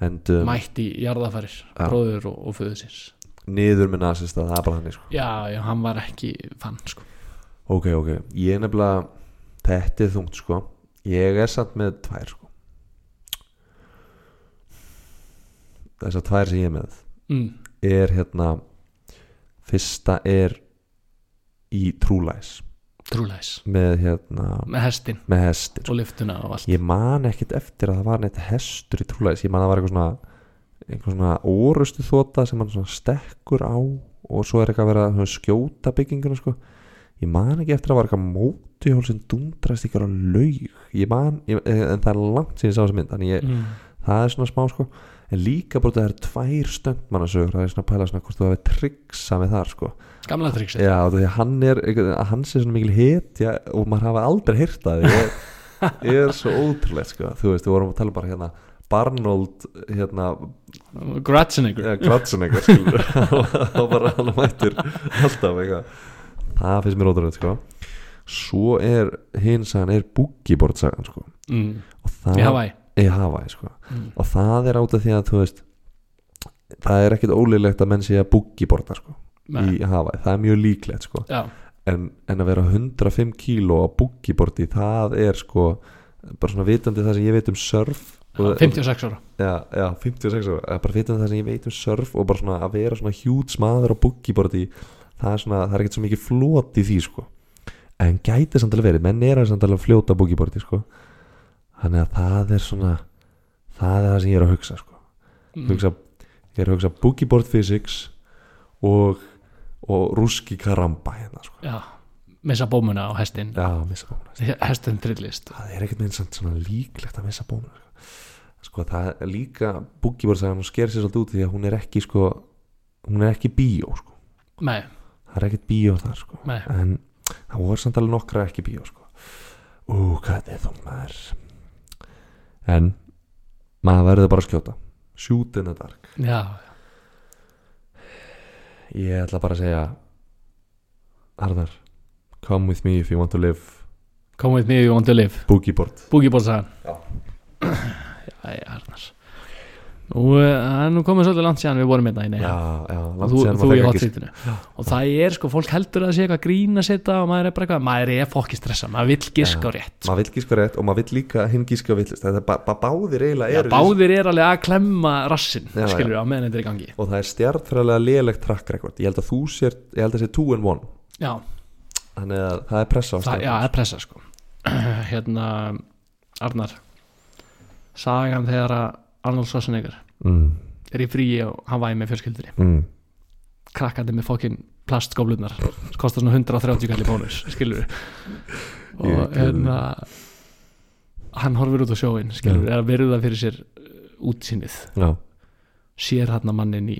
Endum mætt í jarðafarir Já. bróður og, og föðu síns. Niður með nasista, það er bara hann sko. já, já, hann var ekki fann sko. Ok, ok, ég er nefnilega Þetta er þungt sko. Ég er samt með tvær sko. Þessar tvær sem ég er með mm, Er hérna Fyrsta er Í Trúlæs trúleis Með hérna með hestin Með hestir. Og liftuna og allt. Ég man ekkit eftir að það var neitt hestur í Trúlæs Ég man að það var eitthvað svona Eitthvað svona orustu þóta sem hann svona stekkur á Og svo er eitthvað að vera að skjóta bygginguna sko. Ég man ekki eftir að það var eitthvað mótuhjól sem dundrast ykkur á laug. Ég man, ég, en það er langt síðan ég sá þessa mynd Þannig ég, mm, það er svona smá sko En líka bara það er tvær stöndmannasögur Það er svona að pæla svona hvort þú hefur tryggsað með þar sko. Gamla trikset Já, því að hann er hans er svona mikil hetja og maður hafa aldrei heyrt að því. Ég, ég er svo ótrúlega sko. Þú veist, við vorum að tala bara hérna Barnold hérna, Gratzenegger eitthvað skilur og bara hann mættir alltaf eitthvað. Það finnst mér ótrúlega sko. Svo er hins að hann er boogieboard sagan sko. Mm, og það, í Hawaii sko. Mm, og það er át af því að þú veist það er ekkit ólíklegt að menn sé að boogieboarda sko nei, í Hawaii, það er mjög líklegt sko. En, en að vera 105 kíló á boogieboardi, það er sko bara svona vitandi það sem ég veit um surf og, 56 ára. Já, já, 56 ára, bara vitandi það sem ég veit um surf og bara svona að vera svona hjút smaður á boogieboardi, það er svona það er ekkert svo mikið flot í því sko. En gæti samt alveg verið, menn er að samt alveg að fljóta á boogieboardi sko þannig að það er svona það er það sem ég er að hugsa sko. Mm, hugsa, ég er að hugsa boogieboard physics og, og rúski karamba hérna sko. Já, missa bómuna á hestin Já, missa bómuna hestin *laughs* trillist. Það er ekkert með eins svona líklegt að missa bómuna sko. sko það er líka búkibórsagan hún sker sér svolítið út því að hún er ekki sko hún er ekki bíó sko. Nei, það er ekkert bíó þar sko. Nei, en það voru samt alveg nokkra ekki bíó sko. Ú, hvað er það maður en maður verður bara að skjóta. Shoot in the dark. Já, ég ætla bara að segja Arnar come with me if you want to live. Come with me you want to live. Boogieboard búgibór sagan Já. *clears throat* já, já, Arnar nú, eh, það er nú komið svolítið langt síðan við vorum hérna í neina og þú, þú í fékk hot ekki- seatinu og það er sko, fólk heldur að sé eitthvað grín að setja og maður er bara eitthvað, maður er fokki stressa maður vill giska á rétt maður vill gíska rétt og maður vill líka hinn gíska villist. Það er bara ba báðir eiginlega eru báðir er alveg að klemma rassin Já, skilur við á meðan þetta er í gangi. Og það er stjartfræðilega lélegt track record ég held að þú sér, ég held að sé 2 and 1 já, þannig að það er pressa á það, já, er pressa sko. *clears throat* Hérna, Arnar Arnold Schwarzenegger. Mm, er í fríi á Hawaii með fjölskyldinni mm, krakkandi með fokkin plastskóflunar kostar svona 130 kalli bónus skilur *laughs* og hérna hann horfir út á sjóin skilur Já. er að virða fyrir sér uh, útsýnið. Já, sér hann mannin í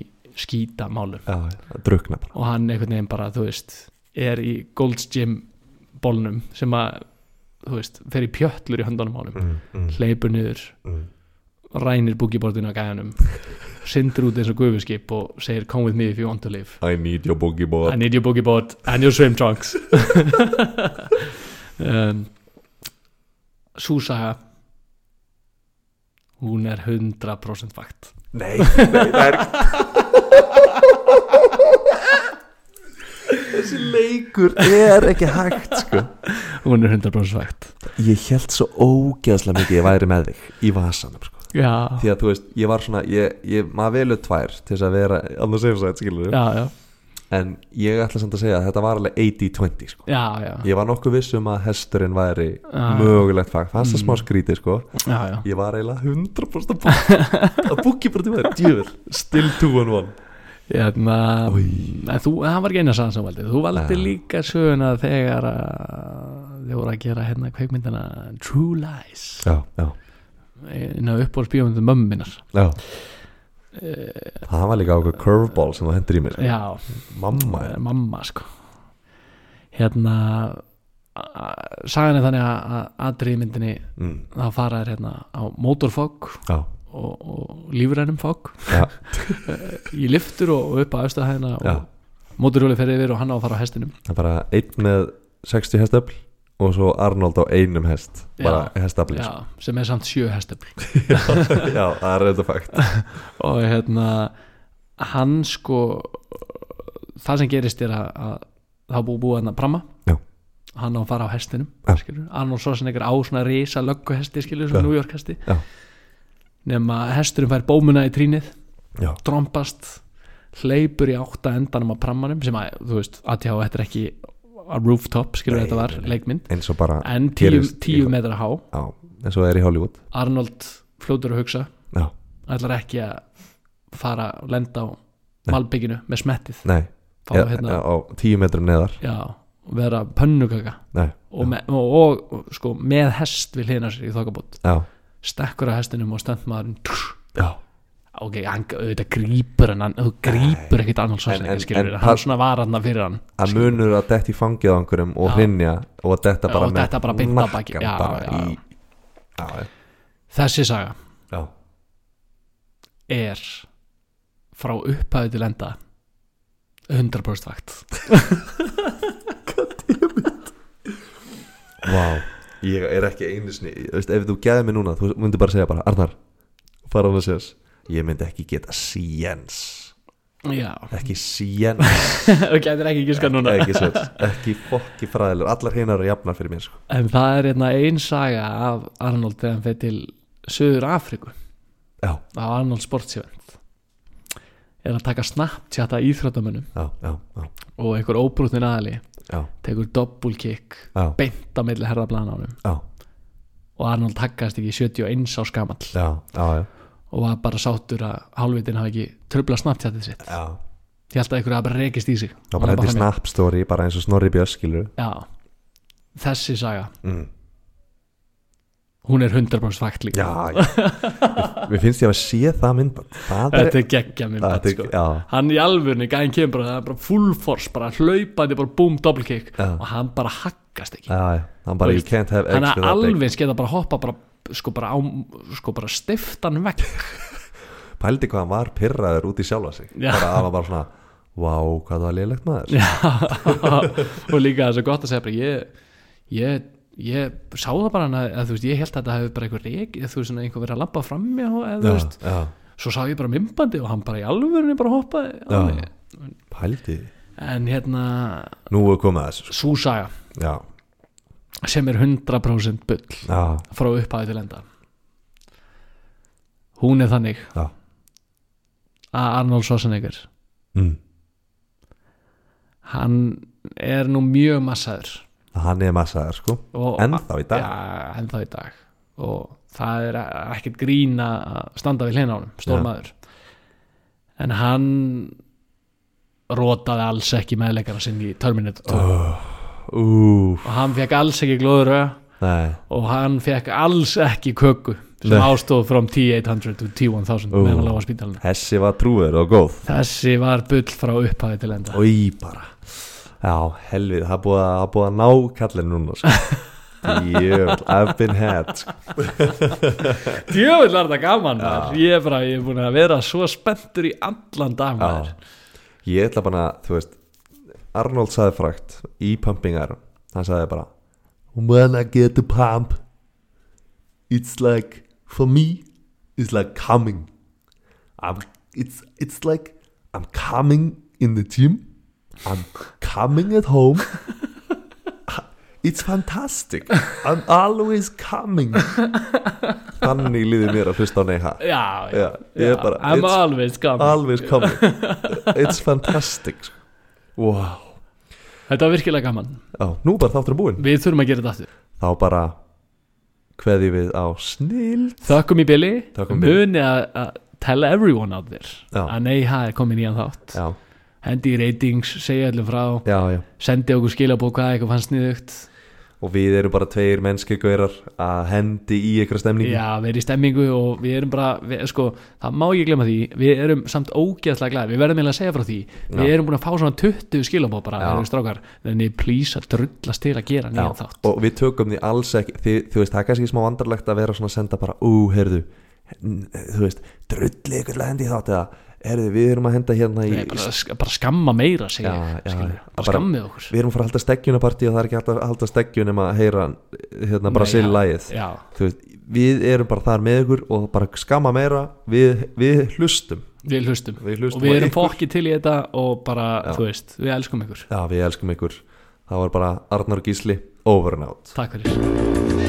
já, það drukna bara. Og hann einhvern veginn bara, þú veist er í Gold's Gym bólnum sem að, þú veist fer í pjöllur í höndunum á honum. Mm, mm, hleypur niður, mm. Rænir búkibortinu á gæjanum syndir út eins og gufuskip og segir come with me if you want to live. I need your boogie board I need your boogie board and your swim trunks. *laughs* Um, Súsaga hún er 100% fakt. Nei, nei, það er *laughs* þessi leikur er ekki hægt sko. Hún er 100% fakt. Ég held svo ógeðslega mikið ég væri með þig í vasanum sko já, því að þú veist, ég var svona ég, ég, maður velur tvær til þess að vera annars og þetta skilur já, en ég ætla samt að segja að þetta var alveg 80-20 sko. ég var nokkuð viss um að hesturinn væri mögulegt fag, fannst það Mm. smá skrítið sko. ég var eiginlega 100% að búki bara til maður, djöfur still 2-1-1 Hérna, Oj. en þú, það var ekki eina sagan sem valdi þú valdi Nei. líka söguna þegar að þið voru að gera hérna kveikmyndina True Lies. Já, já, inn á uppbólsbíómyndu mömminar já. Það var líka ákveð curveball sem þú hendur í mér sko. já, mamma, eh, mamma sko. Hérna sagan er þannig að- að atriðmyndinni mm, þá fara þær hérna á motorfog já, og, og lífrænum fog. Já, *laughs* í liftur og, upp á austuðahæðina já. og móturhjóli fer yfir og hann á að fara á hestinum. Það er bara einn með 60 hestöfl og svo Arnold á einum hest bara hestafli já, sem er samt sjö hestöfl *laughs* já, það er reynda fakt. *laughs* Og hérna hann sko það sem gerist er að, að það búið búið hann að pramma. Já. hann á að fara á hestinum. Arnold Schwarzenegger á svona risa lögguhesti svona New York hesti. Já. nema hesturinn fær bómuna í trínið já, drompast hleypur í átta endanum á prammanum sem að, þú veist, já, þetta er ekki a rooftop, skilur þetta var leikmynd, en tíu, tíu metra há. Eins og það er í Hollywood. Arnold fljótur að hugsa. Ætlar ekki að fara og lenda á malbygginu með smettið. Fá ja, hérna, á tíu metrum neðar. Já, vera pönnukaka. Nei, og, me, og, og, og sko, með hest við hlýna sér í þokkabót stekkur að hestinum og stöndmaðurinn já ok, hann auðvitað grípur hann, hann þú grípur ekkit Arnold En- en- en hann svona var hann fyrir hann að munur að detti í fangið á einhverjum og Já. hrinja og að detta Já, bara og með detta bara á hnakkann Já, bara já. í já, já, þessi saga já, er frá upphæðu til enda 100% vakt *laughs* Vá, ég er ekki einu veist, ef þú gæði mig núna, þú myndir bara segja bara Arnar, fara hann að sérs ég myndi ekki geta séns já, ekki séns þú getur ekki giska núna. ekki, séns, ekki fokki fræðilegur. Allar hinar eru jafnar fyrir mér sko. en það er hérna ein saga af Arnold þegar hann fyrir til Suður Afríku já, á Arnold Sportsevent er að taka Snapchat að já, og einhver óbrúttin aðli tekur já, beint á milli herðablana á honum. Já, og Arnold takkast ekki 71 á skamall já, já, já, og var bara sáttur að hálfvitin hafi ekki tröfla Snapchatið sitt. Já. ég held að einhverju hafi bara rekist í sig. Bara Og hann hendi þannig. snap story bara eins og Snorri Björns skilur já, þessi saga. Mm. hún er 100% fakt líka. Já, mér finnst ég að sé það myndband. Það er, þetta er geggja er sko. hann í alvörni, gæðin kemur bara, það er bara full force, bara hlaupandi bara boom, double kick. Og hann bara haggast ekki. Já, hann bara you can't have hann eggs er alveg geta bara hoppa bara, sko bara sko bara stiftan vekk *laughs* pældi hvað hann var pyrraður út í sjálfa sig. Já. bara hann var bara svona Vá, hvað það var lélegt maður. Já, *laughs* og líka það er svo gott að segja bara ég, ég, ég sá það bara hann að, að veist, ég held að þetta hefði bara einhver reik, þú veist, einhver verið að labba fram með eða þú veist, já, svo sá ég bara mymbandi og hann bara í alvörunni bara hoppaði pældi. En hérna, Nú er komið að þessu svo saga. Já, sem er 100% bull já, frá upphæði til enda. Hún er þannig. Já. Að Arnold Schwarzenegger. Mm. hann er nú mjög massaður. Hann er massaður sko. Ennþá í dag. Já, ennþá í dag. Og það er ekkert grín að standa við hlina á honum, stór maður. En hann rótaði alls ekki meðleikara sinn í Terminator. 2 Ú, og hann fekk alls ekki glóður nei og hann fekk alls ekki köku sem Nei. ástóð from T800 to T1000 Ú. meðan hann lág á spítalinu Hessi var trúður og góð þessi var bull frá upphæði til enda Og í bara Já, helvið, það búið að, það búið að ná kallin núna sko. Jöfn, I've been had sko. *laughs* djöfull var þetta gaman ég er bara, ég er búin að vera svo spenntur í allan dag. Ég ætla bara, þú veist Arnold sagði frækt í Pumping Iron Hann sagði bara When I get the pump It's like For me It's like coming. I'm, it's, it's like I'm coming in the gym. I'm coming at home. *laughs* It's fantastic. I'm always coming. Þannig líði mér að hlusta á Neha. Já, já, Já, ég er bara I'm always gaman Always coming. *laughs* It's fantastic sko. Wow. Þetta var virkilega gaman. Já, nú bara þáttur búinn. Við þurfum að gera þetta aftur. Þá bara kveði við á snill Þökkum í Billy Þökkum í Billy. Muni að að tell everyone out there Já. að nei, það er komin í hann þátt. Já, Hendi í ratings, segja öllum frá. Já, já. Sendi okkur skilabók hvað eitthvað fannst sniðugt Og við erum bara tveir mennskir gaurar að hendi í ykkur stemningu. Já, við erum í stemmingu og við erum bara við, sko, það má ekki glemma því við erum samt ógeðslega glæð, við verðum eiginlega að segja frá því. Við Já. erum búin að fá svona 20 skilabók bara, þegar við strákar. Þannig please að drullast til að gera nýjan þátt. Og við tökum því alls ekki því, þú veist, það er kannski smá vandarlegt að vera svona að senda bara, ú, heyrðu þú veist, drulli ykkur að hendi þátt eða, heyrðu, við erum að henda hérna í Nei, bara, bara skamma meira segja, Já, já, bara, Bara- skammið okkur. við erum að fara að halda stekkjunapartí og það er ekki að halda stekkjun nema að heyra hérna bara Nei, sér já, lægið Já, þú veist, við erum bara þar með ykkur og bara skamma meira. Við, við hlustum. Við hlustum. Við hlustum og við erum ykkur. fokki til í þetta og bara, Já. þú veist, við elskum ykkur. Já, við elskum ykkur. Það var bara Arnar Gísli over and out. Takk fyrir